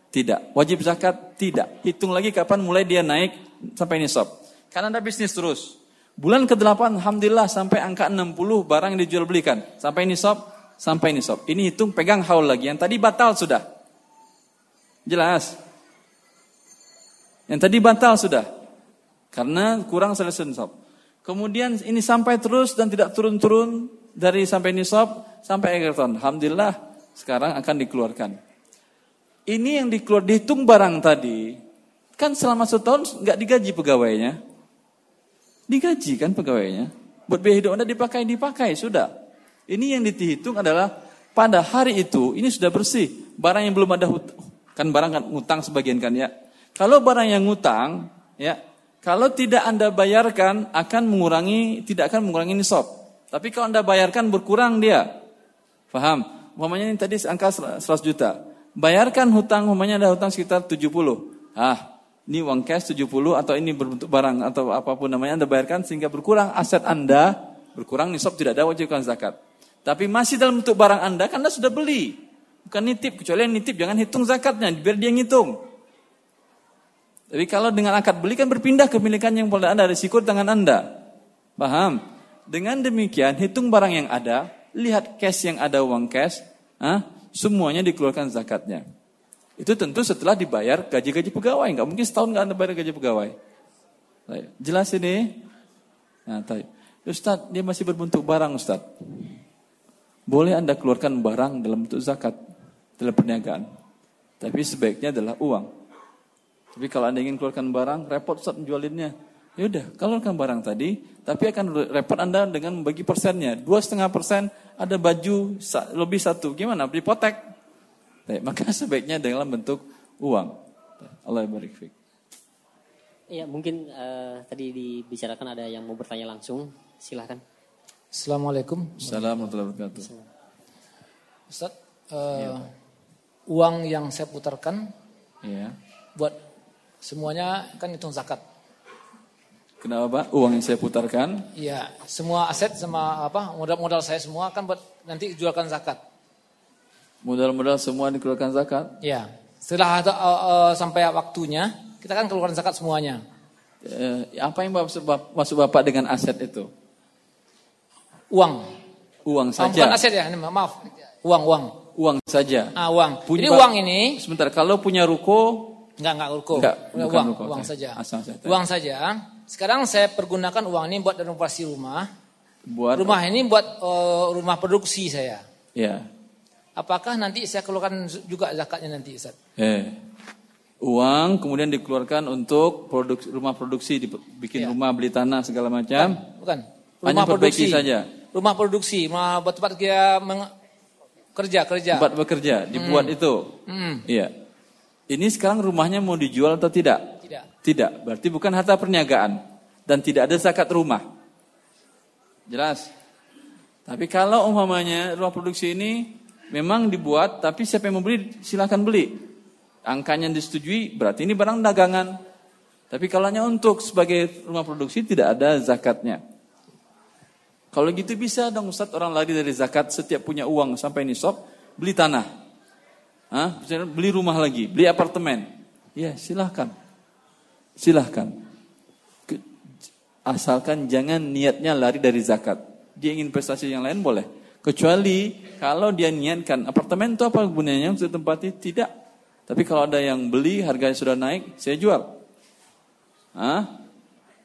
Tidak. Wajib zakat? Tidak. Hitung lagi kapan mulai dia naik sampai nisab. Karena Anda bisnis terus. Bulan ke-8 Alhamdulillah sampai angka 60 barang dijual belikan. Sampai nisab? Sampai nisab. Ini hitung pegang haul lagi. Yang tadi batal sudah. Jelas? Yang tadi batal sudah. Karena kurang selesai nisab. Kemudian ini sampai terus dan tidak turun-turun dari sampai nisab sampai akhir tahun. Alhamdulillah sekarang akan dikeluarkan. Ini yang dikeluar dihitung barang tadi kan selama setahun nggak digaji pegawainya. Digaji kan pegawainya. Buat biaya hidup Anda dipakai dipakai sudah. Ini yang dihitung adalah pada hari itu ini sudah bersih. Barang yang belum ada hut kan barang kan ngutang sebagian kan ya. Kalau barang yang ngutang ya, kalau tidak Anda bayarkan akan mengurangi tidak akan mengurangi nisab. Tapi kalau Anda bayarkan berkurang dia. Paham? Umpamanya ini tadi angka 100 juta. Bayarkan hutang umpamanya ada hutang sekitar 70. Ah, ini uang cash 70 atau ini berbentuk barang atau apa pun namanya Anda bayarkan sehingga berkurang aset Anda, berkurang nisab tidak ada wajibkan zakat. Tapi masih dalam bentuk barang Anda, kan Anda sudah beli. Bukan nitip, kecuali yang nitip jangan hitung zakatnya, biar dia ngitung. Tapi kalau dengan akad beli kan berpindah kepemilikan yang pada Anda, risiko di tangan Anda. Paham? Dengan demikian, hitung barang yang ada, lihat cash yang ada uang cash, ah, semuanya dikeluarkan zakatnya. Itu tentu setelah dibayar gaji-gaji pegawai. Enggak mungkin setahun nggak Anda bayar gaji pegawai. Jelas ini? Nah, Ustaz, dia masih berbentuk barang Ustaz. Boleh Anda keluarkan barang dalam bentuk zakat dalam perniagaan. Tapi sebaiknya adalah uang. Tapi kalau Anda ingin keluarkan barang, repot saat menjualinnya. Ya udah, keluarkan barang tadi, tapi akan repot Anda dengan membagi persennya. Dua setengah persen ada baju lebih satu. Gimana? Dipotek. Baik, maka sebaiknya dalam bentuk uang. Allah barik fiqh. Iya, mungkin uh, tadi dibicarakan ada yang mau bertanya langsung. Silahkan. Assalamualaikum. Assalamualaikum warahmatullahi wabarakatuh. Ustaz, uh, ya. uang yang saya putarkan ya. buat semuanya kan hitung zakat. Kenapa Pak? Uang yang saya putarkan? Iya, semua aset sama apa modal-modal saya semua kan buat nanti jualkan zakat. Modal-modal semua dikeluarkan zakat? Iya. Setelah uh, uh, sampai waktunya, kita kan keluarkan zakat semuanya. Eh, apa yang maksud Bapak, maksud Bapak dengan aset itu? Uang. Uang saja. bukan aset ya, maaf. Uang, uang. Uang saja. Ah, uang. Punya, Jadi uang ini sebentar kalau punya ruko enggak enggak ruko. Enggak, uang, ruko, uang saja. Asal saja. Uang saja. Sekarang saya pergunakan uang ini buat renovasi rumah. Buat rumah ini buat uh, rumah produksi saya. Ya. Apakah nanti saya keluarkan juga zakatnya nanti Ustaz? Eh. Uang kemudian dikeluarkan untuk produk, rumah produksi dibikin ya. rumah beli tanah segala macam. Bukan. bukan. Rumah Hanya produksi saja rumah produksi, rumah buat tempat dia kerja kerja. Tempat bekerja, dibuat hmm. itu. Hmm. Iya. Ini sekarang rumahnya mau dijual atau tidak? Tidak. Tidak. Berarti bukan harta perniagaan dan tidak ada zakat rumah. Jelas. Tapi kalau umpamanya rumah produksi ini memang dibuat, tapi siapa yang mau beli silahkan beli. Angkanya disetujui, berarti ini barang dagangan. Tapi kalau hanya untuk sebagai rumah produksi tidak ada zakatnya. Kalau gitu bisa dong Ustaz orang lari dari zakat setiap punya uang sampai nisab beli tanah. Hah? Beli rumah lagi, beli apartemen. Ya silahkan. Silahkan. Asalkan jangan niatnya lari dari zakat. Dia ingin prestasi yang lain boleh. Kecuali kalau dia niatkan apartemen itu apa gunanya untuk tempati? Tidak. Tapi kalau ada yang beli harganya sudah naik, saya jual. Hah?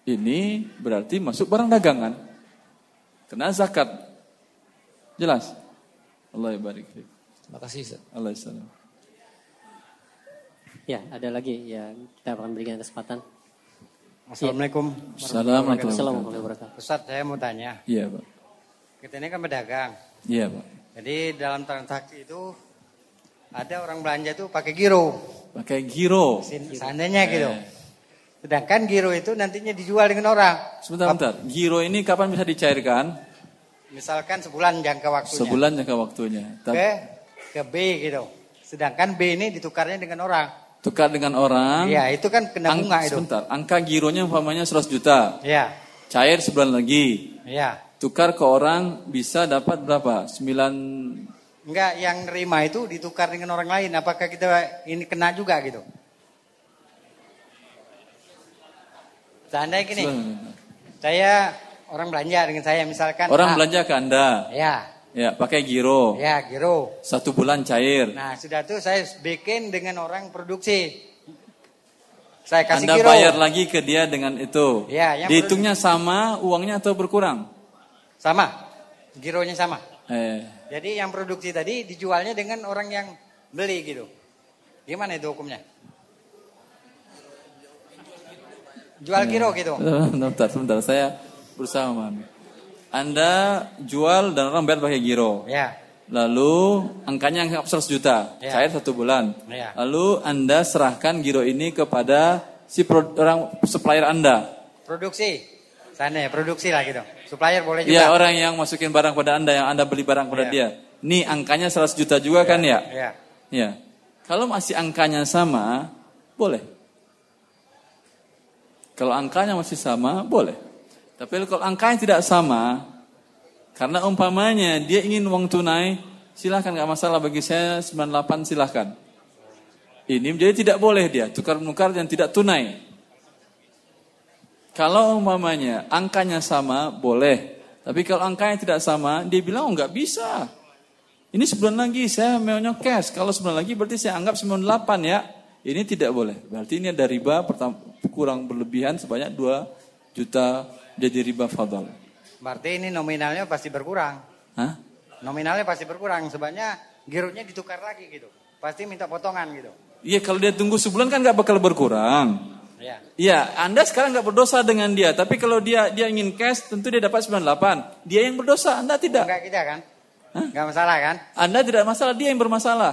Ini berarti masuk barang dagangan. Kena zakat. Jelas? Allah barik Terima kasih Ustaz. Ya, ada lagi ya kita akan berikan kesempatan. Assalamualaikum. Assalamualaikum warahmatullahi wabarakatuh. Ustaz, saya mau tanya. Iya, Pak. Kita ini kan pedagang. Iya, Pak. Jadi dalam transaksi itu ada orang belanja itu pakai giro. Pakai giro. Seandainya gitu. Eh. Sedangkan giro itu nantinya dijual dengan orang. Sebentar, sebentar. Giro ini kapan bisa dicairkan? Misalkan sebulan jangka waktunya. Sebulan jangka waktunya. Ke ke B gitu. Sedangkan B ini ditukarnya dengan orang. Tukar dengan orang. Iya, itu kan kena bunga itu. Sebentar, angka gironya umpamanya 100 juta. Iya. Cair sebulan lagi. Iya. Tukar ke orang bisa dapat berapa? 9 Enggak, yang nerima itu ditukar dengan orang lain. Apakah kita ini kena juga gitu? Seandainya gini, saya orang belanja dengan saya misalkan. Orang ah, belanja ke Anda? Ya. Ya, pakai giro. Ya, giro. Satu bulan cair. Nah, sudah tuh saya bikin dengan orang produksi. Saya kasih Anda giro. bayar lagi ke dia dengan itu. Ya, yang Dihitungnya sama uangnya atau berkurang? Sama. Gironya sama. Eh. Jadi yang produksi tadi dijualnya dengan orang yang beli gitu. Gimana itu hukumnya? Jual kilo gitu. Sebentar, sebentar. Saya berusaha memahami. Anda jual dan orang bayar pakai giro. Ya. Lalu angkanya anggap 100 juta, ya. cair satu bulan. Ya. Lalu Anda serahkan giro ini kepada si orang supplier Anda. Produksi. Sana ya, produksi lah gitu. Supplier boleh juga. Iya, orang yang masukin barang pada Anda yang Anda beli barang pada ya. dia. Nih angkanya 100 juta juga ya. kan ya? Iya. Ya. Kalau masih angkanya sama, boleh. Kalau angkanya masih sama, boleh. Tapi kalau angkanya tidak sama, karena umpamanya dia ingin uang tunai, silahkan nggak masalah bagi saya 98 silahkan. Ini menjadi tidak boleh dia tukar menukar yang tidak tunai. Kalau umpamanya angkanya sama boleh, tapi kalau angkanya tidak sama dia bilang oh nggak bisa. Ini sebulan lagi saya maunya cash. Kalau sebulan lagi berarti saya anggap 98 ya. Ini tidak boleh. Berarti ini ada riba kurang berlebihan sebanyak 2 juta jadi riba fadal. Berarti ini nominalnya pasti berkurang. Hah? Nominalnya pasti berkurang. Sebanyak gironya ditukar lagi gitu. Pasti minta potongan gitu. Iya kalau dia tunggu sebulan kan nggak bakal berkurang. Iya. Iya, Anda sekarang nggak berdosa dengan dia, tapi kalau dia dia ingin cash, tentu dia dapat 98. Dia yang berdosa, Anda tidak. Enggak kita kan? Hah? Enggak masalah kan? Anda tidak masalah, dia yang bermasalah.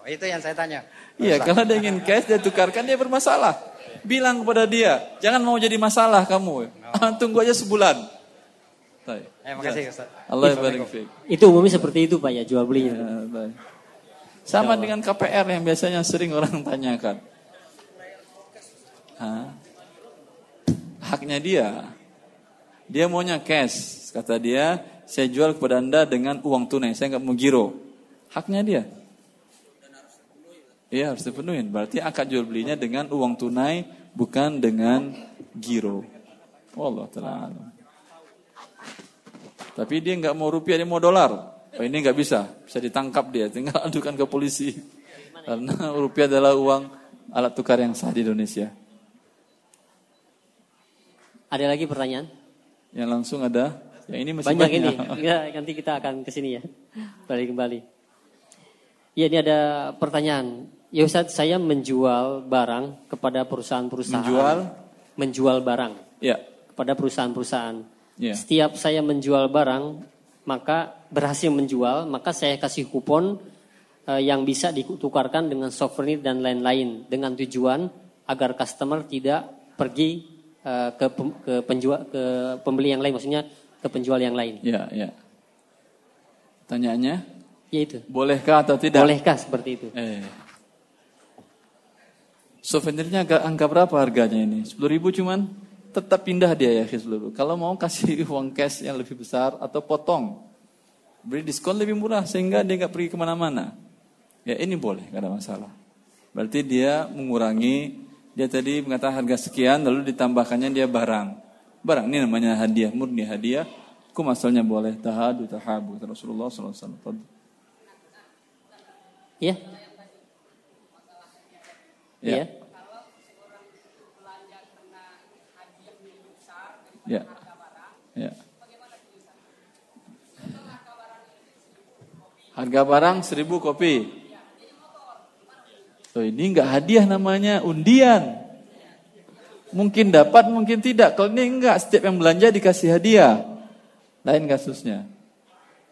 Oh, itu yang saya tanya. Iya, kalau dia ingin cash, dia tukarkan, dia bermasalah. Bilang kepada dia, jangan mau jadi masalah kamu. No. Tunggu aja sebulan. Eh, makasih Ustaz. Allah barik Itu umumnya seperti itu Pak ya jual belinya. Ya, Sama ya dengan KPR yang biasanya sering orang tanyakan. Hah? Haknya dia. Dia maunya cash. Kata dia, saya jual kepada anda dengan uang tunai. Saya nggak mau giro. Haknya dia. Iya harus dipenuhi. Berarti akad jual belinya dengan uang tunai bukan dengan giro. Allah taala. Tapi dia nggak mau rupiah, dia mau dolar. Oh ini nggak bisa, bisa ditangkap dia, tinggal adukan ke polisi. Karena rupiah adalah uang alat tukar yang sah di Indonesia. Ada lagi pertanyaan? Yang langsung ada. Yang ini masih banyak, banyak. ini. Ya, nanti kita akan ke sini ya. Balik kembali. Ya ini ada pertanyaan. Ya Ustaz, saya menjual barang kepada perusahaan-perusahaan. Menjual? Menjual barang. Ya. Kepada perusahaan-perusahaan Yeah. Setiap saya menjual barang, maka berhasil menjual, maka saya kasih kupon uh, yang bisa ditukarkan dengan souvenir dan lain-lain dengan tujuan agar customer tidak pergi uh, ke ke penjual ke pembeli yang lain, maksudnya ke penjual yang lain. Ya, ya. Tanyaannya? Ya itu. Bolehkah atau tidak? Bolehkah seperti itu? Eh. Souvenirnya angka berapa harganya ini? 10 ribu cuman? tetap pindah dia ya seluruh. Kalau mau kasih uang cash yang lebih besar atau potong, beri diskon lebih murah sehingga dia nggak pergi ke mana-mana. Ya ini boleh, nggak ada masalah. Berarti dia mengurangi, dia tadi mengatakan harga sekian, lalu ditambahkannya dia barang. Barang ini namanya hadiah, murni hadiah. Hukum asalnya boleh tahadu tahabu Rasulullah SAW. Ya. Ya. ya. Ya. Ya. Harga barang seribu kopi. Oh, ini enggak hadiah namanya, undian. Mungkin dapat, mungkin tidak. Kalau ini enggak, setiap yang belanja dikasih hadiah. Lain kasusnya.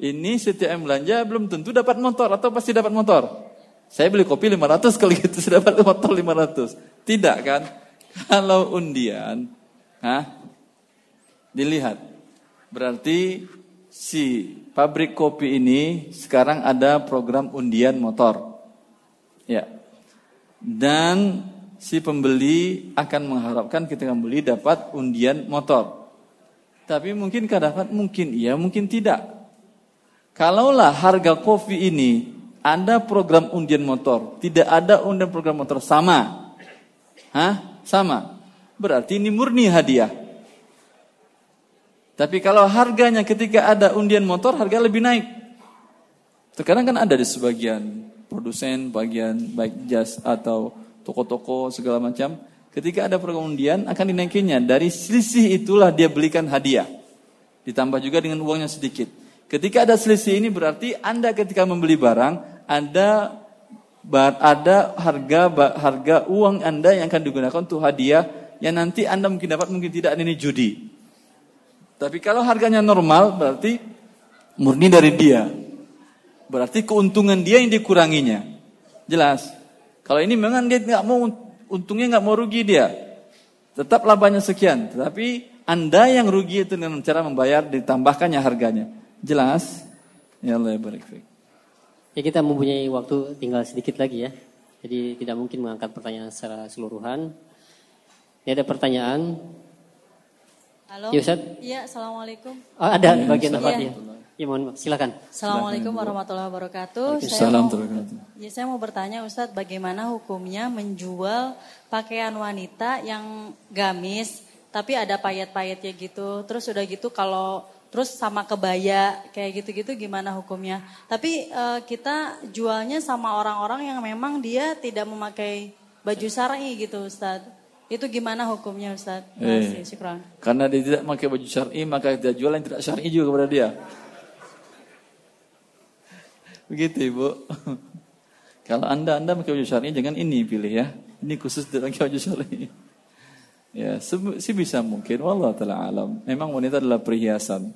Ini setiap yang belanja belum tentu dapat motor atau pasti dapat motor. Saya beli kopi 500 kalau gitu saya dapat motor 500. Tidak kan? Kalau undian, hah? Dilihat. Berarti si pabrik kopi ini sekarang ada program undian motor. Ya. Dan si pembeli akan mengharapkan ketika membeli dapat undian motor. Tapi mungkinkah dapat? Mungkin iya, mungkin tidak. Kalaulah harga kopi ini ada program undian motor, tidak ada undian program motor sama. Hah? Sama. Berarti ini murni hadiah. Tapi kalau harganya ketika ada undian motor harga lebih naik. Sekarang kan ada di sebagian produsen, bagian baik jas atau toko-toko segala macam. Ketika ada program undian akan dinaikinya. Dari selisih itulah dia belikan hadiah. Ditambah juga dengan uangnya sedikit. Ketika ada selisih ini berarti Anda ketika membeli barang ada ada harga harga uang Anda yang akan digunakan untuk hadiah yang nanti Anda mungkin dapat mungkin tidak ini judi. Tapi kalau harganya normal berarti murni dari dia. Berarti keuntungan dia yang dikuranginya. Jelas. Kalau ini memang dia nggak mau untungnya nggak mau rugi dia. Tetap labanya sekian. Tetapi anda yang rugi itu dengan cara membayar ditambahkannya harganya. Jelas? Ya Allah ya Ya kita mempunyai waktu tinggal sedikit lagi ya. Jadi tidak mungkin mengangkat pertanyaan secara seluruhan. Ini ada pertanyaan Halo. Ya Ustaz. Iya, Assalamualaikum. Oh, ada ya, bagian apa ya. Ya mohon silakan. Assalamualaikum warahmatullahi wabarakatuh. Saya mau, ya, saya mau bertanya Ustadz bagaimana hukumnya menjual pakaian wanita yang gamis tapi ada payet-payetnya gitu. Terus udah gitu kalau terus sama kebaya kayak gitu-gitu gimana hukumnya? Tapi uh, kita jualnya sama orang-orang yang memang dia tidak memakai baju syar'i gitu Ustadz. Itu gimana hukumnya Ustaz? Eh, karena dia tidak pakai baju syar'i, maka dia jual yang tidak syar'i juga kepada dia. Begitu Ibu. Kalau Anda Anda pakai baju syar'i jangan ini pilih ya. Ini khusus tidak pakai baju syar'i. Ya, sih bisa mungkin wallah taala alam. Memang wanita adalah perhiasan.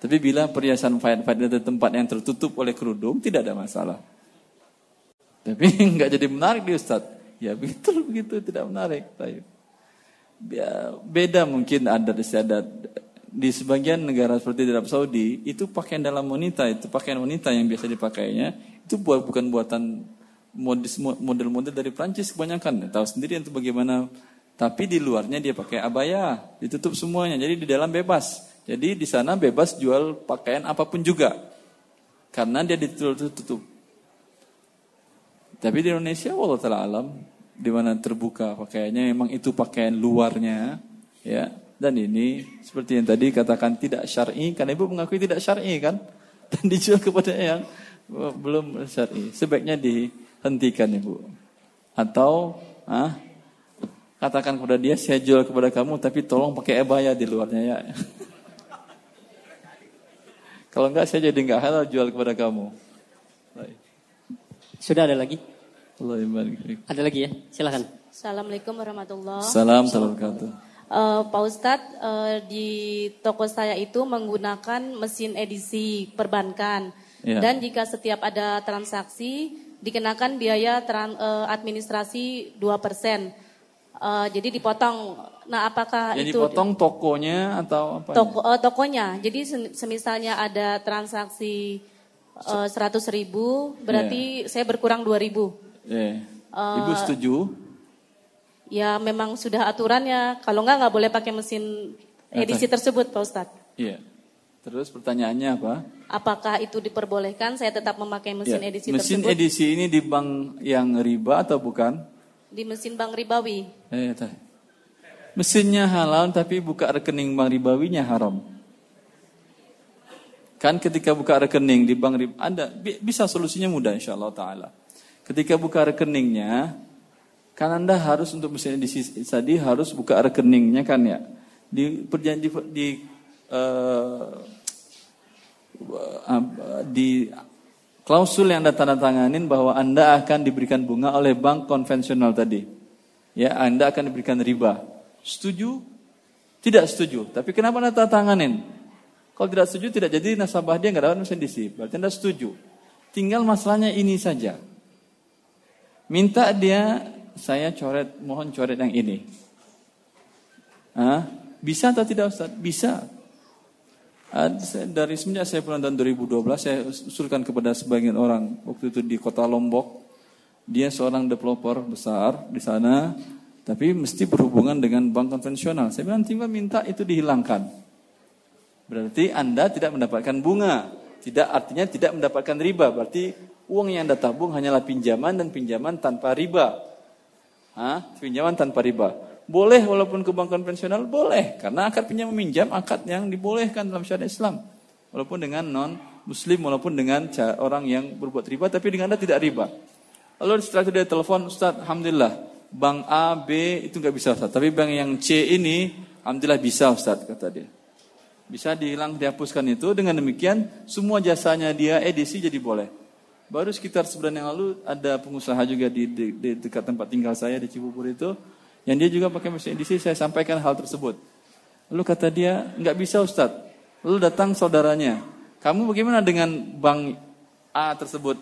Tapi bila perhiasan faid-faid di tempat yang tertutup oleh kerudung tidak ada masalah. Tapi enggak jadi menarik di Ustaz. Ya betul begitu tidak menarik. Ya, beda mungkin adat istiadat di sebagian negara seperti di Arab Saudi itu pakaian dalam wanita itu pakaian wanita yang biasa dipakainya itu buat bukan buatan model-model dari Prancis kebanyakan tahu sendiri itu bagaimana tapi di luarnya dia pakai abaya ditutup semuanya jadi di dalam bebas. Jadi di sana bebas jual pakaian apa pun juga karena dia ditutup tapi di Indonesia Allah taala alam di mana terbuka pakaiannya memang itu pakaian luarnya ya. Dan ini seperti yang tadi katakan tidak syar'i kan ibu mengakui tidak syar'i kan? Dan dijual kepada yang belum syar'i. Sebaiknya dihentikan ibu. Atau ah katakan kepada dia saya jual kepada kamu tapi tolong pakai ebaya di luarnya ya kalau enggak saya jadi enggak halal jual kepada kamu sudah ada lagi Allah Ada lagi ya, silakan. Assalamualaikum warahmatullahi wabarakatuh. Salam wabarakatuh. Uh, Pak Ustadz, uh, di toko saya itu menggunakan mesin edisi perbankan. Ya. Dan jika setiap ada transaksi, dikenakan biaya tran, uh, administrasi 2%. Uh, jadi dipotong. Nah, apakah jadi itu dipotong tokonya atau apa? Toko, uh, tokonya. Jadi semisalnya ada transaksi seratus uh, ribu, berarti yeah. saya berkurang dua ribu. Yeah. Uh, Ibu setuju? Ya memang sudah aturannya. Kalau enggak nggak boleh pakai mesin edisi tersebut, Pak Ustadz. Iya. Terus pertanyaannya apa? Apakah itu diperbolehkan? Saya tetap memakai mesin ya. edisi mesin tersebut. Mesin edisi ini di bank yang riba atau bukan? Di mesin bank ribawi. Eh, Mesinnya halal tapi buka rekening bank ribawinya haram. Kan ketika buka rekening di bank riba ada bisa solusinya mudah insya Allah taala. Ketika buka rekeningnya, kan Anda harus untuk misalnya di tadi harus buka rekeningnya kan ya. Di perjanji di uh, di klausul yang Anda tanda tanganin bahwa Anda akan diberikan bunga oleh bank konvensional tadi. Ya, Anda akan diberikan riba. Setuju? Tidak setuju. Tapi kenapa Anda tanda tanganin? Kalau tidak setuju tidak jadi nasabah dia nggak dapat mesin DC. Berarti Anda setuju. Tinggal masalahnya ini saja. Minta dia, saya coret, mohon coret yang ini. Hah? Bisa atau tidak Ustaz? Bisa. Dari semenjak saya pulang tahun 2012, saya usulkan kepada sebagian orang waktu itu di kota Lombok. Dia seorang developer besar di sana, tapi mesti berhubungan dengan bank konvensional. Saya bilang tinggal minta itu dihilangkan. Berarti Anda tidak mendapatkan bunga. Tidak artinya tidak mendapatkan riba. Berarti uang yang Anda tabung hanyalah pinjaman dan pinjaman tanpa riba. Hah? Pinjaman tanpa riba. Boleh walaupun ke bank konvensional boleh karena akad pinjam meminjam akad yang dibolehkan dalam syariat Islam. Walaupun dengan non muslim walaupun dengan orang yang berbuat riba tapi dengan Anda tidak riba. Lalu setelah itu dia telepon Ustaz, alhamdulillah bank A, B itu nggak bisa Ustaz, tapi bank yang C ini alhamdulillah bisa Ustaz kata dia. Bisa dihilang dihapuskan itu dengan demikian semua jasanya dia edisi jadi boleh. Baru sekitar sebulan yang lalu ada pengusaha juga di, di, di dekat tempat tinggal saya di Cibubur itu, yang dia juga pakai mesin edisi, saya sampaikan hal tersebut. Lalu kata dia, nggak bisa Ustadz. Lalu datang saudaranya. Kamu bagaimana dengan bank A tersebut?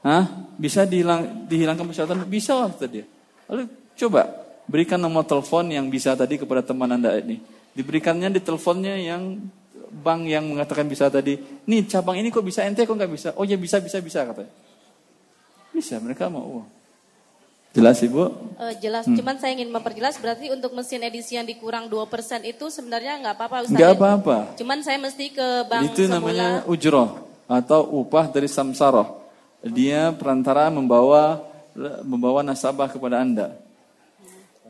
Hah? Bisa dihilang, dihilangkan persyaratan? Bisa kata dia. Lalu coba berikan nomor telepon yang bisa tadi kepada teman anda ini. Diberikannya di teleponnya yang bank yang mengatakan bisa tadi. Nih cabang ini kok bisa ente kok nggak bisa? Oh ya bisa bisa bisa katanya. Bisa mereka mau. Oh. Jelas Ibu? Uh, jelas, hmm. cuman saya ingin memperjelas berarti untuk mesin edisi yang dikurang 2% itu sebenarnya nggak apa-apa Ustaz. Nggak apa-apa. Cuman saya mesti ke bank Itu semula. namanya ujroh atau upah dari samsaroh. Dia perantara membawa membawa nasabah kepada Anda.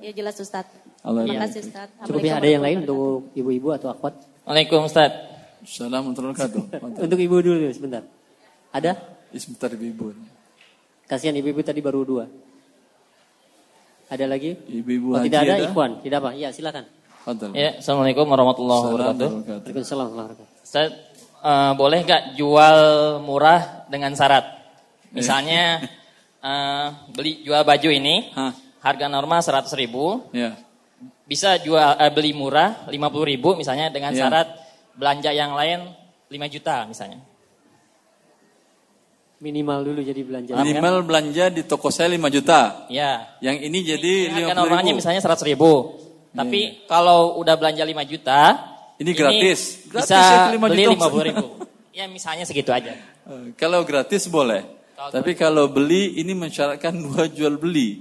Ya jelas Ustaz. Allah Terima kasih Ustaz. Cukup ada yang lain untuk ibu-ibu atau akhwat? Waalaikumsalam Ustaz. Assalamualaikum warahmatullahi Untuk ibu dulu sebentar. Ada? Sebentar ibu-ibu. Kasihan ibu-ibu tadi baru dua. Ada lagi? Ibu-ibu oh, tidak ada, ada, Ikhwan. Tidak apa? Ya, silakan. Ya, Assalamualaikum warahmatullahi wabarakatuh. Waalaikumsalam warahmatullahi Ustaz, uh, boleh nggak jual murah dengan syarat? Misalnya uh, beli jual baju ini, Hah? harga normal 100 ribu. Ya. Bisa jual uh, beli murah 50 ribu misalnya dengan ya. syarat belanja yang lain 5 juta misalnya. Minimal dulu jadi belanja. Minimal kan? belanja di toko saya 5 juta. Ya. Yang ini jadi ini 50 normalnya ribu. misalnya 100 ribu. Tapi ya. kalau udah belanja 5 juta. Ini gratis. Ini gratis bisa ya, 5 beli juta. 50 ribu. ya misalnya segitu aja. Eh, kalau gratis boleh. Kalau Tapi kalau beli ini mensyaratkan dua jual beli.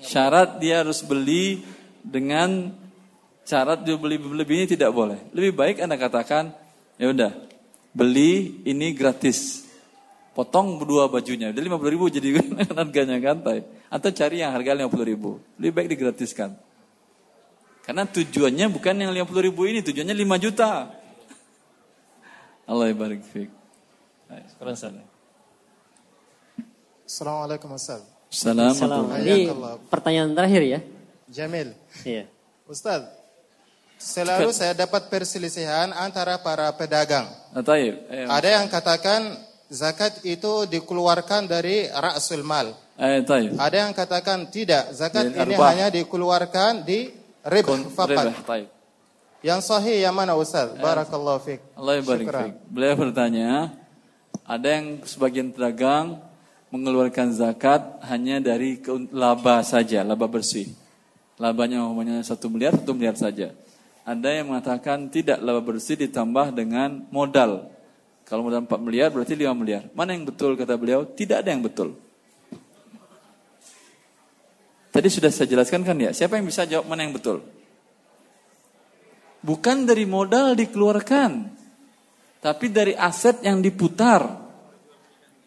Syarat dia harus beli dengan syarat jual beli lebih ini tidak boleh. Lebih baik Anda katakan, ya udah, beli ini gratis. Potong dua bajunya, udah 50 ribu jadi harganya gantai. Atau cari yang harga 50 ribu, lebih baik digratiskan. Karena tujuannya bukan yang 50 ribu ini, tujuannya 5 juta. Allah barik fiqh. Assalamualaikum Ustaz. Assalamualaikum. Ini pertanyaan terakhir ya. Jamil. Iya. Ustaz, Selalu saya dapat perselisihan antara para pedagang. Ah, Ada yang katakan zakat itu dikeluarkan dari rasul mal. Eh, Ada yang katakan tidak, zakat ini hanya dikeluarkan di rib fakat. Yang sahih yang mana Ustaz? Eh, Barakallahu fiik. Allah barik Beliau bertanya, ada yang sebagian pedagang mengeluarkan zakat hanya dari laba saja, laba bersih. Labanya umumnya satu miliar, satu miliar saja. Ada yang mengatakan tidak laba bersih ditambah dengan modal. Kalau modal 4 miliar berarti 5 miliar. Mana yang betul kata beliau? Tidak ada yang betul. Tadi sudah saya jelaskan kan ya, siapa yang bisa jawab mana yang betul? Bukan dari modal dikeluarkan, tapi dari aset yang diputar.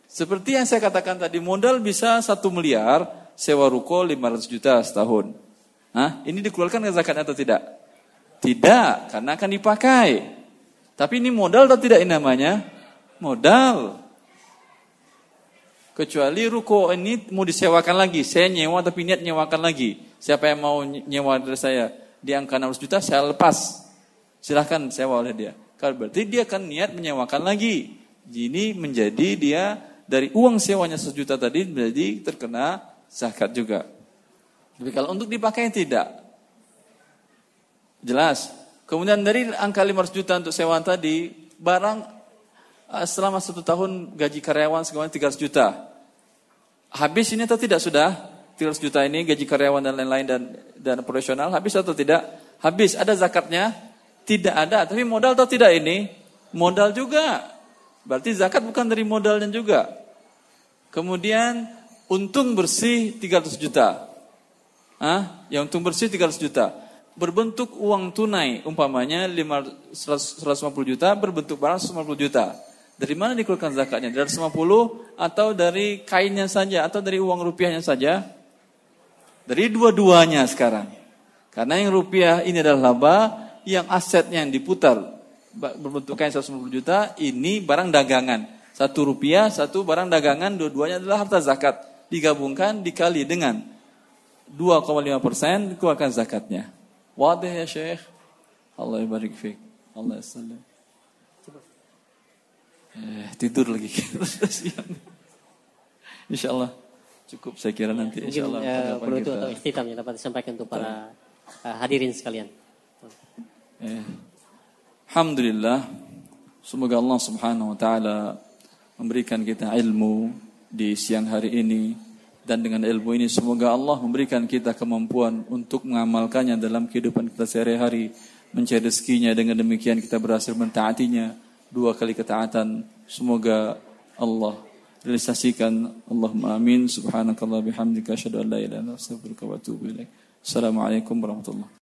Seperti yang saya katakan tadi, modal bisa 1 miliar, sewa ruko 500 juta setahun. Hah? Ini dikeluarkan ke zakat atau tidak? Tidak, karena akan dipakai. Tapi ini modal atau tidak ini namanya? Modal. Kecuali ruko ini mau disewakan lagi. Saya nyewa tapi niat nyewakan lagi. Siapa yang mau nyewa dari saya? Di angka 600 juta saya lepas. Silahkan sewa oleh dia. Kalau berarti dia akan niat menyewakan lagi. Ini menjadi dia dari uang sewanya sejuta tadi menjadi terkena zakat juga. Tapi kalau untuk dipakai tidak. Jelas. Kemudian dari angka 500 juta untuk sewa tadi, barang eh, selama satu tahun gaji karyawan sekitar 300 juta. Habis ini atau tidak sudah? 300 juta ini gaji karyawan dan lain-lain dan dan profesional habis atau tidak? Habis. Ada zakatnya? Tidak ada. Tapi modal atau tidak ini? Modal juga. Berarti zakat bukan dari modalnya juga. Kemudian untung bersih 300 juta. Hah? Yang untung bersih 300 juta berbentuk uang tunai, umpamanya 150 juta berbentuk barang 150 juta. Dari mana dikeluarkan zakatnya? Dari 150 atau dari kainnya saja atau dari uang rupiahnya saja? Dari dua-duanya sekarang. Karena yang rupiah ini adalah laba, yang asetnya yang diputar berbentuk kain 150 juta, ini barang dagangan. Satu rupiah, satu barang dagangan, dua-duanya adalah harta zakat. Digabungkan, dikali dengan 2,5 persen, dikeluarkan zakatnya. Wadah ya Syekh. Allah barik fiik. Allah salam. Eh, tidur lagi. Insya Allah cukup saya kira nanti. Insya Allah. Mungkin ya, perlu itu atau ikhtitam yang dapat disampaikan untuk para uh, hadirin sekalian. Eh, Alhamdulillah, semoga Allah Subhanahu Wa Taala memberikan kita ilmu di siang hari ini dan dengan ilmu ini semoga Allah memberikan kita kemampuan untuk mengamalkannya dalam kehidupan kita sehari-hari mencari rezekinya. Dengan demikian kita berhasil mentaatinya. Dua kali ketaatan. Semoga Allah realisasikan. Allahumma amin. Subhanakallah bihamdika. Asyhadu an la ilaha illa anta assalamualaikum warahmatullahi